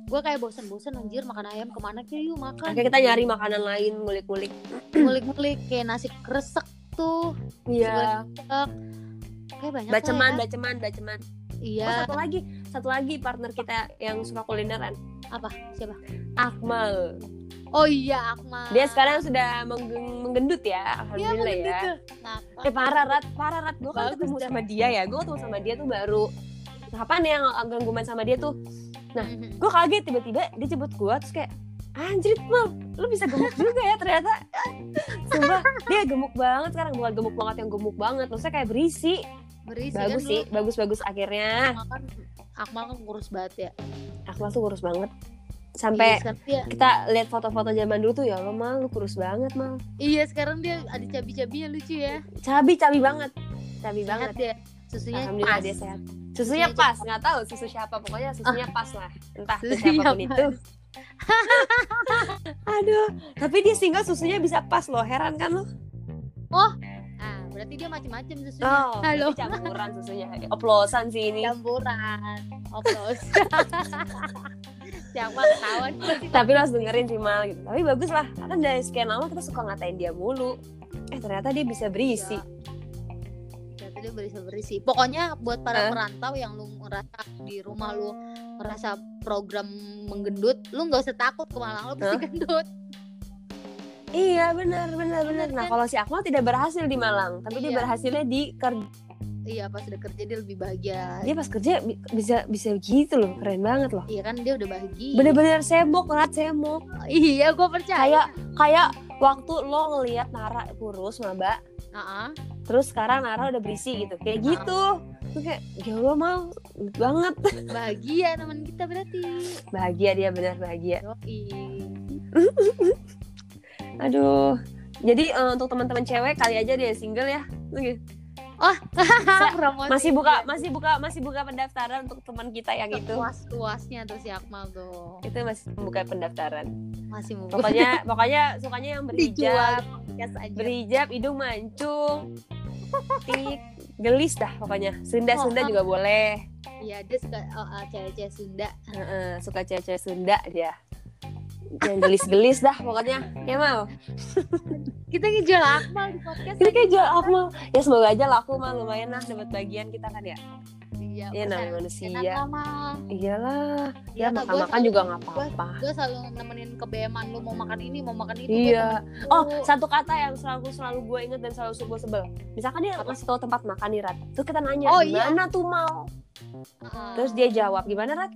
Gue kayak bosen-bosen anjir makan ayam ke mana kayak yuk makan. Akhirnya kita nyari makanan lain, ngulik-ngulik. ngulik-ngulik kayak nasi kresek tuh. Iya. Kayak banyak Baceman, ya. baceman, baceman. Iya. Oh, satu lagi, satu lagi partner kita yang suka kulineran, Apa? Siapa? Akmal. Oh iya Akmal. Dia sekarang sudah menggen- menggendut ya, Iya, alhamdulillah ya. begitu. Nah, Eh parah rat, parah rat. Gue kan ketemu sama dia ya, gue ketemu sama dia tuh baru kapan ya yang main sama dia tuh Nah, Mhm. gue kaget tiba-tiba dia jemput gue terus kayak anjir mal lu bisa gemuk juga ya ternyata sumpah dia gemuk banget sekarang bukan gemuk banget yang gemuk banget maksudnya kayak berisi berisi bagus kan sih bagus-bagus akhirnya Akmal kan Akmal kan kurus banget ya. Akmal tuh kurus banget. Iya, sampai sekarang dia, kita lihat foto-foto zaman dulu tuh ya lo mal lu kurus banget mal. Iya sekarang dia ada cabi-cabinya lucu ya. cabi cabi banget. Cabi banget. Sehat dia. Susunya alhamdulillah pas. dia sehat. Susunya Susunya pas nggak tahu susu siapa. Pokoknya susunya pas lah. Entah Susunya siapa pun pas. itu. Aduh tapi dia single susunya bisa pas loh. Heran kan lo Ah, berarti dia macam-macam susunya. Oh, Halo. campuran susunya. Oplosan sih ini. Campuran. Oplos. Siapa ketahuan Tapi lo harus dengerin sih Mal gitu. Tapi bagus lah. Karena dari sekian lama kita suka ngatain dia mulu. Eh ternyata dia bisa berisi. Ternyata dia berisi-berisi. Pokoknya buat Eh? para perantau yang lu ngerasa di rumah lu ngerasa program menggendut, lu nggak usah takut ke Malang, lu pasti Hah? gendut. Iya benar benar benar. Bener Nah kan? kalau si Akmal tidak berhasil di Malang, tapi dia Iya. berhasilnya di kerja. Iya, pas udah kerja dia lebih bahagia. Dia pas kerja bi- bisa bisa gitu loh, keren banget loh. Iya kan dia udah bahagia. Bener-bener semok, rat semok. Iya, gue percaya. Kayak kayak waktu lo ngelihat Nara kurus maba, Heeh. terus sekarang Nara udah berisi gitu, kayak gitu. Tuh kayak ya Allah mal banget. bahagia teman kita berarti. Bahagia dia benar bahagia. Yoi. Aduh. Jadi eh, untuk teman-teman cewek kali aja dia single ya. Oke. Promosi Masih buka masih buka masih buka pendaftaran untuk teman kita yang itu. Puas-puasnya tuh si Akmal tuh. Itu masih membuka pendaftaran. Masih mau Pokoknya pokoknya sukanya yang berhijab, aja. berhijab, hidung mancung, tik, gelis dah pokoknya. Sunda-sunda Oh, juga boleh. Iya, dia suka oh, uh, cewek-cewek Sunda. Heeh, suka cewek-cewek Sunda dia. Yang gelis-gelis dah pokoknya. Ya mau. Kita ngejual Akmal di podcast. Ini kayak jual Akmal. Ya semoga aja laku mah lumayan lah dapat bagian kita kan ya. Iya, Iya, namanya manusia. Iyalah. Iya, Ya Kak, gua makan-makan selalu- juga nggak apa-apa. Gue selalu nemenin ke BM-an lu mau makan ini, mau makan itu. Iya. Oh, satu kata yang selalu selalu gue inget dan selalu gue sebel. Misalkan dia ngasih tahu tempat makan nih, Rat. Terus kita nanya, Oh, iya. gimana tuh mau? Heeh. Terus dia jawab, gimana, Rat?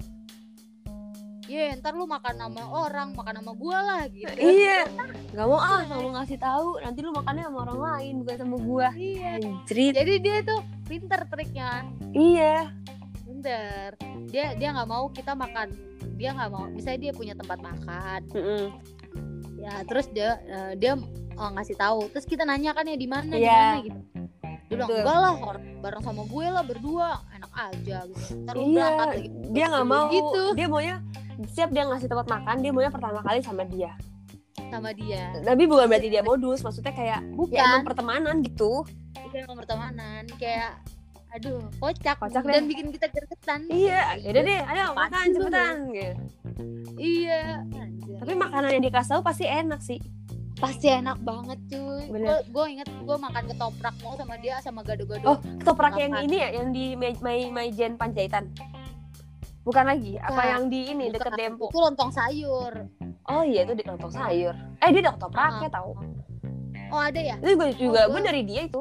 Iya, ntar lu makan sama orang, makan sama gua lah gitu. iya. Gak mau ah, gak mau ngasih tahu. Nanti lu makannya sama orang lain, bukan sama gua. Iya. Anjrit. Jadi dia tuh pinter triknya. Iya. Pinter. Dia dia nggak mau kita makan. Dia nggak mau. Misalnya dia punya tempat makan. Mm-mm. Ya, terus dia eh, dia eh, ngasih tahu. Terus kita nanya kan ya di mana, di Iya. mana gitu. Dia bilang, enggak lah, bareng sama gue lah berdua, enak aja gitu. Ntar lu Iya. berangkat lagi. Dia nggak mau. Gitu Dia maunya setiap dia ngasih tempat makan, dia maunya pertama kali sama dia. sama dia. Tapi bukan berarti dia modus, maksudnya kayak Bukan. ya emang pertemanan gitu. Itu emang pertemanan kayak aduh kocak, Kocak dan deh. bikin kita gergetan Iya, yaudah deh, ayo makan cepetan. Gitu. iya anjir. Tapi makanan yang dikasih tahu pasti enak sih. pasti enak banget cuy gue inget gue makan ketoprak mau sama dia sama gado-gado Oh, ketoprak yang ini ya, yang di Maijen Panjaitan. Bukan lagi, apa Bukan. yang di ini Bukan, deket Dempo. itu lontong sayur Oh iya itu di lontong sayur. Eh dia ada ketopraknya tahu. oh ada ya Itu gue juga, Oh, gue dari dia itu.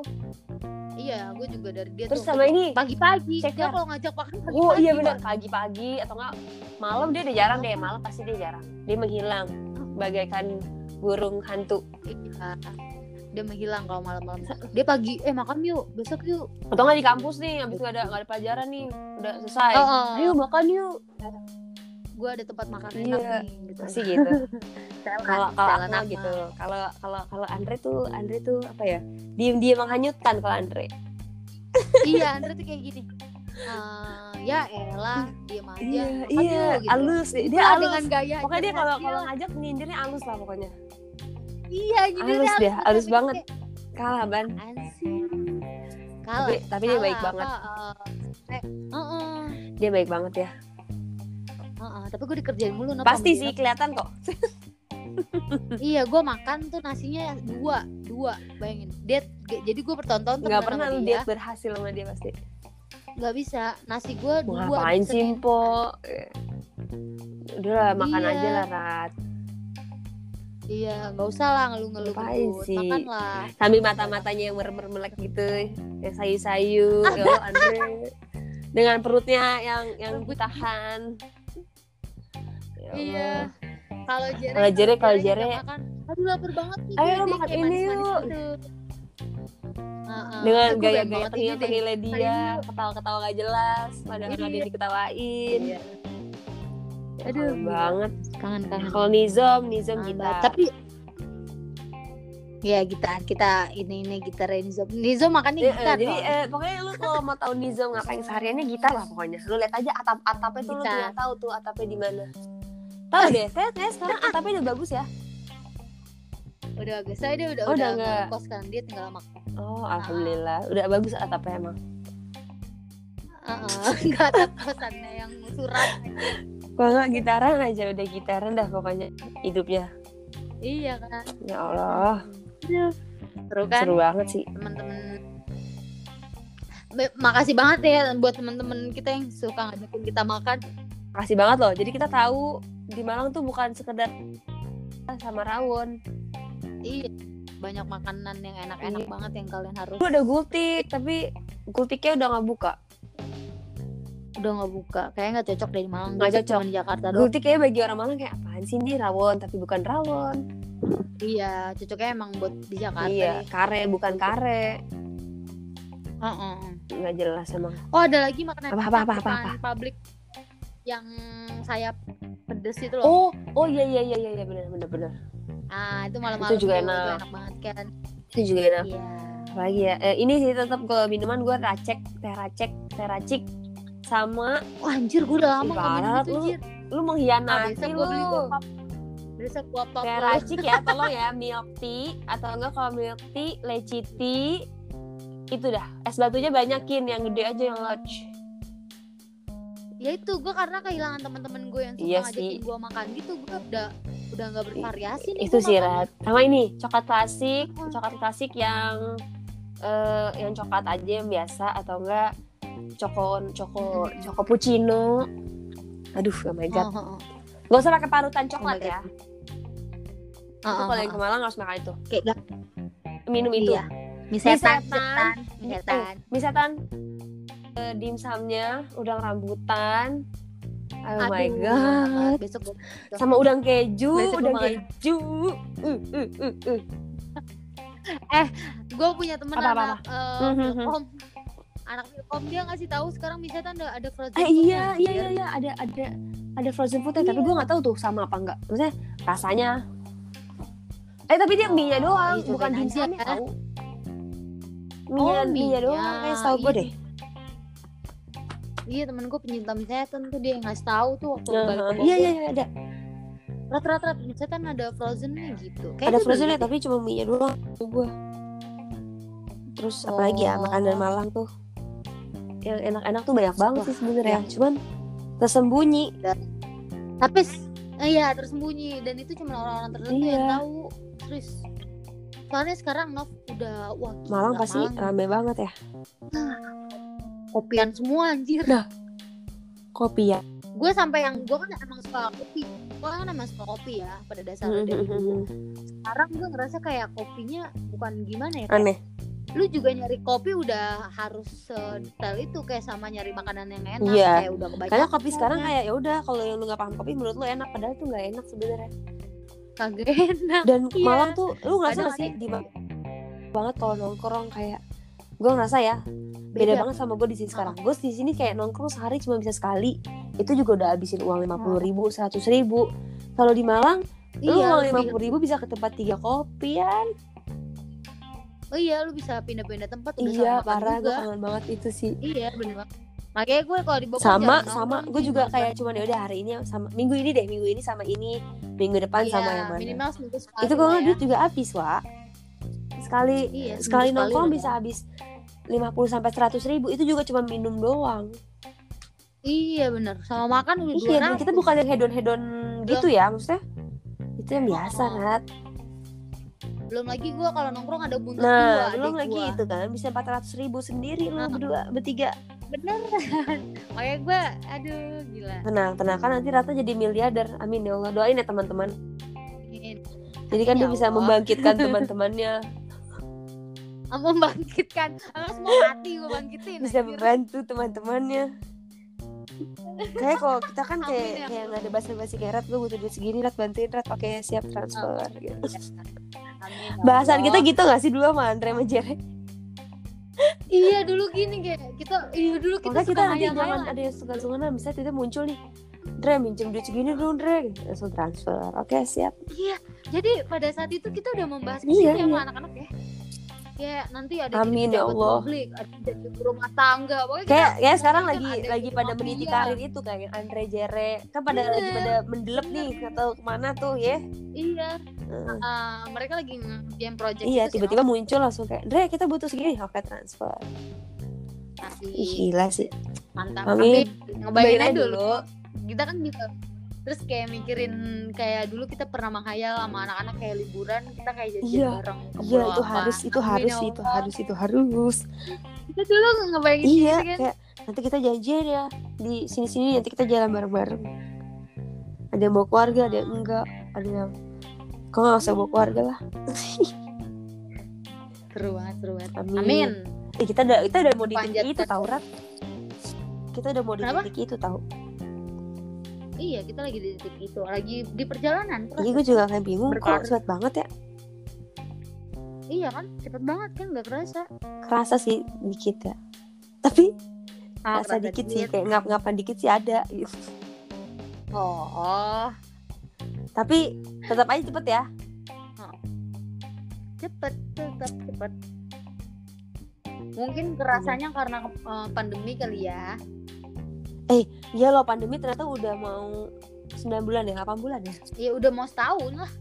iya gue juga dari dia Terus tuh sama ini. pagi-pagi Ceker. dia kalau ngajak makan pagi-pagi Oh iya benar pagi-pagi atau enggak malam dia udah jarang deh malam pasti dia jarang dia menghilang bagaikan burung hantu iya dia menghilang kalau malam-malam. Dia pagi eh makan yuk besok yuk. Atau nggak di kampus nih habis itu nggak ada nggak ada pelajaran nih udah selesai. Oh, oh. ayo makan yuk. Gue ada tempat makan Iya. enak nih gitu. Pasti gitu. Kalau kalau aku gitu kalau kalau kalau Andre tuh Andre tuh apa ya diem diem menghanyutkan kalau Andre. Iya Andre tuh kayak gini. Eh, ya elah diem aja iya iya yuk, gitu. alus. Dia Dia alus. dengan gaya pokoknya dia kalau kalau ngajak nyindirnya alus lah pokoknya iya nyindirnya halus dia, halus banget. kayak kalah ban. Kalah. tapi tapi dia Kalah, baik banget apa, eh, eh, uh-uh, dia baik banget ya uh-uh. Tapi gue dikerjain mulu Nop, pasti sih dia. kelihatan kok Iya, gue makan tuh nasinya dua, dua. Bayangin. Diet, jadi gue bertonton nggak pernah lu diet berhasil sama dia pasti Gak bisa. Nasi gue dua. ngapain di sih Senin. po udah lah makan Iya. aja lah rat Iya, gak usah lah ngeluh-ngeluh sih? Makan lah. sambil mata-matanya yang merem-merem gitu yang sayu-sayu ya Andre dengan perutnya yang yang ditahan Ya. Iya. Kalau jere, Kalau Jere, kalau Jere nggak makan. Aduh lapar banget nih. Ayo, dia makan ini yuk. gitu. Dengan gaya-gaya tengil-tengilnya dia ketawa-ketawa gak jelas padahal nggak ada yang diketawain Iya. Ya, Aduh, kangen banget Kangen-kangen. kalau Nizam Nizam Kangen kita. Tapi Ya gitar kita ini ini gitar Nizam. Nizam makannya Eh, eh, gitar. jadi eh, pokoknya lu kalau mau tahu Nizam ngapain sehariannya gitar lah pokoknya lu lihat aja atap atapnya tuh lu Gitar. tinggal tahu tuh atapnya di mana tahu deh saya saya sekarang atapnya udah bagus ya udah agak saya dia udah Oh, udah udah nggak. nggak kos kan dia tinggal makan. oh alhamdulillah udah bagus atapnya emang Heeh. Enggak ada kosannya yang surat. Kalau nggak gitaran aja udah gitaran dah pokoknya hidupnya iya kan. ya Allah Seru kan seru banget sih teman-teman. Makasih banget ya buat teman-teman kita yang suka ngajakin kita makan. makasih banget loh jadi kita tahu di Malang tuh bukan sekedar sama rawon Iya. Banyak makanan yang enak-enak Iya. banget yang kalian harus lu ada gultik tapi gultiknya udah nggak buka udah nggak buka. Kayaknya nggak cocok di Malang. Nggak Cocok di Jakarta doang. gultik kayaknya bagi orang Malang kayak apaan sih ini rawon tapi bukan rawon Iya, cocoknya emang buat di Jakarta. iya nih. kare bukan kare Heeh. nggak jelas emang Oh ada lagi makanan Apa, apa, apa, apa, makanan publik yang sayap pedes itu loh. oh oh iya iya iya iya iya, benar benar benar Ah itu malam-malam Itu juga enak. Itu enak banget kan. itu juga enak Iya. lagi ya eh, ini sih tetap ke minuman gue racek teh racek teh racik sama Wah anjir gue udah lama Ih, nggak minum parah itu lu. anjir. lu Ah, mengkhianati besok lu beli pop Besok gua pop lu. racik ya tolong ya milk tea atau enggak kalau milk tea leci tea itu dah es batunya banyakin yang gede aja yang large Ya itu gue karena kehilangan teman-teman gue yang suka Iya ngajakin sih. gue makan gitu gue udah udah nggak bervariasi nih itu sih. Rat sama ini coklat klasik coklat klasik yang eh yang coklat aja yang biasa atau enggak cokon coko Hmm. coko puccino aduh oh my god Oh, oh, oh. Gak usah pakai parutan coklat my ya itu Oh, oh, kalau yang oh. ke Malang harus makan itu kayak minum itu Iya. mie setan, setan. mie setan. Eh, eh, dimsumnya udang rambutan oh my Aduh, god besok sama udang keju Besok udang makan. keju uh, uh, uh, uh. gue punya temen Apa, apa, anak eh, Hmm, hmm, hmm. Anak Vilkom dia ngasih tahu sekarang bisa ada ada frozen Eh, iya iya iya iya ada ada ada frozen foodnya tapi Iya. gue nggak tahu tuh sama apa enggak maksudnya rasanya. Eh tapi dia Oh, mie nya doang iya, bukan dimsumnya ya. tahu mie nya Oh, mie nya doang kayak setahu gue deh. Iya temen gue pencinta mie setan tuh dia yang ngasih tahu tuh waktu Nah, balik ke iya Bogor. iya iya ada. Rata-rata mie setan ada frozennya gitu. Ada Kayaknya frozennya beli tapi cuma mie nya doang gue terus apalagi ya Oh. makanan Malang tuh yang enak-enak tuh banyak banget Wah, sih sebenarnya. iya. cuman tersembunyi. Tapi s- eh, iya tersembunyi. Dan itu cuma orang-orang tertentu Iya. yang tahu. Terus soalnya sekarang Nov udah wah gila, Malang pasti Malang rame banget ya. Kopian semua anjir. Kopi ya gue sampai yang gue kan emang suka kopi. Gue kan emang suka kopi ya pada dasarnya. Dari dulu sekarang gue ngerasa kayak kopinya bukan gimana ya kayak aneh lu juga nyari kopi udah harus sedetail itu kayak sama nyari makanan yang enak Iya. kayak udah kebanyakan karena kopi sekarang kayak ya udah kalau yang lu nggak paham kopi menurut lu enak. Padahal tuh nggak enak sebenarnya. Kagak enak. Dan Iya. Malang tuh lu ngerasa gak sih di banget kalau nongkrong kayak gue ngerasa ya beda, banget sama gue di sini sekarang. Gue di sini kayak nongkrong sehari cuma bisa sekali. Itu juga udah habisin uang lima puluh ribu seratus ribu. Kalau di Malang lu iya uang lu lima bi- puluh ribu bisa ke tempat tiga kopi ya oh iya lu bisa pindah-pindah tempat udah iya parah gue kangen banget itu sih. Iya bener banget. Makanya gue kalau di Bogor sama sama. gue juga kayak cuman ya udah hari ini sama minggu ini deh minggu ini sama ini minggu depan iya, sama yang mana. minimal seminggu sekali itu kalau ya. duit juga habis wa. Sekali Iya, sekali nongkrong bisa habis. 50 sampai 100 ribu. Itu juga cuma minum doang. Iya bener. Sama makan udah iya dan 200. kita bukan yang hedon hedon gitu ya maksudnya? Itu yang biasa Oh. Nat Belum lagi gue kalau nongkrong ada buntut nah dua. belum lagi gua. itu kan bisa 400 ribu sendiri lu Nah. berdua bertiga Bener. Makanya gue, aduh gila. tenang tenang kan nanti Rata jadi miliarder amin ya Allah doain ya teman-teman jadi kan Ya dia bisa Allah. membangkitkan teman-temannya Membangkitkan. Emang semua mati gue bangkitin. bisa anjir. membantu teman-temannya kayak kalau kita kan kayak ya kayak nggak ada basa-basi kayak Rat gue butuh duit segini Rat bantuin Rat oke siap transfer gitu. Amin, ya bahasan Allah. kita gitu gak sih dulu sama Andre sama Jere? Iya dulu gini kayak kita iya dulu kita suka kita nanti jangan ada yang suka sunganan Misalnya tiba muncul nih. Dre minjem duit segini dong Dre Langsung transfer. Oke siap. Iya, jadi pada saat itu kita udah membahas Iya, situ ya sama iya. anak-anak ya. Kayak nanti ada Amin, jadi ya Allah. publik, ada ibu rumah tangga. Pokoknya Kayak kita kayak sekarang kan lagi ada lagi pada meniti karir itu kayak Andre Jere Kan pada Bener. lagi pada mendelep nih Atau ke mana tuh ya Iya, Heeh. ah, mereka lagi nge-game project Iya itu sih, tiba-tiba muncul langsung kayak Dre kita butuh segini Oke transfer Asik. Ih, Gila sih mantap. Amin. Tapi ngebayangin aja dulu. Kita kan gitu. Terus kayak mikirin kayak dulu kita pernah menghayal sama anak-anak kayak liburan kita kayak jajan Iya. bareng ke Iya itu apa. harus Itu harus ya Itu harus Itu harus Kita dulu ngebayangin Iya gitu kan. kayak Nanti kita janjian ya Di sini-sini nanti kita jalan bareng-bareng Ada yang bawa keluarga Ada yang enggak Ada yang Kok gak usah bawa keluarga lah Seru banget, seru banget. Amin. Amin. Eh, kita udah kita udah mau di itu ke- tau Rat kita udah mau di itu tau Iya, kita lagi di titik itu, lagi di perjalanan. iya gue juga kayak bingung kok Berkarir. cepet banget ya Iya kan, cepet banget kan, nggak kerasa. kerasa sih dikit ya tapi Ah, kerasa dikit sih kayak ngap-ngapan dikit sih ada gitu. Oh, tapi tetap aja cepet ya cepet, tetap cepet. Mungkin kerasanya karena eh, pandemi kali ya. Iya loh pandemi ternyata udah mau 9 bulan ya 8 bulan ya? Ya udah mau setahun lah.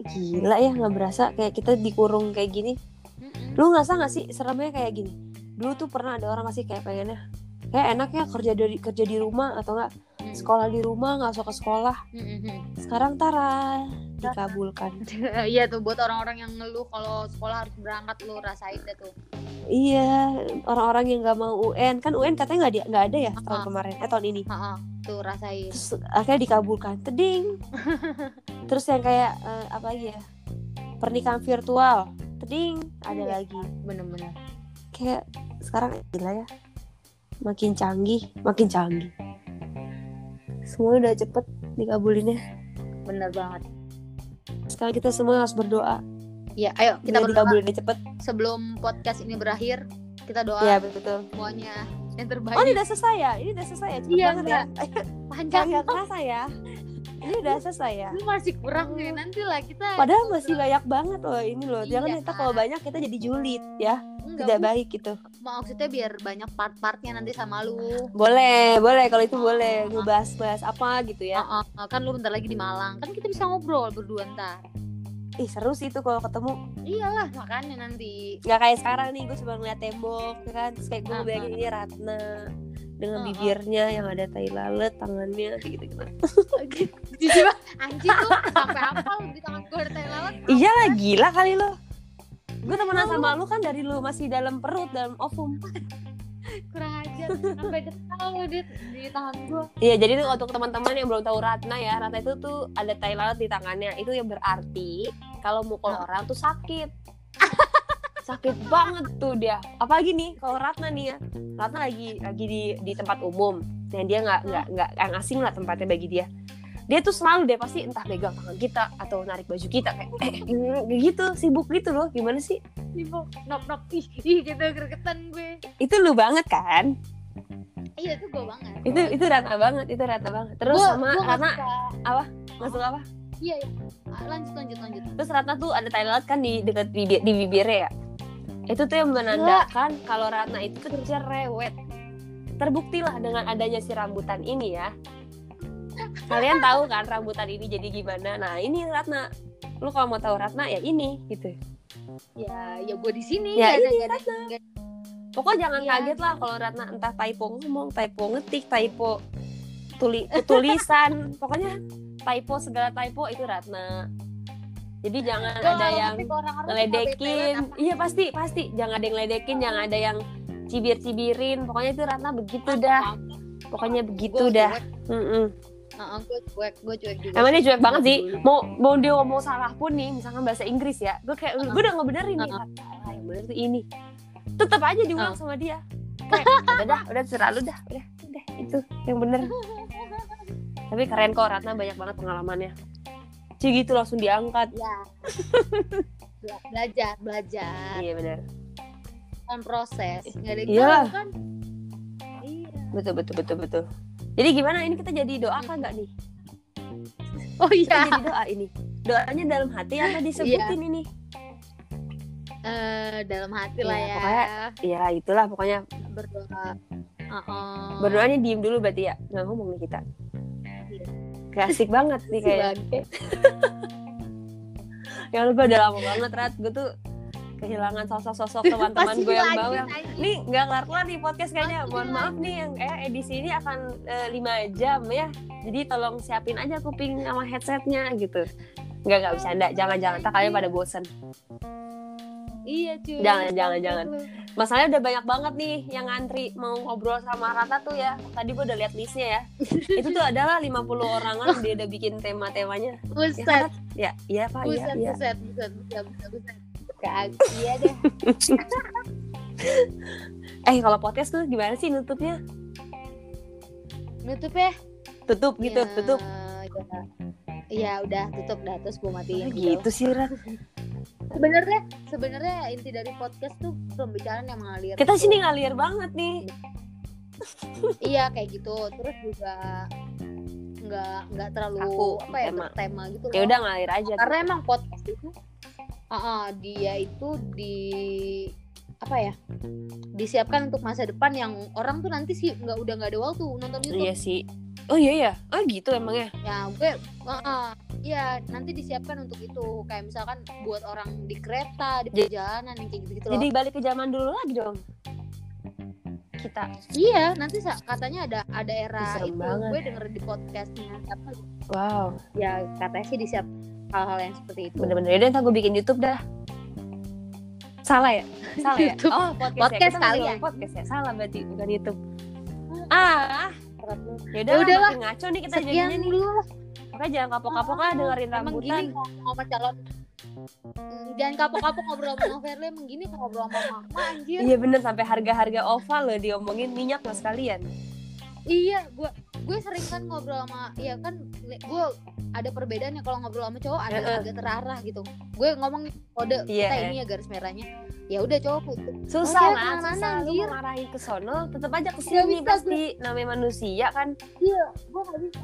gila ya nggak berasa kayak kita dikurung kayak gini. Mm-mm. lu ngerasa nggak sih seremnya kayak gini? Dulu tuh pernah ada orang masih kayak pengennya kayak enaknya kerja dari kerja di rumah atau enggak sekolah di rumah nggak usah ke sekolah. Sekarang tara dikabulkan Iya tuh buat orang-orang yang ngeluh kalau sekolah harus berangkat lu rasain deh tuh. iya orang-orang yang nggak mau UN kan UN katanya nggak nggak ada ya tahun Ah. kemarin eh tahun ini Heeh, tuh rasain. terus akhirnya dikabulkan teding terus yang kayak eh, apa lagi ya pernikahan virtual teding ada Iya. lagi Bener-bener. kayak sekarang gila ya makin canggih makin canggih semua udah cepet dikabulinnya Bener banget. Sekarang kita semua harus berdoa. Ya, ayo kita biar berdoa. dikabulinnya cepet. Sebelum podcast ini berakhir. Kita doa ya betul. semuanya yang terbaik. oh ini udah selesai ya? Ini udah selesai ya? Cepet Iya, banget ya? panjang. kerasa ya ini udah selesai ya? Ini masih kurang nih nanti lah kita. padahal masih banyak banget loh ini loh. Jangan Iya, kita kalau kan. banyak kita jadi julid ya. Enggak, tidak baik gitu. maksudnya biar banyak part-partnya nanti sama lu. boleh boleh. Kalau itu boleh. Ngebahas-bahas apa gitu ya. Heeh, kan lu bentar lagi di Malang. Kan kita bisa ngobrol berdua ntar. ih seru sih itu kalau ketemu. Iyalah, makanya nanti. nggak kayak sekarang nih gue cuma ngeliat tembok ya kan? Terus kayak gue Ah, ngebayangin ini Ratna dengan bibirnya yang ada tai lalat tangannya gitu gitu banget, anjing tuh sampai apa lu di tangan gue ada tai lalat? iya lah gila kali lo gue temenan sama lu kan dari lu masih dalam perut dalam ovum Kurang ajar, sampai ketawa dia di tangan gue. Iya, jadi tuh untuk teman-teman yang belum tahu Ratna ya, Ratna itu tuh ada tai lalat di tangannya. Itu yang berarti kalau mukul Ah. orang tuh sakit. sakit banget tuh dia. Apalagi nih kalau Ratna nih ya, Ratna lagi lagi di di tempat umum. Dan dia nggak nggak nggak yang asing lah tempatnya bagi dia. Dia tuh selalu deh pasti entah pegang tangan kita atau narik baju kita kayak eh, kayak gitu sibuk gitu loh. Gimana sih? Ibu, nop nop, ih, ih gitu gregetan gue. Itu lu banget kan? Iya itu gue banget. Itu itu Ratna banget, itu Ratna banget. Terus Gua- sama gua Ratna suka. masuk apa? Iya, iya. Ah, lanjut lanjut lanjut. Terus Ratna tuh ada tai lalat kan di dekat bibir, di bibirnya ya. Itu tuh yang menandakan kalau Ratna itu tuh cerewet. Terbuktilah dengan adanya si rambutan ini ya. Kalian tahu kan rambutan ini jadi gimana? Nah ini Ratna. Lu kalau mau tahu Ratna ya ini gitu. ya ya gue di sini Ya, ada- ini nggak- Pokoknya jangan Iya. kaget lah kalau Ratna entah typo ngomong, typo ngetik, typo tuli tulisan, pokoknya typo segala typo itu Ratna. Jadi jangan Gua ada yang suka ngeledekin. Iya pasti pasti jangan ada yang ngeledekin, jangan ada yang cibir-cibirin. Pokoknya itu Ratna begitu dah. Pokoknya begitu Gua dah. cuek. Mm-mm. Heeh, gue cuek gue cuek juga Emang dia cuek banget sih. Mau mau dia ngomong salah pun nih, misalkan bahasa Inggris ya, gue kayak gue udah ngebenerin nih. Uh-uh. Salah yang bener tuh ini. Tetap aja diulang sama dia. Kayak udah dah, udah terserah lu dah, udah, udah itu yang bener. Tapi keren kok Ratna banyak banget pengalamannya. Cih gitu langsung diangkat. ya Bela- belajar belajar Iya bener. kan proses nggak ada Iya. kan iya Betul betul betul betul. Jadi gimana ini kita jadi doa kan nggak nih? oh Kita iya jadi doa ini. Doanya dalam hati apa disebutin ini? Eh, dalam hati Iya, lah ya pokoknya- Ya itulah pokoknya berdoa Heeh. berdoanya diem dulu berarti ya nggak ngomong nih kita. Kayak asik banget nih kayak. Sebagai- Ya lupa udah lama banget Rat. Gue tuh kehilangan sosok-sosok teman-teman gue yang bawel. anjing. Nih nggak kelar-kelar nih podcast kayaknya. Masih Mohon maaf nih yang eh edisi ini akan eh, lima jam ya. Jadi tolong siapin aja kuping sama headsetnya gitu. Nggak nggak bisa enggak. Jangan-jangan. Tak kalian pada bosen. Iya cuy Jangan, jangan, jangan. Masalahnya udah banyak banget nih yang ngantri mau ngobrol sama Rata tuh ya. Tadi gue udah lihat listnya ya. Itu tuh adalah 50 orangan dia udah bikin tema-temanya. Ya, buset kan, Rat? ya, iya Pak, iya, buset iya. buset buset buset buset buset iya deh Eh kalau podcast tuh gimana sih nutupnya? nutup ya Tutup gitu, Ya, tutup. ya. Iya udah tutup dah terus gue matiin Ah, gitu sih Rat. sebenarnya sebenarnya inti dari podcast tuh pembicaraan yang mengalir Kita gitu. sini ngalir banget nih. iya kayak gitu terus juga nggak nggak terlalu Kaku, apa ya tema. tema gitu loh Ya udah ngalir aja. karena emang podcast itu ah ah, dia itu di apa ya disiapkan untuk masa depan yang orang tuh nanti sih nggak udah nggak ada waktu nonton YouTube Iya sih. Oh iya ya. Oh gitu emangnya. ya gue ah, ya nanti disiapkan untuk itu kayak misalkan buat orang di kereta di perjalanan yang kayak gitu gitu loh Jadi balik ke zaman dulu lagi dong. Kita. iya nanti katanya ada ada era Serem itu banget. gue denger di podcastnya apa Wow. ya katanya sih disiap hal-hal yang seperti itu Bener-bener. Yaudah ntar gue bikin YouTube dah. Salah ya? Salah ya? YouTube. Oh podcast, Podcast ya. Kali ya. podcast ya. Salah berarti bukan YouTube. Ah, Ya yaudah udah lah. ngaco nih kita jadinya nih. dulu Makanya jangan kapok-kapok lah dengerin emang rambutan. gini ngomong sama calon Hmm, jangan kapok-kapok ngobrol sama Verly emang gini ngobrol sama mama anjir Iya bener sampai harga-harga oval loh diomongin minyak mas sekalian. Iya gue gue sering kan ngobrol sama ya kan gue ada perbedaannya kalau ngobrol sama cowok ada Heeh. agak terarah gitu gue ngomong kode Iya. kita ini ya garis merahnya ya udah cowok putus Susah Oke, lah, susah lu anjir. mau ngarahin ke sono, tetep aja ke sini pasti namanya manusia kan. iya gue gak bisa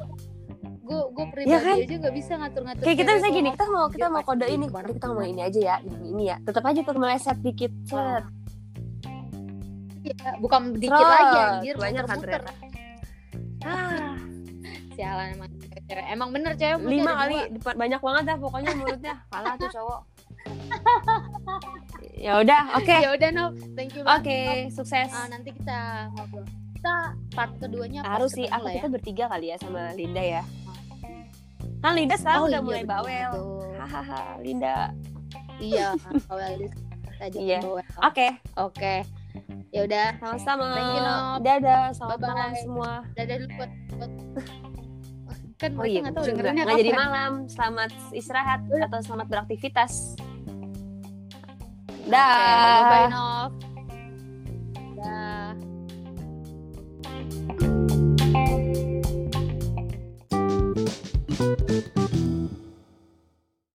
gue gue pribadi Iya kan? aja gak bisa ngatur-ngatur Kayak kita bisa gini, kita mau kita Dia mau kode ini, Udah, kita ngomong ini aja ya, ini, ini ya. Tetap aja tuh meleset dikit. Set. Iya, bukan dikit lagi anjir banyak kan ternyata. Ah, sialan emang cewek emang bener cewek lima kali depan banyak banget dah pokoknya mulutnya kalah tuh cowok. ya udah, oke. ya udah no thank you Oke, banget sukses. Ah, nanti kita ngobrol kita part keduanya Harus sih, aku ya kita bertiga kali ya sama Linda ya. Kan Linda sekarang Oh, udah iya, mulai betul, bawel. Hahaha, Linda. iya bawel tadi Iya. bawel. Oke, oke Ya udah, sama-sama. Dadah, selamat Bye -bye. malam semua. Dadah dulu buat, buat kan oh iya, nggak tahu nggak jadi malam. Selamat istirahat iya. atau selamat beraktivitas. Dah. okay, bye Nov dah. da.